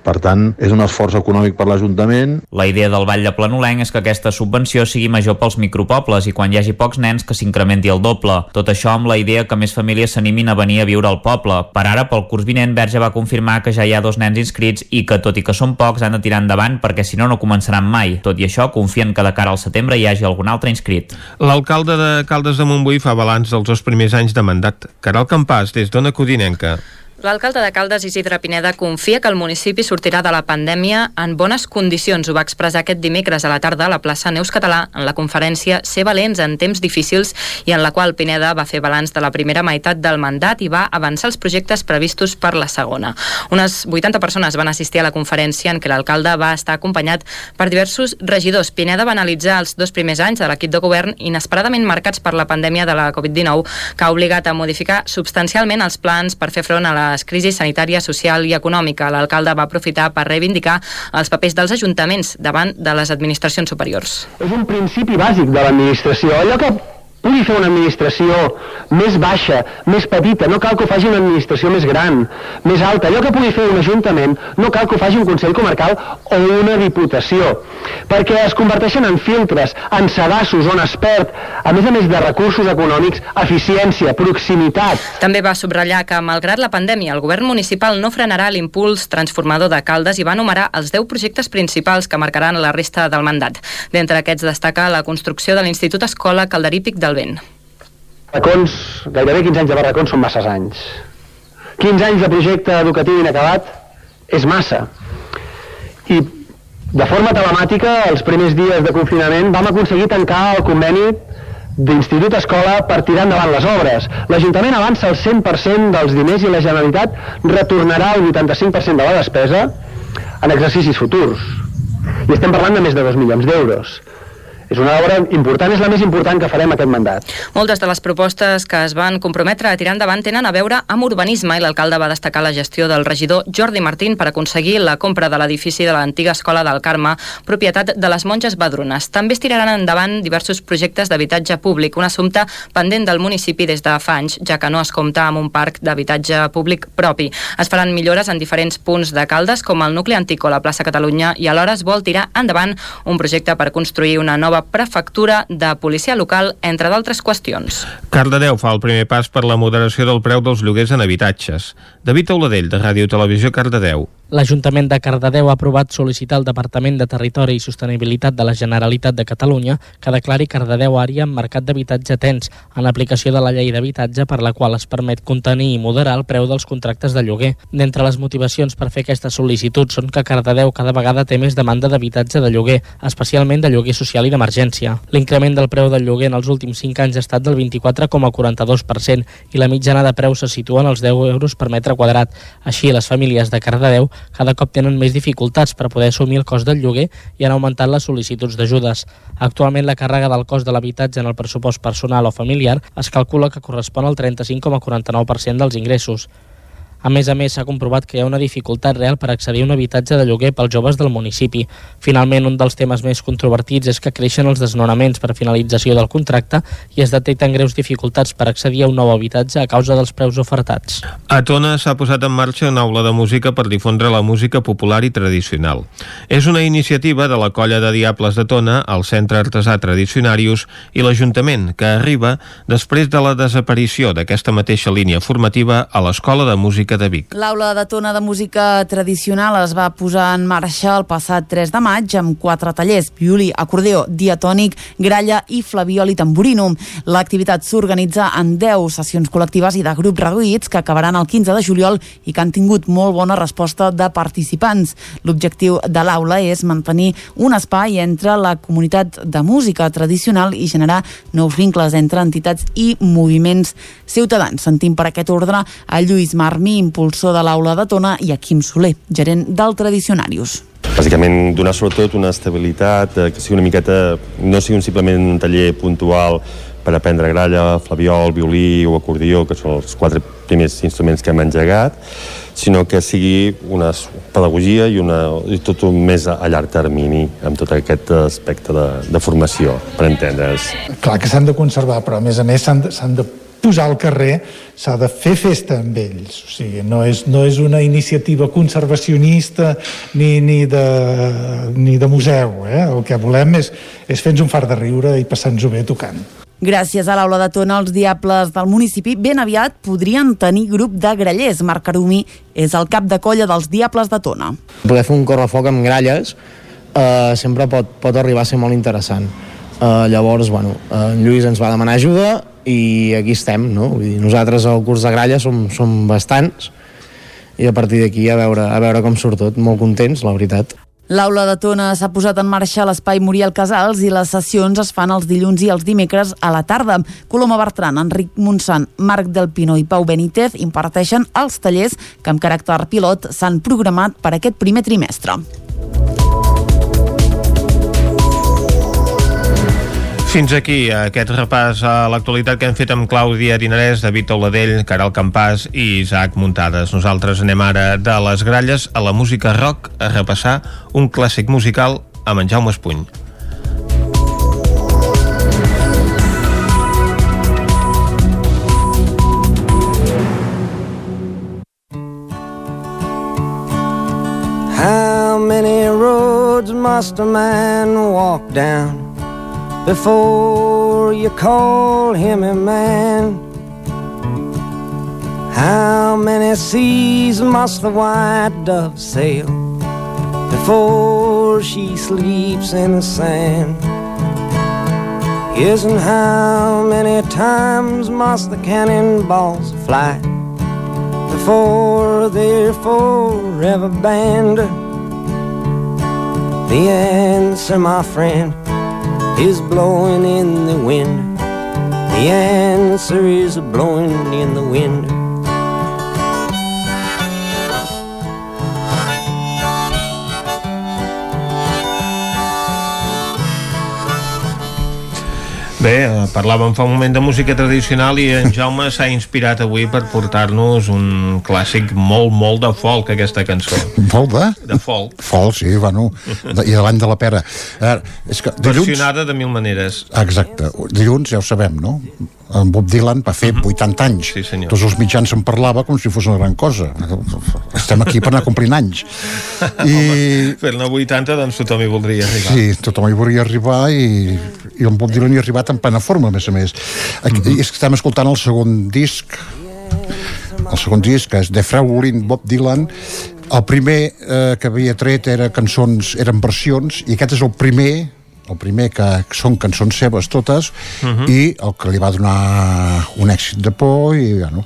Per tant, és un esforç econòmic per l'Ajuntament. La idea del Vall de Planolenc és que aquesta subvenció sigui major pels micropobles i quan hi hagi pocs nens que s'incrementi el doble. Tot això amb la idea que més famílies s'animin a venir a viure al poble. Per ara, pel curs vinent, Verge va confirmar que ja hi ha dos nens inscrits i que, tot i que són pocs, han de tirar endavant perquè si no, no començaran mai. Tot i això, confien que de cara al setembre hi hagi algun altre inscrit. L'alcalde de Caldes de Montbui fa balanç dels dos primers anys de mandat. Caral Campàs, des d'Ona Codinenca. L'alcalde de Caldes, Isidre Pineda, confia que el municipi sortirà de la pandèmia en bones condicions. Ho va expressar aquest dimecres a la tarda a la plaça Neus Català en la conferència Ser valents en temps difícils i en la qual Pineda va fer balanç de la primera meitat del mandat i va avançar els projectes previstos per la segona. Unes 80 persones van assistir a la conferència en què l'alcalde va estar acompanyat per diversos regidors. Pineda va analitzar els dos primers anys de l'equip de govern inesperadament marcats per la pandèmia de la Covid-19 que ha obligat a modificar substancialment els plans per fer front a la les crisis sanitària, social i econòmica. L'alcalde va aprofitar per reivindicar els papers dels ajuntaments davant de les administracions superiors. És un principi bàsic de l'administració. Allò que pugui fer una administració més baixa, més petita, no cal que ho faci una administració més gran, més alta. Allò que pugui fer un ajuntament no cal que ho faci un Consell Comarcal o una Diputació, perquè es converteixen en filtres, en sedassos on es perd, a més a més de recursos econòmics, eficiència, proximitat. També va subratllar que, malgrat la pandèmia, el govern municipal no frenarà l'impuls transformador de Caldes i va enumerar els 10 projectes principals que marcaran la resta del mandat. D'entre aquests destaca la construcció de l'Institut Escola Calderípic del Vent. Barracons, gairebé 15 anys de barracons són masses anys. 15 anys de projecte educatiu inacabat és massa. I de forma telemàtica, els primers dies de confinament, vam aconseguir tancar el conveni d'Institut Escola per tirar endavant les obres. L'Ajuntament avança el 100% dels diners i la Generalitat retornarà el 85% de la despesa en exercicis futurs. I estem parlant de més de 2 milions d'euros és una obra important, és la més important que farem aquest mandat. Moltes de les propostes que es van comprometre a tirar endavant tenen a veure amb urbanisme i l'alcalde va destacar la gestió del regidor Jordi Martín per aconseguir la compra de l'edifici de l'antiga escola del Carme, propietat de les monges badrunes. També es tiraran endavant diversos projectes d'habitatge públic, un assumpte pendent del municipi des de fa anys, ja que no es compta amb un parc d'habitatge públic propi. Es faran millores en diferents punts de Caldes, com el nucli antic o la plaça Catalunya, i alhora es vol tirar endavant un projecte per construir una nova prefectura de policia local, entre d'altres qüestions. Cardedeu fa el primer pas per la moderació del preu dels lloguers en habitatges. David Auladell, de Ràdio Televisió Cardedeu. L'Ajuntament de Cardedeu ha aprovat sol·licitar al Departament de Territori i Sostenibilitat de la Generalitat de Catalunya que declari Cardedeu àrea en mercat d'habitatge tens en l'aplicació de la llei d'habitatge per la qual es permet contenir i moderar el preu dels contractes de lloguer. D'entre les motivacions per fer aquesta sol·licitud són que Cardedeu cada vegada té més demanda d'habitatge de lloguer, especialment de lloguer social i d'emergència. L'increment del preu del lloguer en els últims 5 anys ha estat del 24,42% i la mitjana de preu se situa en els 10 euros per metre quadrat. Així, les famílies de Cardedeu cada cop tenen més dificultats per poder assumir el cost del lloguer i han augmentat les sol·licituds d'ajudes. Actualment la càrrega del cost de l'habitatge en el pressupost personal o familiar es calcula que correspon al 35,49% dels ingressos. A més a més, s'ha comprovat que hi ha una dificultat real per accedir a un habitatge de lloguer pels joves del municipi. Finalment, un dels temes més controvertits és que creixen els desnonaments per finalització del contracte i es detecten greus dificultats per accedir a un nou habitatge a causa dels preus ofertats. A Tona s'ha posat en marxa una aula de música per difondre la música popular i tradicional. És una iniciativa de la colla de Diables de Tona, el Centre Artesà Tradicionarius i l'Ajuntament, que arriba després de la desaparició d'aquesta mateixa línia formativa a l'Escola de Música Música de Vic. L'aula de tona de música tradicional es va posar en marxa el passat 3 de maig amb quatre tallers, violí, acordeó, diatònic, gralla i flaviol i tamborino. L'activitat s'organitza en 10 sessions col·lectives i de grups reduïts que acabaran el 15 de juliol i que han tingut molt bona resposta de participants. L'objectiu de l'aula és mantenir un espai entre la comunitat de música tradicional i generar nous vincles entre entitats i moviments ciutadans. Sentim per aquest ordre a Lluís Marmi, impulsor de l'aula de Tona, i a Quim Soler, gerent del Tradicionarius. Bàsicament donar sobretot una estabilitat, eh, que sigui una miqueta, no sigui un simplement un taller puntual per aprendre gralla, flaviol, violí o acordió, que són els quatre primers instruments que hem engegat, sinó que sigui una pedagogia i, una, i tot un més a, a llarg termini amb tot aquest aspecte de, de formació, per entendre's. Clar que s'han de conservar, però a més a més s'han de, s'han de posar al carrer, s'ha de fer festa amb ells. O sigui, no és, no és una iniciativa conservacionista ni, ni, de, ni de museu. Eh? El que volem és, és fer-nos un far de riure i passar-nos-ho bé tocant. Gràcies a l'aula de Tona, els diables del municipi ben aviat podrien tenir grup de grallers. Marc Carumi és el cap de colla dels diables de Tona. Poder fer un correfoc amb gralles eh, sempre pot, pot arribar a ser molt interessant. Uh, llavors, bueno, uh, en Lluís ens va demanar ajuda i aquí estem, no? Vull dir, nosaltres al curs de gralla som, som bastants i a partir d'aquí a veure, a veure com surt tot, molt contents, la veritat. L'aula de Tona s'ha posat en marxa a l'espai Muriel Casals i les sessions es fan els dilluns i els dimecres a la tarda. Coloma Bertran, Enric Montsant, Marc Del Pino i Pau Benítez imparteixen els tallers que amb caràcter pilot s'han programat per aquest primer trimestre. Fins aquí aquest repàs a l'actualitat que hem fet amb Clàudia Dinarès, David Oladell, Caral Campàs i Isaac Muntades. Nosaltres anem ara de les gralles a la música rock a repassar un clàssic musical amb en Jaume Espuny. How many roads must a man walk down before you call him a man? How many seas must the white dove sail before she sleeps in the sand? And how many times must the cannonballs fly before they're forever banned? The answer, my friend, is blowing in the wind. The answer is blowing in the wind. Bé, eh, parlàvem fa un moment de música tradicional i en Jaume s'ha inspirat avui per portar-nos un clàssic molt, molt de folk, aquesta cançó. Molt de? De folk. Folk, sí, bueno, de, i de l'any de la pera. Eh, és que dilluns... Versionada de mil maneres. Exacte. Dilluns, ja ho sabem, no? En Bob Dylan va fer 80 anys. Sí, senyor. Tots els mitjans se'n parlava com si fos una gran cosa. Estem aquí per anar complint anys. (laughs) I... Fer-ne 80, doncs tothom hi voldria arribar. Sí, tothom hi volia arribar i, i en Bob Dylan hi ha arribat en plena forma, a més a més. Aquí, Mhm. És que estem escoltant el segon disc, el segon disc, que és The Fraulin Bob Dylan, el primer eh, que havia tret era cançons, eren versions, i aquest és el primer el primer que són cançons seves totes Mhm. i el que li va donar un èxit de por i bueno,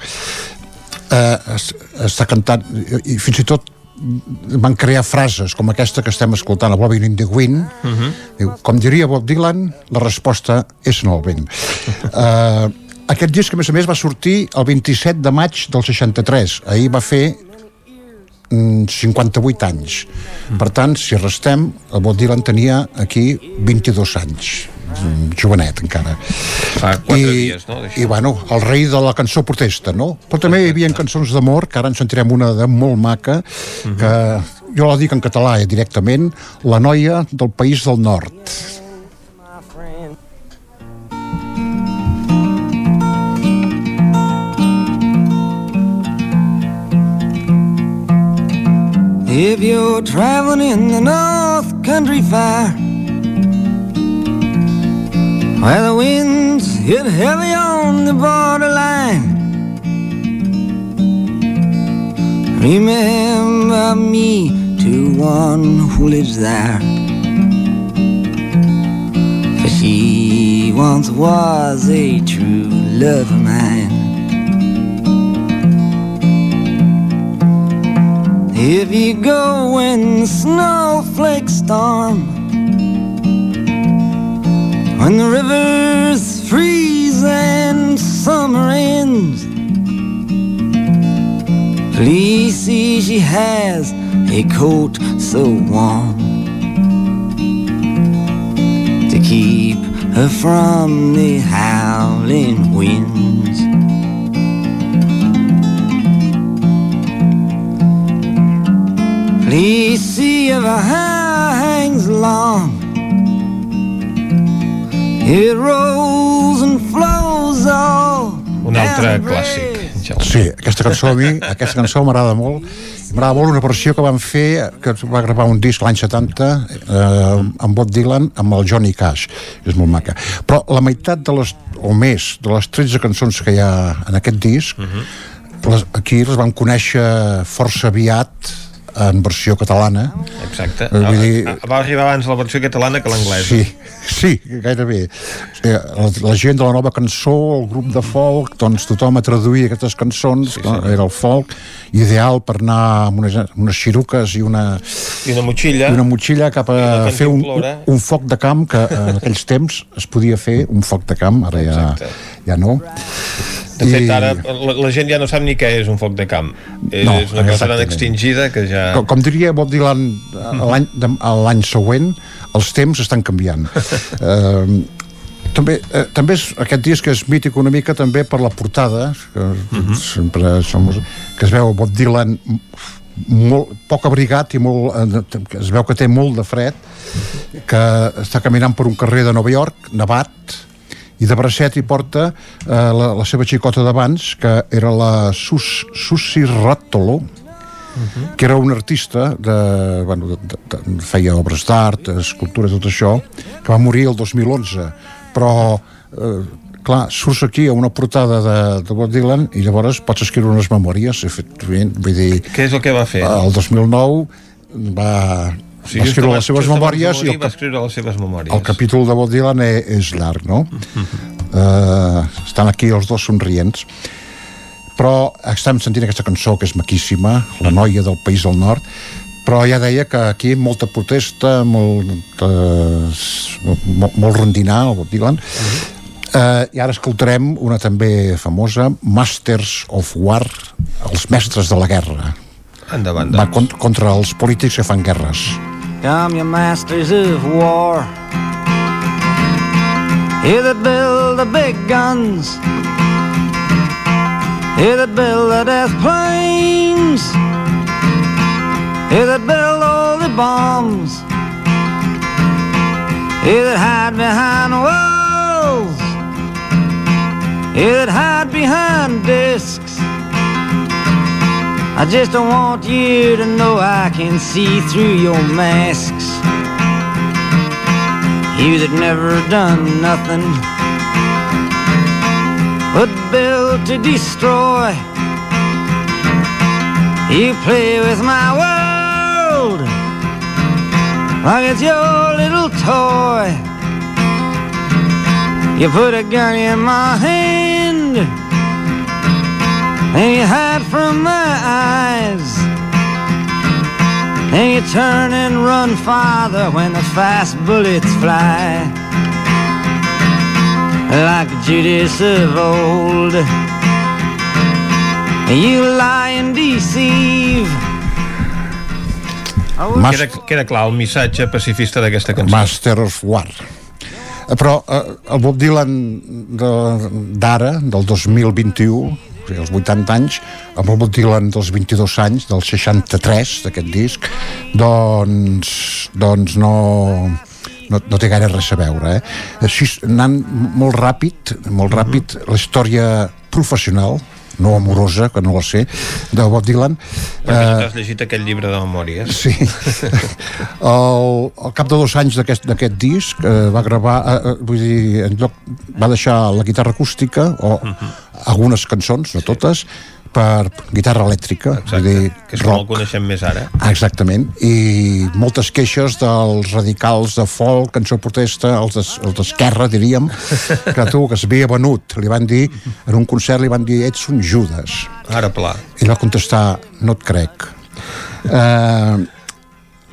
eh, es, està cantant i fins i tot van crear frases com aquesta que estem escoltant a Blowing in the Wind Mhm. Diu, com diria Bob Dylan, la resposta és en el vent. Uh, (laughs) aquest disc, a més a més, va sortir el 27 de maig del 63. Ahir va fer mm, 58 anys. Per tant, si restem, el Bob Dylan tenia aquí 22 anys. Mm, Jovenet, encara. Fa quatre dies, no? I, bueno, el rei de la cançó protesta, no? Però també hi havia cançons d'amor, que ara en sentirem una de molt maca, que jo la dic en català eh, directament, La noia del país del nord. If you're traveling in the North Country Fire, where the winds hit heavy on the borderline, remember me to one who lives there. For she once was a true love of mine. If you go when the snowflakes storm, when the rivers freeze and summer ends, please see she has a coat so warm to keep her from the howling winds. Please see if her hair hangs long. Un altre clàssic. Sí, aquesta cançó a mi, (laughs) aquesta cançó m'agrada molt. M'agrada molt una versió que van fer, que va gravar un disc l'any 70 eh, amb Bob Dylan, amb el Johnny Cash. És molt maca. Però la meitat de les, o més, de les 13 cançons que hi ha en aquest disc, les, aquí les van conèixer força aviat en versió catalana. Exacte. Eh, vull dir- Ah, Va arribar abans la versió catalana que l'anglesa. Sí, (laughs) sí, gairebé. Eh, La, la gent de la nova cançó, el grup de folk, doncs tothom a traduir aquestes cançons, sí, sí. Era el folk, ideal per anar amb unes, unes xiruques i una, I una motxilla. i una motxilla cap a fer un, un foc de camp que en aquells temps es podia fer un foc de camp, ara ja, Exacte. ja no. De fet, ara la, la gent ja no sap ni què és un foc de camp. És, No, és una cosa tan extingida que ja... Com, com diria Bob Dylan l'any següent, els temps estan canviant. (laughs) eh, també, eh, també és, aquest disc és mític una mica també per la portada que sempre som, que es veu Bob Dylan molt, poc abrigat i molt, eh, es veu que té molt de fred que està caminant per un carrer de Nova York nevat i de bracet hi porta eh, la, la seva xicota d'abans que era la Sus, Susi Rattolo que era un artista de, bueno, de, de, de, feia obres d'art, escultures, tot això que va morir el 2011 però eh, clar, surts aquí a una portada de, de Bob Dylan i llavors pots escriure unes memòries. Efectivament, vull dir Què és el que va fer? el 2009 va, O sigui, va escriure les seves memòries i el, va escriure les seves memòries. el capítol de Bob Dylan és, és llarg, no? uh, (laughs) estan aquí els dos somrients. Però estem sentint aquesta cançó que és maquíssima, La noia del País del Nord, però ja deia que aquí molta protesta, molt, eh, molt, molt rondinar, el Bob Dylan, Uh, I ara escoltarem una també famosa, Masters of War, els mestres de la guerra. Endavant, Va con contra els polítics que fan guerres. Come, you masters of war. You that build the big guns. You that build the death planes. You that build all the bombs. You that hide behind walls. You that hide behind discs. I just don't want you to know I can see through your masks. You that never done nothing but build to destroy. You play with my world like it's your little toy. You put a gun in my hand and you hide from my eyes. And you turn and run farther when the fast bullets fly. Like Judas of old. You lie and deceive. Mas- Queda, queda clar el missatge pacifista d'aquesta cançó. Master of War. Eh, Però eh, el Bob Dylan de- d'ara, del 2021, o sigui, els 80 anys, amb el Dylan dels 22 anys, del 63, d'aquest disc, doncs, doncs no, no, no té gaire res a veure. Eh? Així, anant molt ràpid, molt ràpid, la història professional, no amorosa, que no la sé, de Bob Dylan, Perquè eh, tu t'has llegit aquell llibre de memòries. Sí. (laughs) El, al cap de dos anys d'aquest disc eh, va gravar, eh, eh, vull dir, en lloc, va deixar la guitarra acústica o algunes cançons, no totes, per guitarra elèctrica, vull dir, Que és com el coneixem més ara. Ah, Exactament, i moltes queixes dels radicals de folk, cançó protesta, els d'es- els d'esquerra, diríem, que tu, que s'havia venut, li van dir, en un concert li van dir, ets un Judas. Ara pla. Ell va contestar, no et crec. Eh,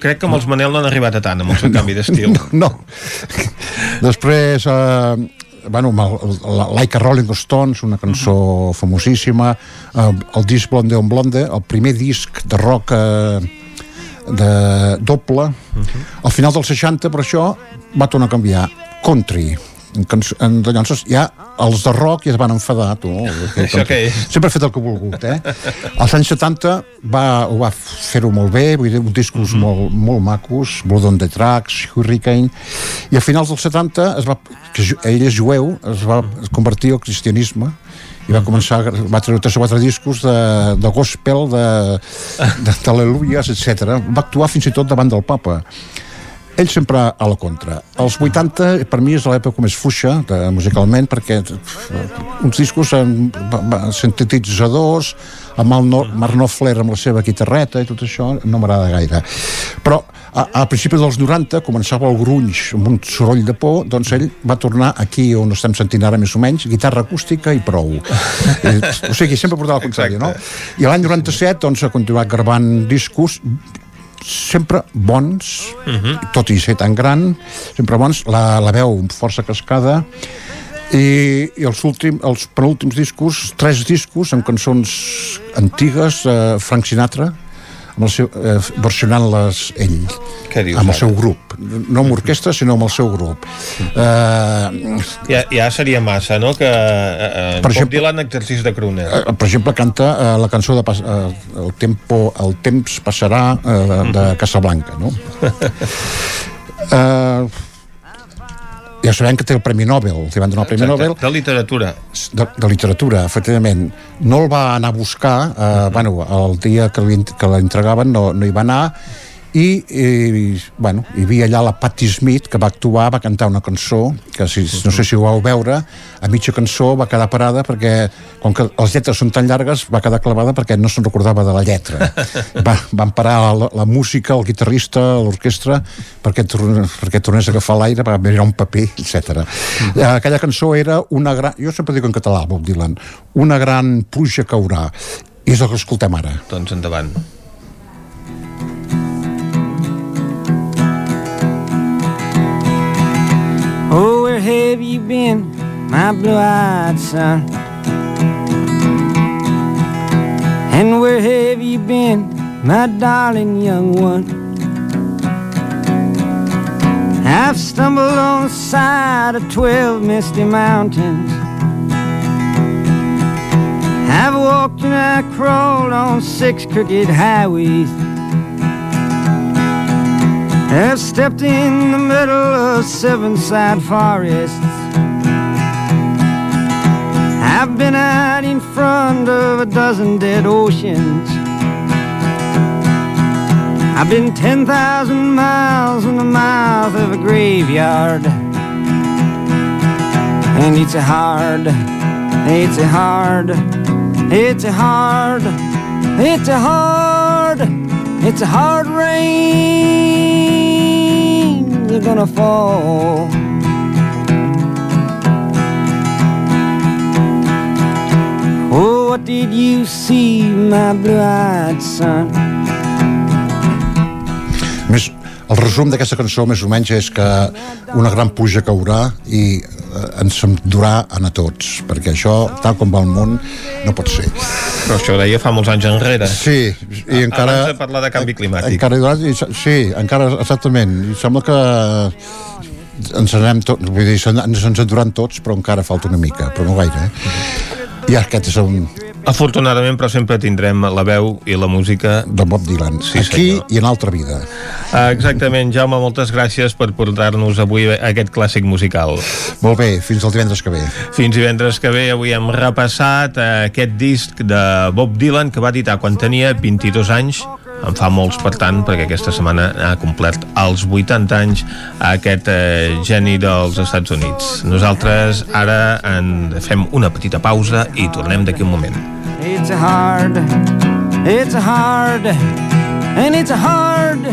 Crec que amb els Manel no han arribat a tant amb el seu canvi d'estil. no. Després, eh, bueno, amb el, la Like a Rolling Stones, una cançó famosíssima, eh, el disc Blonde on Blonde, el primer disc de rock eh, de doble. Al final dels 60, per això, va tornar a canviar. Country. En, en, de llavors ja els de rock ja es van enfadar tu, (laughs) Això què és? sempre ha fet el que ha volgut eh? als anys 70 va, ho va fer-ho molt bé vull dir, uns discos molt, molt macos Blood on the Tracks, Hurricane i a finals dels 70 es va, que ell és jueu, es va convertir al cristianisme i va començar, va treure tres o quatre discos de, de gospel, de, de d'aleluies, etc. Va actuar fins i tot davant del papa. Ell sempre a la contra. Els 80 per mi és l'època més fuixa de, musicalment perquè eh, uns discos amb, amb sintetitzadors amb el no, Mark Knopfler amb la seva guitarreta i tot això no m'agrada gaire però a, a principi dels 90 començava el grunge amb un soroll de por doncs ell va tornar aquí on estem sentint ara més o menys guitarra acústica i prou I, o sigui, sempre portava la contrària no? i l'any 97 doncs ha continuat gravant discos sempre bons, uh -huh. tot i ser tan gran, sempre bons, la, la veu força cascada, i, i els, últim, els penúltims discos, tres discos amb cançons antigues, eh, Frank Sinatra, amb el seu, eh, versionant-les ell Què dius, amb el ara? seu grup no amb orquestra sinó amb el seu grup eh, Ja, ja seria massa, no?, que eh, Per Bob exemple- Dylan exercís de crooner. eh, per exemple canta eh, la cançó de pas, eh, el, tempo, el temps passarà eh, de Casablanca no? (laughs) eh, ja sabem que té el Premi Nobel li van donar el Premi Exacte, Nobel. De literatura. de, de literatura, efectivament. No el va anar a buscar eh, bueno, el dia que l'entregaven no, no hi va anar i, i, bueno, hi havia allà la Patti Smith que va actuar, va cantar una cançó que si, no sé si ho vau veure a mitja cançó va quedar parada perquè com que les lletres són tan llargues va quedar clavada perquè no se'n recordava de la lletra (laughs) va, van parar la, la música el guitarrista, l'orquestra perquè, perquè tornés a agafar l'aire va mirar un paper, etc. Eh, aquella cançó era una gran, jo sempre dic en català Bob Dylan, una gran pluja caurà i és el que escoltem ara Doncs endavant. Where have you been, my blue-eyed son? And where have you been, my darling young one? I've stumbled on the side of twelve misty mountains. I've walked and I crawled on six crooked highways. I've stepped in the middle of seven sad forests. I've been out in front of a dozen dead oceans. I've been 10,000 miles in the mouth of a graveyard. And it's a hard, it's a hard, it's a hard, it's a hard, it's a hard rain. You're gonna fall. Oh, what did you see, my blue-eyed son? més, el resum d'aquesta cançó més o menys és que una gran pluja caurà i eh, ens en durà a tots perquè això, tal com va el món no pot ser Però això ho deia fa molts anys enrere. Sí, i encara... Abans de parlar de canvi climàtic. Encara sí, encara, exactament. I sembla que ens anem tot, vull dir, ens, ens en duran tots, però encara falta una mica, però no gaire, eh? I aquest és un... Afortunadament, però sempre tindrem la veu i la música de Bob Dylan. Sí, Aquí senyor. i en altra vida. Ah, Exactament, Jaume, moltes gràcies per portar-nos avui aquest clàssic musical. Molt bé, fins el divendres que ve. Fins divendres que ve, avui hem repassat eh, aquest disc de Bob Dylan que va editar quan tenia 22 anys en fa molts, per tant, perquè aquesta setmana ha complert els 80 anys aquest eh, geni dels Estats Units. Nosaltres ara en fem una petita pausa i tornem d'aquí un moment. It's hard, it's hard, and it's a hard.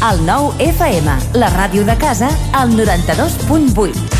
El nou FM, la ràdio de casa, al 92.8.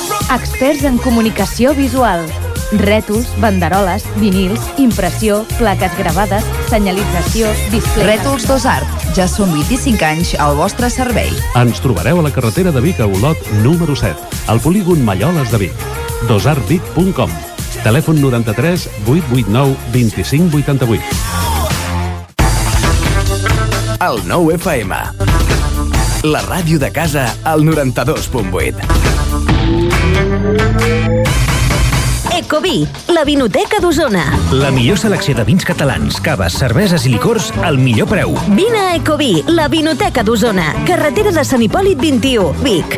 Experts en comunicació visual. Rètols, banderoles, vinils, impressió, plaques gravades, senyalització, display... Rètols 2 Art. Ja són 25 anys al vostre servei. Ens trobareu a la carretera de Vic a Olot, número 7, al polígon Malloles de Vic. dosartvic.com Telèfon 93 889 25 88. El 9 FM. La ràdio de casa al 92.8. Ecoví, la vinoteca d'Osona. La millor selecció de vins catalans, caves, cerveses i licors al millor preu. Vine a Ecoví, la vinoteca d'Osona. Carretera de Sant Hipòlit 21, Vic.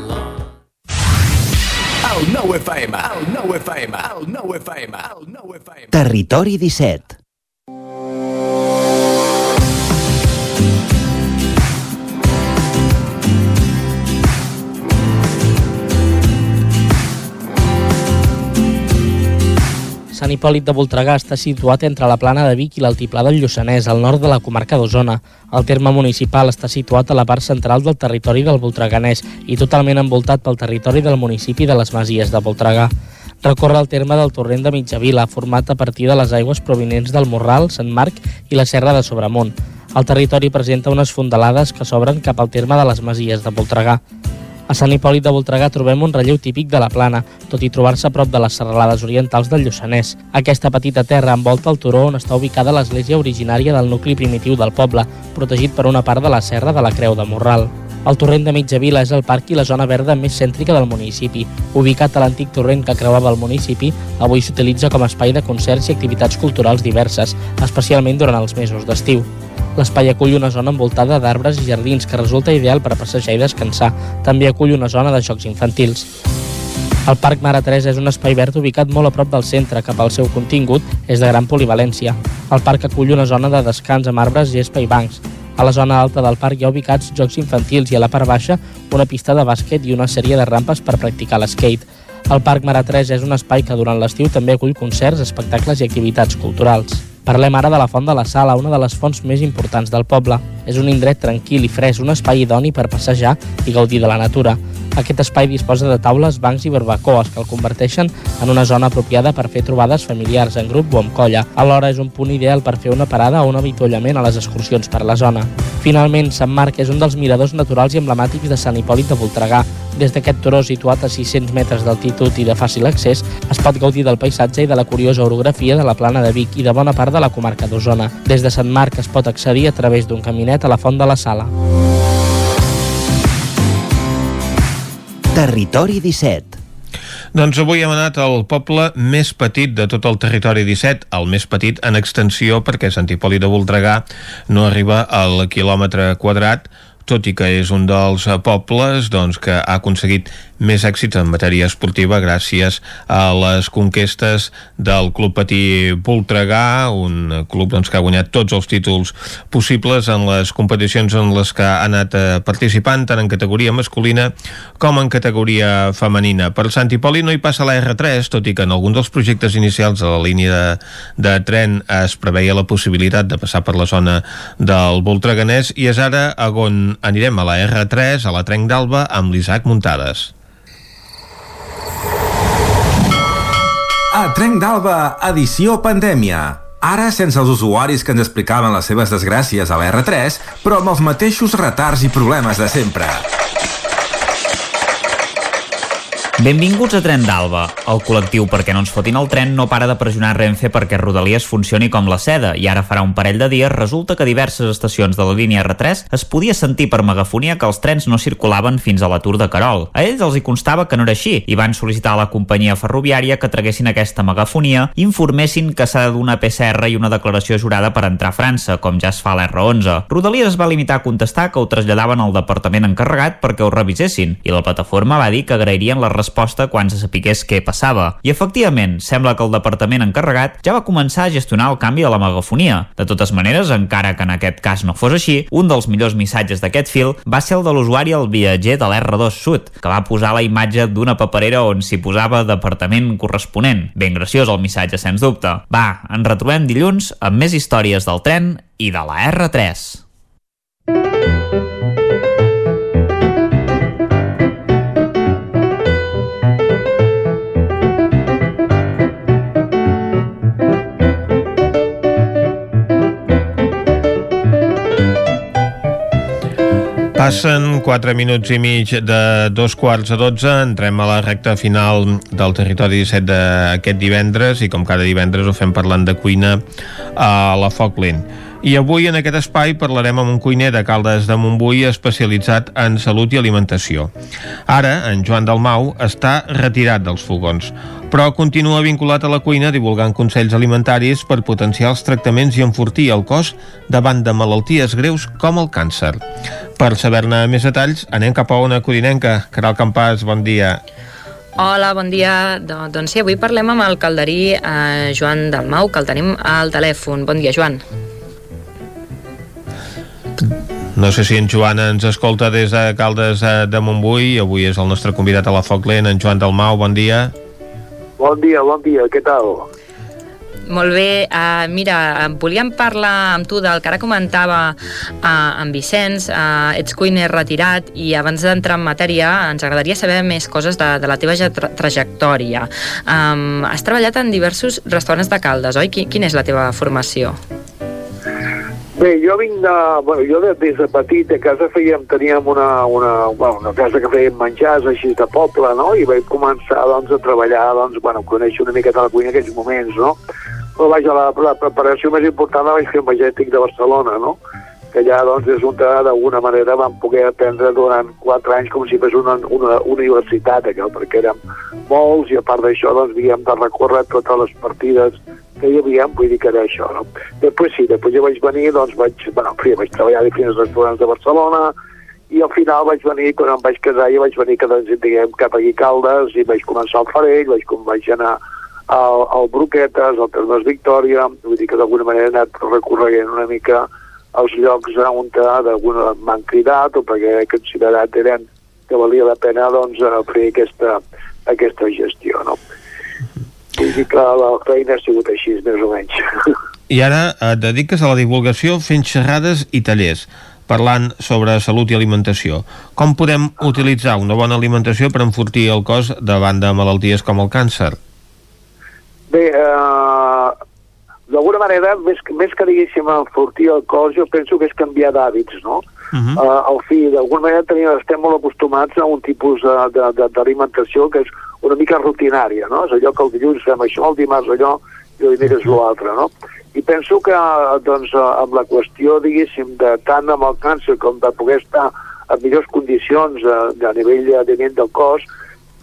9 FM. El 9 FM. El 9 FM. El 9 FM. Territori 17. Sant Hipòlit de Voltregà està situat entre la plana de Vic i l'altiplà del Lluçanès, al nord de la comarca d'Osona. El terme municipal està situat a la part central del territori del Voltreganès i totalment envoltat pel territori del municipi de les Masies de Voltregà. Recorre el terme del torrent de Mitjavila, format a partir de les aigües provinents del Morral, Sant Marc i la Serra de Sobremunt. El territori presenta unes fondalades que s'obren cap al terme de les Masies de Voltregà. A Sant Hipòlit de Voltregà trobem un relleu típic de la plana, tot i trobar-se a prop de les serralades orientals del Lluçanès. Aquesta petita terra envolta el turó on està ubicada l'església originària del nucli primitiu del poble, protegit per una part de la serra de la Creu de Morral. El torrent de Mitjavila és el parc i la zona verda més cèntrica del municipi. Ubicat a l'antic torrent que creuava el municipi, avui s'utilitza com a espai de concerts i activitats culturals diverses, especialment durant els mesos d'estiu. L'espai acull una zona envoltada d'arbres i jardins que resulta ideal per passejar i descansar. També acull una zona de jocs infantils. El Parc Mare Teresa és un espai verd ubicat molt a prop del centre, cap al seu contingut és de gran polivalència. El parc acull una zona de descans amb arbres, gespa i bancs. A la zona alta del parc hi ha ubicats jocs infantils i a la part baixa una pista de bàsquet i una sèrie de rampes per practicar l'skate. El Parc Mare Teresa és un espai que durant l'estiu també acull concerts, espectacles i activitats culturals. Parlem ara de la Font de la Sala, una de les fonts més importants del poble. És un indret tranquil i fresc, un espai idoni per passejar i gaudir de la natura. Aquest espai disposa de taules, bancs i barbacoes que el converteixen en una zona apropiada per fer trobades familiars en grup o amb colla. Alhora és un punt ideal per fer una parada o un avituallament a les excursions per la zona. Finalment, Sant Marc és un dels miradors naturals i emblemàtics de Sant Hipòlit de Voltregà. Des d'aquest turó situat a 600 metres d'altitud i de fàcil accés, es pot gaudir del paisatge i de la curiosa orografia de la plana de Vic i de bona part de la comarca d'Osona. Des de Sant Marc es pot accedir a través d'un caminet a la Font de la Sala. Territori 17. Doncs avui hem anat al poble més petit de tot el territori 17, el més petit en extensió perquè Sant Hipòlit de Voltregà no arriba al quilòmetre quadrat, tot i que és un dels pobles doncs, que ha aconseguit més èxits en matèria esportiva gràcies a les conquestes del Club Patí Voltregà, un club doncs, que ha guanyat tots els títols possibles en les competicions en les que ha anat eh, participant, tant en categoria masculina com en categoria femenina. Per Sant Hipòlit no hi passa la R3, tot i que en algun dels projectes inicials de la línia de, de tren es preveia la possibilitat de passar per la zona del Voltreganès i és ara on anirem a la R3, a la Trenc d'Alba, amb l'Isaac Muntades. A Trenc d'Alba, edició pandèmia. Ara sense els usuaris que ens explicaven les seves desgràcies a la R3, però amb els mateixos retards i problemes de sempre. Benvinguts a Tren d'Alba. El col·lectiu Perquè no ens fotin el tren no para de pressionar Renfe perquè Rodalies funcioni com la seda i ara farà un parell de dies resulta que diverses estacions de la línia R3 es podia sentir per megafonia que els trens no circulaven fins a l'atur de Carol. A ells els hi constava que no era així i van sol·licitar a la companyia ferroviària que traguessin aquesta megafonia i informessin que s'ha de donar PCR i una declaració jurada per entrar a França, com ja es fa a l'R11. Rodalies es va limitar a contestar que ho traslladaven al departament encarregat perquè ho revisessin i la plataforma va dir que agrairien la resposta quan se sapigués què passava. I efectivament, sembla que el departament encarregat ja va començar a gestionar el canvi de la megafonia. De totes maneres, encara que en aquest cas no fos així, un dels millors missatges d'aquest fil va ser el de l'usuari al viatger de l'R2 Sud, que va posar la imatge d'una paperera on s'hi posava departament corresponent. Ben graciós el missatge, sens dubte. Va, ens retrobem dilluns amb més històries del tren i de la R3. Passen 4 minuts i mig de dos quarts a 12, entrem a la recta final del territori 17 d'aquest divendres i com cada divendres ho fem parlant de cuina a la Foc Lent. I avui en aquest espai parlarem amb un cuiner de Caldes de Montbui especialitzat en salut i alimentació. Ara, en Joan Dalmau està retirat dels fogons, però continua vinculat a la cuina divulgant consells alimentaris per potenciar els tractaments i enfortir el cos davant de malalties greus com el càncer. Per saber-ne més detalls, anem cap a una curinenca. Caral Campàs, bon dia. Hola, bon dia. Doncs sí, avui parlem amb el calderí eh, Joan Dalmau, que el tenim al telèfon. Bon dia, Joan. No sé si en Joan ens escolta des de Caldes de Montbui, avui és el nostre convidat a la Foc Lent, en Joan Dalmau, bon dia. Bon dia, bon dia, què tal? Molt bé, uh, mira, volíem parlar amb tu del que ara comentava uh, en Vicenç, uh, ets cuiner retirat i abans d'entrar en matèria ens agradaria saber més coses de, de la teva tra trajectòria. Um, has treballat en diversos restaurants de Caldes, oi? Quina és la teva formació? Bé, jo vinc de... Bueno, jo de, des de petit a casa fèiem, teníem una, una, bueno, una casa que fèiem menjars així de poble, no? I vaig començar, doncs, a treballar, doncs, bueno, conèixer una miqueta la cuina en aquells moments, no? Però vaja, la, la preparació més important la vaig fer en Magètic de Barcelona, no? Que ja doncs, és on d'alguna manera vam poder aprendre durant quatre anys com si fos una, una universitat, allò, perquè érem molts i a part d'això doncs, havíem de recórrer totes les partides que hi havia, vull dir que era això, no? Després sí, després jo vaig venir, doncs vaig, bueno, fi, vaig treballar a diferents restaurants de Barcelona, i al final vaig venir, quan em vaig casar, i vaig venir que, doncs, diguem, cap aquí Caldes, i vaig començar al Farell, vaig, vaig anar al, al Broquetes, al Termes Victòria, vull dir que d'alguna manera he anat recorregent una mica els llocs on d'alguna m'han cridat o perquè he considerat eren que valia la pena doncs, fer aquesta, aquesta gestió. No? Vull dir que la feina ha sigut així, més o menys. I ara et dediques a la divulgació fent xerrades i tallers, parlant sobre salut i alimentació. Com podem utilitzar una bona alimentació per enfortir el cos davant de malalties com el càncer? Bé, eh, d'alguna manera, més, més que diguéssim enfortir el cos, jo penso que és canviar d'hàbits, no? Uh -huh. uh, al fi, d'alguna manera tenim, estem molt acostumats a un tipus d'alimentació que és una mica rutinària, no? És allò que el dilluns fem això, el dimarts allò, i el dimecres l'altre, no? I penso que, doncs, amb la qüestió, diguéssim, de tant amb el càncer com de poder estar en millors condicions a, a nivell de ment del cos,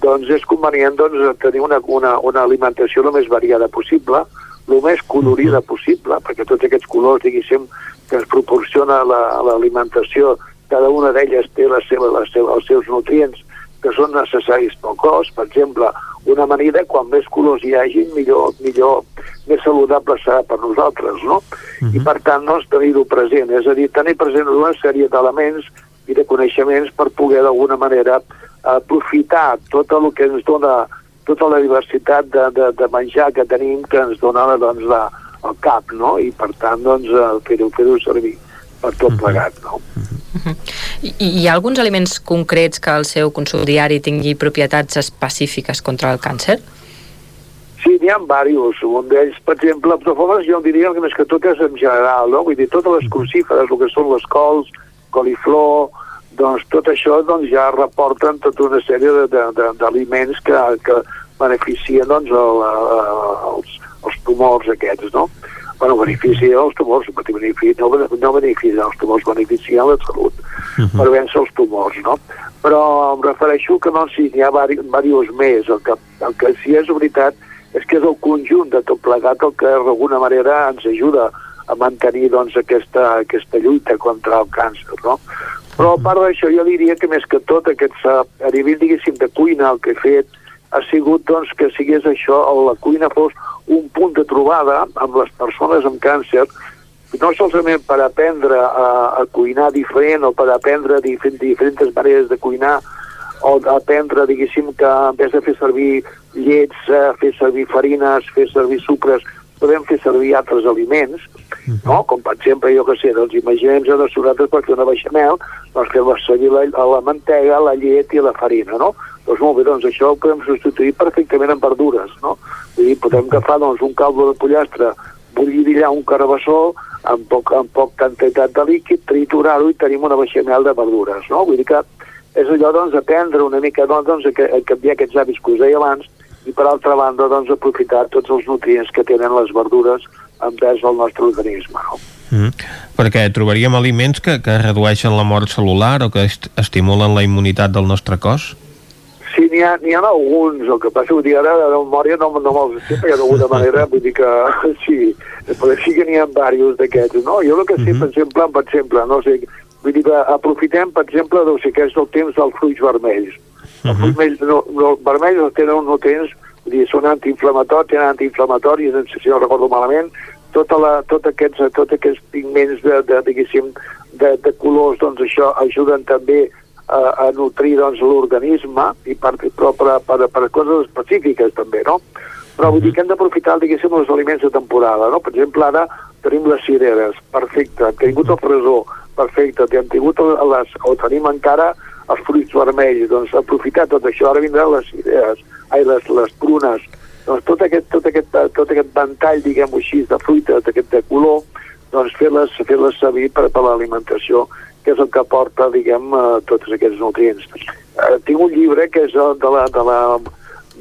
doncs és convenient doncs, tenir una, una, una alimentació el més variada possible, el més colorida possible, perquè tots aquests colors, diguéssim, que ens proporciona l'alimentació, la, cada una d'elles té la seva, la seva, els seus nutrients que són necessaris pel cos, per exemple, una amanida, quan més colors hi hagi, millor, millor més saludable serà per nosaltres, no? Uh -huh. I per tant, doncs, tenir-ho present, és a dir, tenir present una sèrie d'elements i de coneixements per poder d'alguna manera aprofitar tot el que ens dona tota la diversitat de, de, de menjar que tenim que ens dona doncs, la, el cap, no? I per tant, doncs, fer-ho fer, -ho, servir per tot plegat, no? -huh. -huh. I, hi ha alguns aliments concrets que el seu consum diari tingui propietats específiques contra el càncer? Sí, n'hi ha diversos. Un d'ells, per exemple, de formes, jo diria que més que tot és en general, no? Vull dir, totes les crucíferes, el que són les cols, coliflor, doncs tot això doncs, ja reporten tota una sèrie d'aliments que, que beneficien doncs, el, els, els tumors aquests, no? bueno, beneficia els tumors, beneficia, no, no beneficia els tumors, beneficia la salut uh -huh. per vèncer els tumors, no? Però em refereixo que no, si n'hi ha diversos més, el que, el que sí és veritat és que és el conjunt de tot plegat el que d'alguna manera ens ajuda a mantenir doncs, aquesta, aquesta lluita contra el càncer, no? Però a part d'això jo diria que més que tot aquest, a nivell, diguéssim, de cuina el que he fet ha sigut doncs, que sigués això, la cuina fos un punt de trobada amb les persones amb càncer, no solament per aprendre a, a cuinar diferent o per aprendre dif diferents maneres de cuinar o aprendre, diguéssim, que en vez de fer servir llets, eh, fer servir farines, fer servir sucres, podem fer servir altres aliments, no? com per exemple, jo que sé, doncs imaginem que nosaltres per fer una beixamel, doncs fem servir la, la mantega, la llet i la farina, no? Doncs molt bé, doncs això ho podem substituir perfectament amb verdures, no? Vull dir, podem agafar doncs, un caldo de pollastre, bullir un carabassó amb poc, amb poc quantitat de líquid, triturar-ho i tenim una beixamel de verdures, no? Vull dir que és allò, doncs, aprendre una mica, doncs, a, a canviar aquests hàbits que us deia abans, i per altra banda doncs, aprofitar tots els nutrients que tenen les verdures envers el nostre organisme. No? Mm. Perquè trobaríem aliments que, que redueixen la mort celular o que est estimulen la immunitat del nostre cos? Sí, n'hi ha, ha alguns, el que passa que ara de memòria no, no me'ls sé, perquè d'alguna (laughs) manera vull dir que (laughs) sí, però sí que n'hi ha diversos d'aquests, no? Jo el que sé, mm -hmm. per exemple, per exemple, no sé, vull dir que aprofitem, per exemple, doncs, que és el temps dels fruits vermells. -huh. Els vermells, no, no, els vermells tenen uns nutrients, dir, són antiinflamatoris, tenen antiinflamatoris, si no recordo malament, tota la, tot, aquests, tot aquests pigments de, de, diguéssim, de, de colors, doncs això ajuden també a, a nutrir doncs, l'organisme i per, però per, per, per coses específiques també, no? Però vull dir que hem d'aprofitar, diguéssim, els aliments de temporada, no? Per exemple, ara tenim les cireres, perfecte, hem tingut el fresó, perfecte, hem tingut les, o tenim encara els fruits vermells, doncs aprofitar tot això, ara vindran les idees, ai, les, les prunes, doncs tot aquest, tot aquest, tot aquest ventall, diguem-ho així, de fruites, d'aquest de color, doncs fer-les fer, -les, servir per, per l'alimentació, que és el que porta, diguem, eh, tots aquests nutrients. Eh, tinc un llibre que és de la, de la,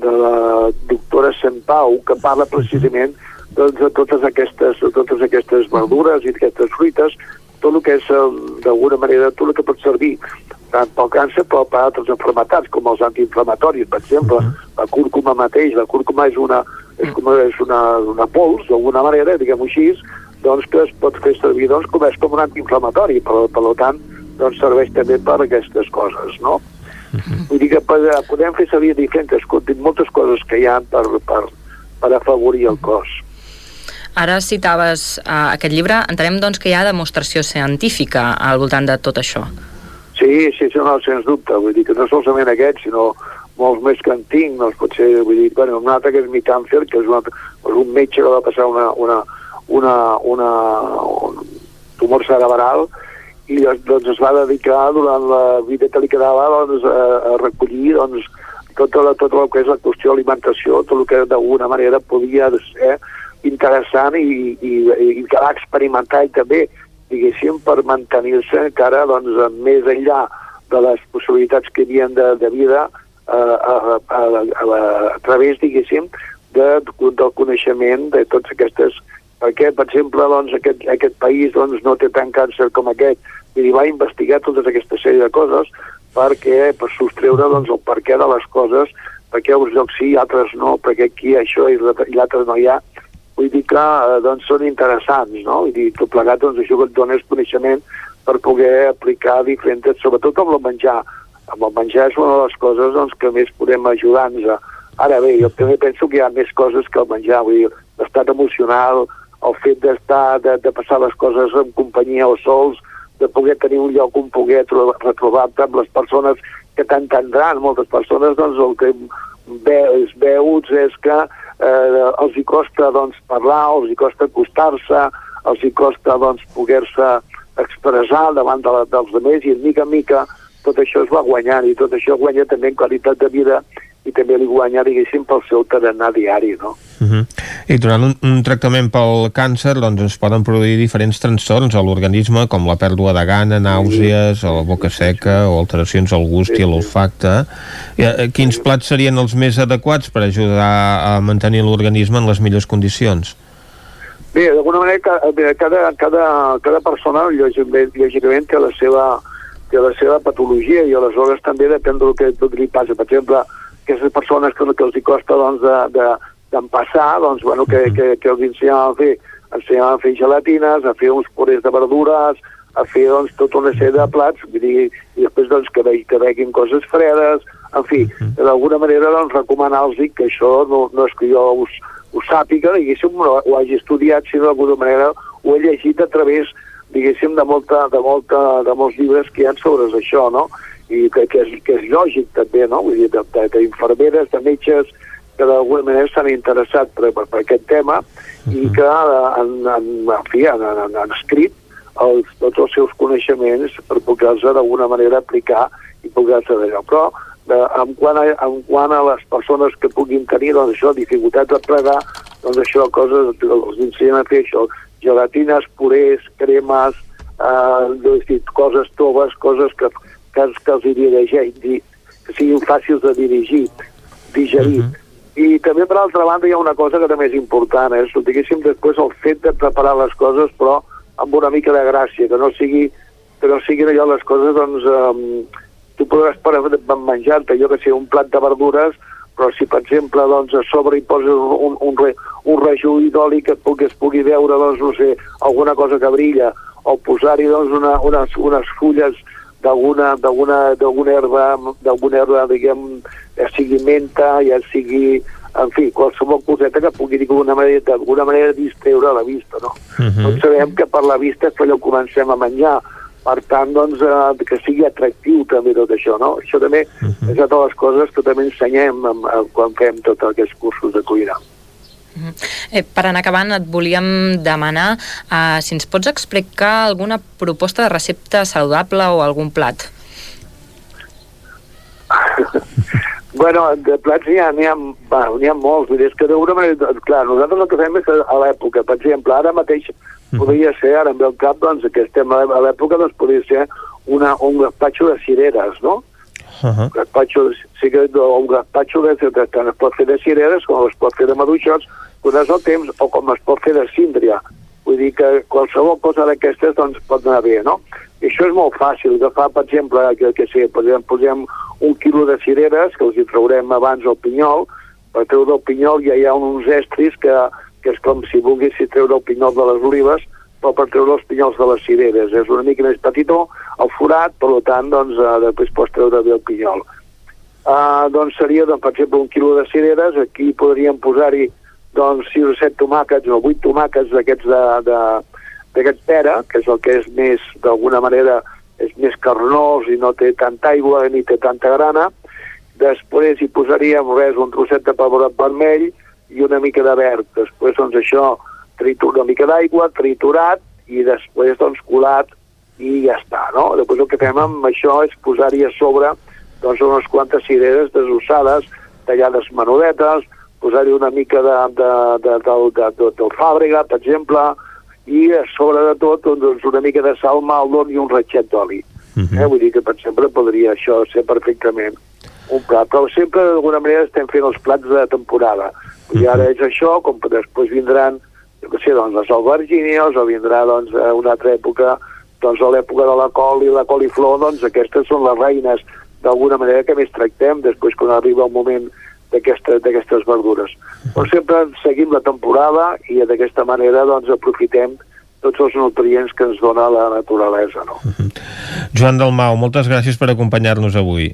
de la doctora Sant Pau, que parla precisament doncs, de totes aquestes, de totes aquestes verdures i aquestes fruites, tot el que és, eh, d'alguna manera, tot el que pot servir tant pel càncer però per altres enfermetats, com els antiinflamatoris, per exemple. Uh -huh. La cúrcuma mateix, la cúrcuma és una, és com, és una, una pols, d'alguna manera, diguem-ho així, doncs que es pot fer servir doncs, com, és com un antiinflamatori, per, per tant, doncs serveix també per aquestes coses, no? Uh -huh. Vull dir que podem fer servir diferents, moltes coses que hi ha per, per, per afavorir el cos. Ara citaves uh, aquest llibre, entenem doncs que hi ha demostració científica al voltant de tot això. Sí, sí, sí, no, sens dubte. Vull dir que no solament aquest, sinó molts més que en tinc, doncs potser, vull dir, bueno, un altre que és Mitanfer, que és, una, és un metge que va passar una, una, una, una, un tumor cerebral i doncs es va dedicar durant la vida que li quedava doncs, a, a recollir doncs, tot, la, tot el que és la qüestió d'alimentació, tot el que d'alguna manera podia ser interessant i, i, i que va experimentar i també diguéssim, per mantenir-se encara doncs, més enllà de les possibilitats que hi havia de, de vida eh, a, a, a, a, a través, diguéssim, de, del coneixement de totes aquestes... Perquè, per exemple, doncs, aquest, aquest país doncs, no té tant càncer com aquest, i va investigar totes aquesta sèrie de coses perquè, per sostreure doncs, el perquè de les coses, perquè uns llocs sí i altres no, perquè aquí això i l'altre no hi ha, vull dir que eh, doncs, són interessants, no? Vull dir, tot plegat, doncs, això que et dones coneixement per poder aplicar diferents, sobretot amb el menjar. Amb el menjar és una de les coses doncs, que més podem ajudar-nos. Ara bé, jo també penso que hi ha més coses que el menjar, vull dir, l'estat emocional, el fet d'estar, de, de passar les coses en companyia o sols, de poder tenir un lloc on poder retrobar-te amb les persones que t'entendran. Moltes persones, doncs, el que ve, es veus és que eh, els hi costa doncs, parlar, els hi costa acostar-se, els hi costa doncs, poder-se expressar davant de la, dels altres i mica en mica tot això es va guanyant i tot això guanya també en qualitat de vida i també li guanya, diguéssim, pel seu tarannà diari, no? Uh -huh. I durant un, un tractament pel càncer doncs es poden produir diferents trastorns a l'organisme com la pèrdua de gana, nàusees, o la boca seca o alteracions al gust sí, i a l'olfacte. Eh, quins plats serien els més adequats per ajudar a mantenir l'organisme en les millors condicions? Bé, d'alguna manera cada, cada, cada persona lògicament, lògicament té la seva té la seva patologia i aleshores també depèn del que, del que li passa. Per exemple, aquestes persones que, que els hi costa doncs, d'empassar, de, de, doncs, bueno, que, que, que els ensenyàvem a fer, ensenyàvem a fer gelatines, a fer uns purés de verdures, a fer doncs, tota una sèrie de plats, vull dir, i després doncs, que, ve, que veguin coses fredes, en fi, d'alguna manera doncs, recomanar-los que això no, no és que jo us, ho sàpiga, diguéssim, no ho hagi estudiat, sinó d'alguna manera ho he llegit a través diguéssim, de, molta, de, molta, de molts llibres que hi ha sobre això, no? I que, que, és, que és lògic també, no? Vull dir, d'infermeres, de, de metges, que d'alguna manera s'han interessat per, per, per aquest tema uh -huh. i que han, han, en fi, han, han, han escrit els, tots els seus coneixements per poder-los d'alguna manera aplicar i poder-se d'allò. Però de, en, quant a, en quant a les persones que puguin tenir doncs, això, dificultats de plegar, doncs això, coses, els ensenyen a fer això, gelatines, purés, cremes, eh, dir, coses toves, coses que, que, que els dirigeix, que siguin fàcils de dirigir, digerir. Uh -huh. I també, per altra banda, hi ha una cosa que també és important, és, eh? diguéssim, després el fet de preparar les coses, però amb una mica de gràcia, que no sigui que no siguin allò les coses, doncs, um, tu podràs menjar-te, jo que sé, un plat de verdures, però si per exemple doncs, a sobre hi poses un, un, re, un rejuï d'oli que, que es pugui veure doncs, no sé, alguna cosa que brilla o posar-hi doncs, una, unes, unes fulles d'alguna d'alguna herba, d'alguna herba, diguem, ja sigui menta, ja sigui, en fi, qualsevol coseta que pugui d'alguna manera, d'alguna manera distreure la vista, no? Uh -huh. Tots sabem que per la vista és quan comencem a menjar, per tant, doncs, eh, que sigui atractiu també tot això, no? Això també uh -huh. és una de les coses que també ensenyem amb, amb, quan fem tots aquests cursos de cuina. Uh -huh. eh, per anar acabant, et volíem demanar eh, si ens pots explicar alguna proposta de recepta saludable o algun plat. (laughs) bueno, de plats n'hi ha, ha, ha, ha molts, vull dir, és que d'alguna manera, clar, nosaltres el que fem és que a l'època, per exemple, ara mateix podria ser, ara em ve al cap, doncs, que estem a l'època, doncs podria ser una, un gaspatxo de cireres, no? Uh -huh. gaspatxo, sí que un gaspatxo de, de, tant es pot fer de cireres com es pot fer de maduixots, quan és el temps, o com es pot fer de síndria. Vull dir que qualsevol cosa d'aquestes doncs, pot anar bé, no? I això és molt fàcil, agafar, per exemple, que, que sé, posem, posem un quilo de cireres, que els hi traurem abans el pinyol, per treure el pinyol ja hi ha uns estris que, que és com si volguessis treure el pinyol de les olives, però per treure els pinyols de les cireres. És una mica més petitó, el forat, per tant, doncs, uh, després pots treure bé el pinyol. Uh, doncs seria, doncs, per exemple, un quilo de cireres, aquí podríem posar-hi doncs 6 o 7 tomàquets o 8 tomàquets d'aquests de, de, d'aquest pera, que és el que és més, d'alguna manera, és més carnós i no té tanta aigua ni té tanta grana. Després hi posaríem res, un trosset de pebrot vermell, i una mica de verd. Després, doncs, això, tritur, una mica d'aigua, triturat, i després, doncs, colat, i ja està, no? Després el que fem amb això és posar-hi a sobre doncs, unes quantes cireres desossades, tallades menudetes, posar-hi una mica de, de, de, de, de, de, de fàbrega, per exemple, i a sobre de tot doncs, una mica de sal, maldon i un ratxet d'oli. Uh -huh. eh? Vull dir que, per exemple, podria això ser perfectament un plat, però sempre d'alguna manera estem fent els plats de temporada. I ara és això, com després vindran, jo què sé, doncs, les albergínies, o vindrà, doncs, a una altra època, doncs, a l'època de la col i la coliflor, doncs, aquestes són les reines, d'alguna manera, que més tractem, després quan arriba el moment d'aquestes verdures. Però sempre seguim la temporada i d'aquesta manera, doncs, aprofitem tots els nutrients que ens dona la naturalesa, no? Joan Dalmau, moltes gràcies per acompanyar-nos avui.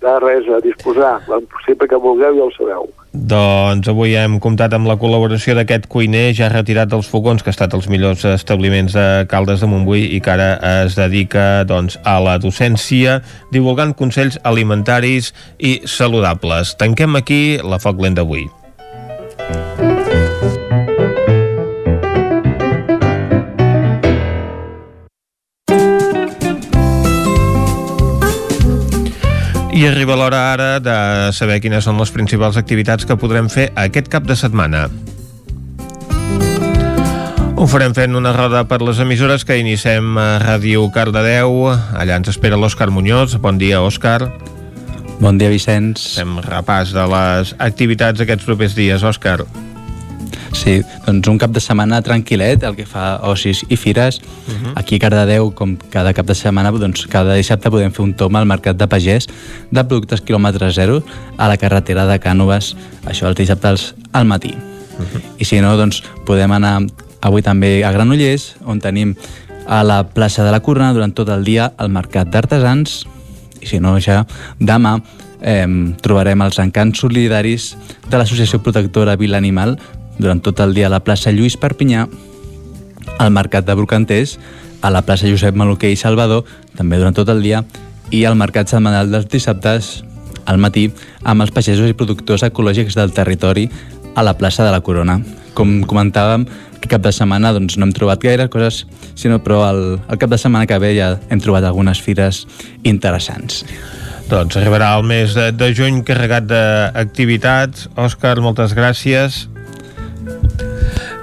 De res, a disposar. Sempre que vulgueu ja ho sabeu. Doncs avui hem comptat amb la col·laboració d'aquest cuiner ja retirat dels fogons, que ha estat els millors establiments de Caldes de Montbui i que ara es dedica doncs, a la docència, divulgant consells alimentaris i saludables. Tanquem aquí la Foc Lent d'avui. I arriba l'hora ara de saber quines són les principals activitats que podrem fer aquest cap de setmana. Ho farem fent una roda per les emissores que iniciem a Ràdio Cardedeu. Allà ens espera l'Òscar Muñoz. Bon dia, Òscar. Bon dia, Vicenç. Fem repàs de les activitats aquests propers dies, Òscar. Sí, doncs un cap de setmana tranquil·let, el que fa ocis i fires. Uh -huh. Aquí a Cardedeu, com cada cap de setmana, doncs cada dissabte podem fer un tom al Mercat de Pagès de productes quilòmetre zero a la carretera de Cànoves, això els dissabtes al matí. Uh -huh. I si no, doncs podem anar avui també a Granollers, on tenim a la plaça de la Corona durant tot el dia el Mercat d'Artesans, i si no, ja demà eh, trobarem els encants solidaris de l'Associació Protectora Vila Animal durant tot el dia a la plaça Lluís Perpinyà, al Mercat de Brocanters, a la plaça Josep Maluquer i Salvador, també durant tot el dia, i al Mercat Setmanal dels dissabtes al matí amb els pagesos i productors ecològics del territori a la plaça de la Corona. Com comentàvem, que cap de setmana doncs, no hem trobat gaire coses, sinó però el, el cap de setmana que ve ja hem trobat algunes fires interessants. Doncs arribarà el mes de, de juny carregat d'activitats. Òscar, moltes gràcies.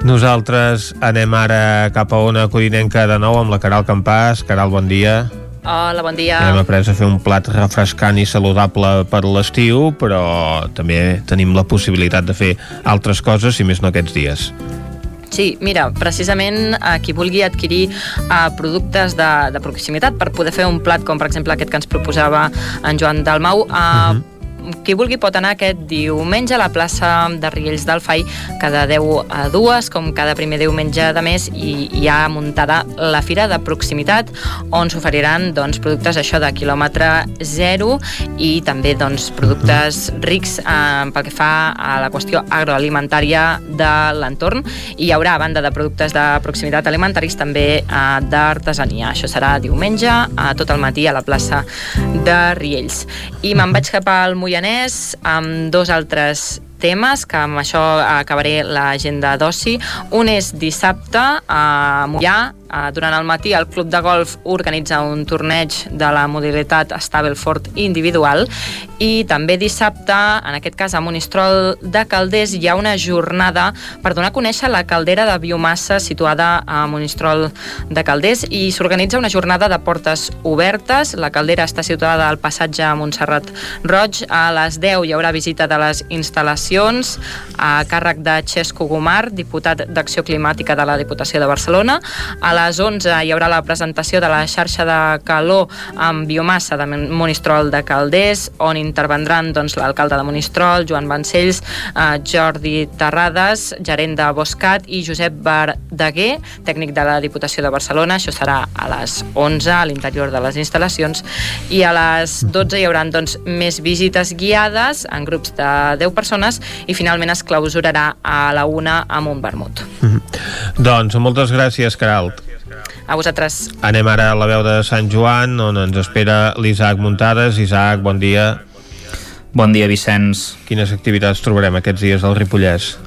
Nosaltres anem ara cap a una codinenca de nou amb la Caral Campàs. Caral, bon dia. Hola, bon dia. Hem après a fer un plat refrescant i saludable per l'estiu, però també tenim la possibilitat de fer altres coses, si més no aquests dies. Sí, mira, precisament a qui vulgui adquirir uh, productes de, de proximitat per poder fer un plat com per exemple aquest que ens proposava en Joan Dalmau, uh, uh -huh qui vulgui pot anar aquest diumenge a la plaça de Riells del Fai cada 10 a 2, com cada primer diumenge de mes, i hi ha muntada la Fira de Proximitat, on s'oferiran doncs, productes això de quilòmetre zero i també doncs, productes rics eh, pel que fa a la qüestió agroalimentària de l'entorn. I hi haurà, a banda de productes de proximitat alimentaris, també eh, d'artesania. Això serà diumenge, a tot el matí a la plaça de Riells. I me'n vaig cap al Mollà Moianès amb dos altres temes, que amb això acabaré l'agenda d'oci. Un és dissabte a Mollà, durant el matí el Club de Golf organitza un torneig de la modalitat Stableford individual i també dissabte, en aquest cas a Monistrol de Calders, hi ha una jornada per donar a conèixer la caldera de biomassa situada a Monistrol de Calders i s'organitza una jornada de portes obertes. La caldera està situada al passatge Montserrat Roig. A les 10 hi haurà visita de les instal·lacions a càrrec de Xesco Gomar, diputat d'Acció Climàtica de la Diputació de Barcelona. A les 11 hi haurà la presentació de la xarxa de calor amb biomassa de Monistrol de Calders, on intervendran doncs, l'alcalde de Monistrol, Joan Vancells, eh, Jordi Terrades, gerent de Boscat i Josep Verdaguer, tècnic de la Diputació de Barcelona. Això serà a les 11 a l'interior de les instal·lacions i a les 12 hi haurà doncs, més visites guiades en grups de 10 persones i finalment es clausurarà a la una amb un vermut. Mm -hmm. Doncs moltes gràcies, Caralt. A vosaltres. Anem ara a la veu de Sant Joan, on ens espera l'Isaac Muntades. Isaac, bon dia. Bon dia, Vicenç. Quines activitats trobarem aquests dies al Ripollès?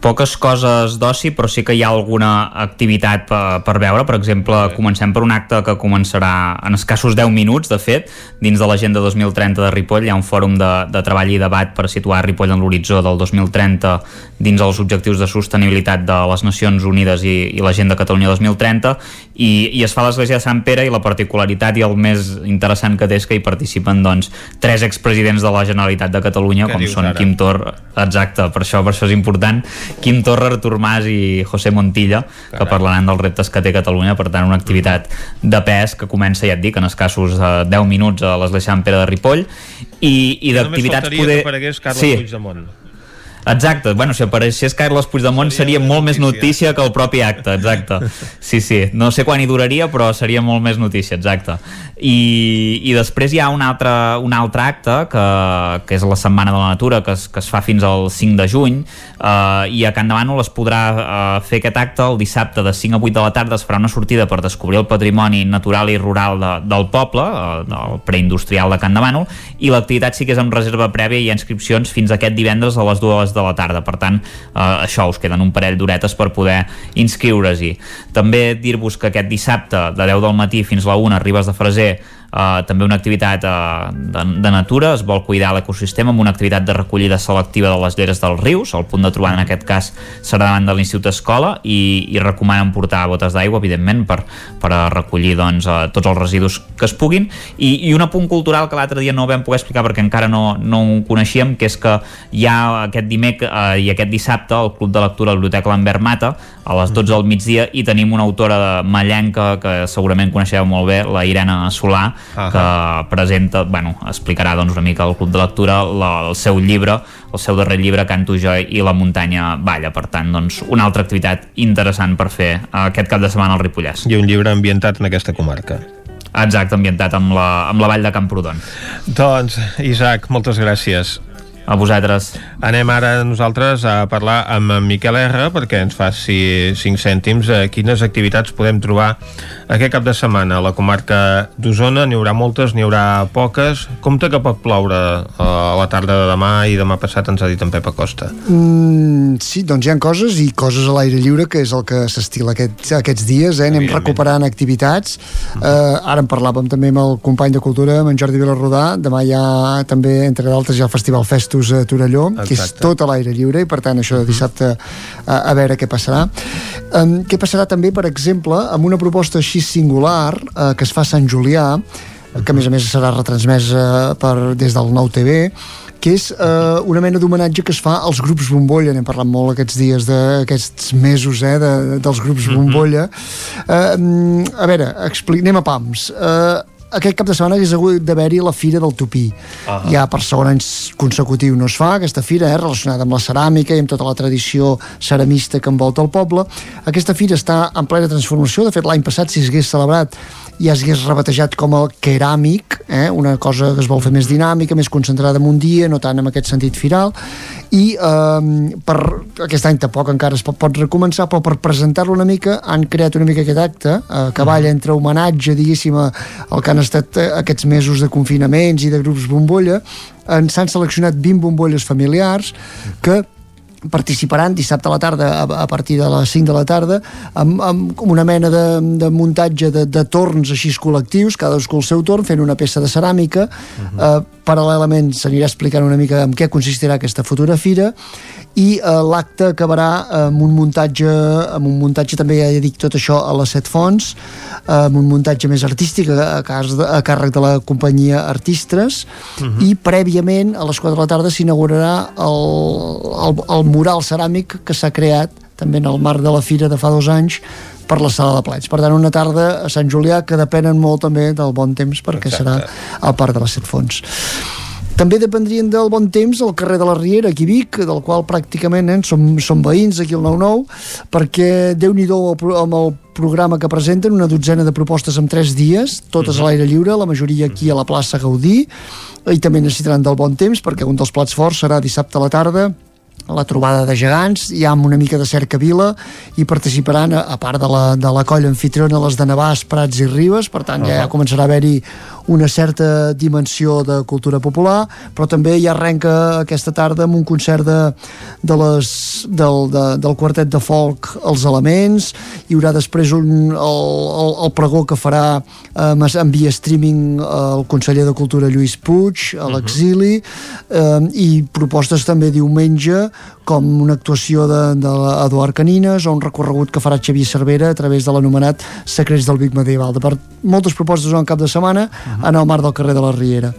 Poques coses d'oci, però sí que hi ha alguna activitat per, per veure. Per exemple, comencem per un acte que començarà en escassos 10 minuts, de fet, dins de l'agenda 2030 de Ripoll. Hi ha un fòrum de, de treball i debat per situar Ripoll en l'horitzó del 2030 dins els objectius de sostenibilitat de les Nacions Unides i, i l'agenda Catalunya 2030 i, i es fa a l'església de Sant Pere i la particularitat i el més interessant que té és que hi participen doncs, tres expresidents de la Generalitat de Catalunya, Què com són ara? Quim Tor, exacte, per això, per això és important, Quim Torra, Artur Mas i José Montilla, Carai. que parlaran dels reptes que té Catalunya, per tant una activitat de pes que comença, ja et dic, en escassos eh, 10 minuts a l'església Sant Pere de Ripoll i, i d'activitats poder... Només faltaria que Carles sí. Puigdemont. Exacte, bueno, si apareixés Carles Puigdemont seria, seria molt notícia. més notícia que el propi acte, exacte. (laughs) Sí, sí, no sé quan hi duraria, però seria molt més notícia, exacte. I, i després hi ha un altre, un altre acte que, que és la Setmana de la Natura que es, que es fa fins al 5 de juny eh, i a Can Demànol es podrà eh, fer aquest acte el dissabte de 5 a 8 de la tarda es farà una sortida per descobrir el patrimoni natural i rural de, del poble eh, del preindustrial de Can Demànol i l'activitat sí que és amb reserva prèvia i inscripcions fins aquest divendres a les 2 de la tarda. Per tant eh, això us queden un parell d'horetes per poder inscriure-s'hi. També dir-vos que aquest dissabte de 10 del matí fins la 1 arribes de Freser eh, també una activitat eh, de, de natura, es vol cuidar l'ecosistema amb una activitat de recollida selectiva de les lleres dels rius, el punt de trobada en aquest cas serà davant de l'Institut Escola i, i recomanen portar botes d'aigua, evidentment, per, per a recollir doncs, eh, tots els residus que es puguin. I, i un apunt cultural que l'altre dia no vam poder explicar perquè encara no, no ho coneixíem, que és que hi ha aquest dimec eh, i aquest dissabte al Club de Lectura a la Biblioteca Lambert Mata a les 12 del migdia i tenim una autora de mallenca que segurament coneixeu molt bé, la Irene Solà, uh -huh. que presenta, bueno, explicarà doncs, una mica al Club de Lectura la, el seu llibre, el seu darrer llibre Canto jo i la muntanya balla, per tant, doncs, una altra activitat interessant per fer aquest cap de setmana al Ripollès. I un llibre ambientat en aquesta comarca. Exacte, ambientat amb la, amb la vall de Camprodon. Doncs, Isaac, moltes gràcies. A vosaltres. Anem ara nosaltres a parlar amb en Miquel R perquè ens faci 5 cèntims a quines activitats podem trobar aquest cap de setmana. A la comarca d'Osona n'hi haurà moltes, n'hi haurà poques. Compte que pot ploure a la tarda de demà i demà passat ens ha dit en Pep Acosta. Mm, sí, doncs hi ha coses i coses a l'aire lliure que és el que s'estila aquest, aquests dies, eh? anem recuperant activitats. Uh -huh. uh, ara en parlàvem també amb el company de Cultura, amb en Jordi Vilarrodà, demà hi ha també, entre d'altres, hi ha el Festival Festus a Torelló, Exacte. que és tot a l'aire lliure i per tant això de dissabte a, a veure què passarà. Um, què passarà també, per exemple, amb una proposta així singular uh, que es fa a Sant Julià, que a més a més serà retransmesa per, des del Nou TV, que és eh, una mena d'homenatge que es fa als grups bombolla, n'hem parlat molt aquests dies d'aquests mesos eh, de, dels grups bombolla eh, a veure, anem a pams eh, aquest cap de setmana hagués hagut d'haver-hi la Fira del Tupí. Uh -huh. Ja per segon any consecutiu no es fa, aquesta fira, eh, relacionada amb la ceràmica i amb tota la tradició ceramista que envolta el poble. Aquesta fira està en plena transformació, de fet l'any passat si s'hagués celebrat ja s'hagués rebatejat com el keràmic, eh? una cosa que es vol fer més dinàmica, més concentrada en un dia, no tant en aquest sentit firal, i eh, per aquest any tampoc encara es pot, pot recomençar, però per presentar-lo una mica han creat una mica aquest acte, eh, que balla entre homenatge, diguéssim, al que han estat eh, aquests mesos de confinaments i de grups bombolla, s'han seleccionat 20 bombolles familiars que participaran dissabte a la tarda a, a partir de les 5 de la tarda amb, amb una mena de, de muntatge de, de torns així col·lectius, cadascú el seu torn fent una peça de ceràmica uh -huh. eh, paral·lelament s'anirà explicant una mica en què consistirà aquesta futura fira i eh, l'acte acabarà amb un muntatge amb un muntatge també ja dic tot això a les set fonts eh, amb un muntatge més artístic a, a, de, a càrrec de la companyia Artistres uh -huh. i prèviament a les 4 de la tarda s'inaugurarà el, el, el mural ceràmic que s'ha creat també en el marc de la fira de fa dos anys per la sala de plats. Per tant, una tarda a Sant Julià que depenen molt també del bon temps perquè Exacte. serà al Parc de les Set Fonts. També dependrien del bon temps al carrer de la Riera, aquí Vic, del qual pràcticament eh, som, som veïns aquí al 9-9, perquè déu nhi amb el programa que presenten, una dotzena de propostes en tres dies, totes a l'aire lliure, la majoria aquí a la plaça Gaudí, i també necessitaran del bon temps, perquè un dels plats forts serà dissabte a la tarda, la trobada de gegants, hi ha una mica de cercavila i participaran, a, a part de la, de la colla anfitriona, les de Navàs, Prats i Ribes, per tant -huh. ja començarà a haver-hi una certa dimensió de cultura popular, però també hi arrenca aquesta tarda amb un concert de, de les, del, de, del quartet de folk Els Elements, hi haurà després un, el, el, el pregó que farà eh, en via streaming el conseller de Cultura Lluís Puig a l'exili, uh -huh. eh, i propostes també diumenge com una actuació de, de l'Eduard Canines o un recorregut que farà Xavier Cervera a través de l'anomenat Secrets del Vic Medieval. De per moltes propostes en cap de setmana uh -huh. en el mar del carrer de la Riera.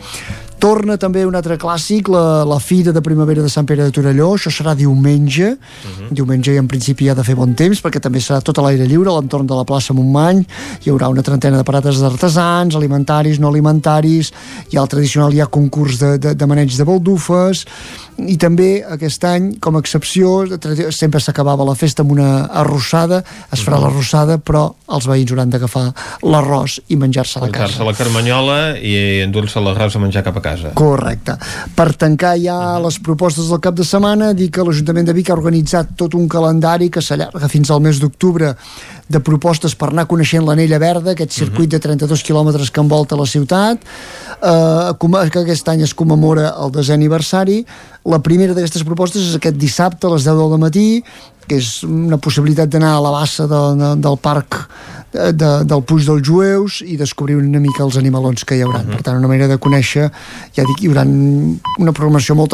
Torna també un altre clàssic, la, la Fira de Primavera de Sant Pere de Torelló, això serà diumenge, uh -huh. diumenge i en principi ha de fer bon temps, perquè també serà tot a l'aire lliure, a l'entorn de la plaça Montmany, hi haurà una trentena de parates d'artesans, alimentaris, no alimentaris, hi ha el tradicional, hi ha concurs de, de, de maneig de baldufes, i també aquest any, com a excepció, sempre s'acabava la festa amb una arrossada, es farà l'arrossada, però els veïns hauran d'agafar l'arròs i menjar-se a la casa. Menjar-se la carmanyola i endur-se l'arròs a menjar cap a casa casa. Correcte. Per tancar ja uh -huh. les propostes del cap de setmana, dir que l'Ajuntament de Vic ha organitzat tot un calendari que s'allarga fins al mes d'octubre de propostes per anar coneixent l'Anella Verda, aquest circuit uh -huh. de 32 quilòmetres que envolta la ciutat, eh, que aquest any es commemora el desè aniversari. La primera d'aquestes propostes és aquest dissabte a les 10 del matí, que és una possibilitat d'anar a la bassa de, de, del parc de, de, del puix dels jueus i descobrir una mica els animalons que hi haurà. Uh -huh. Per tant, una manera de conèixer, ja dic, hi haurà una programació molt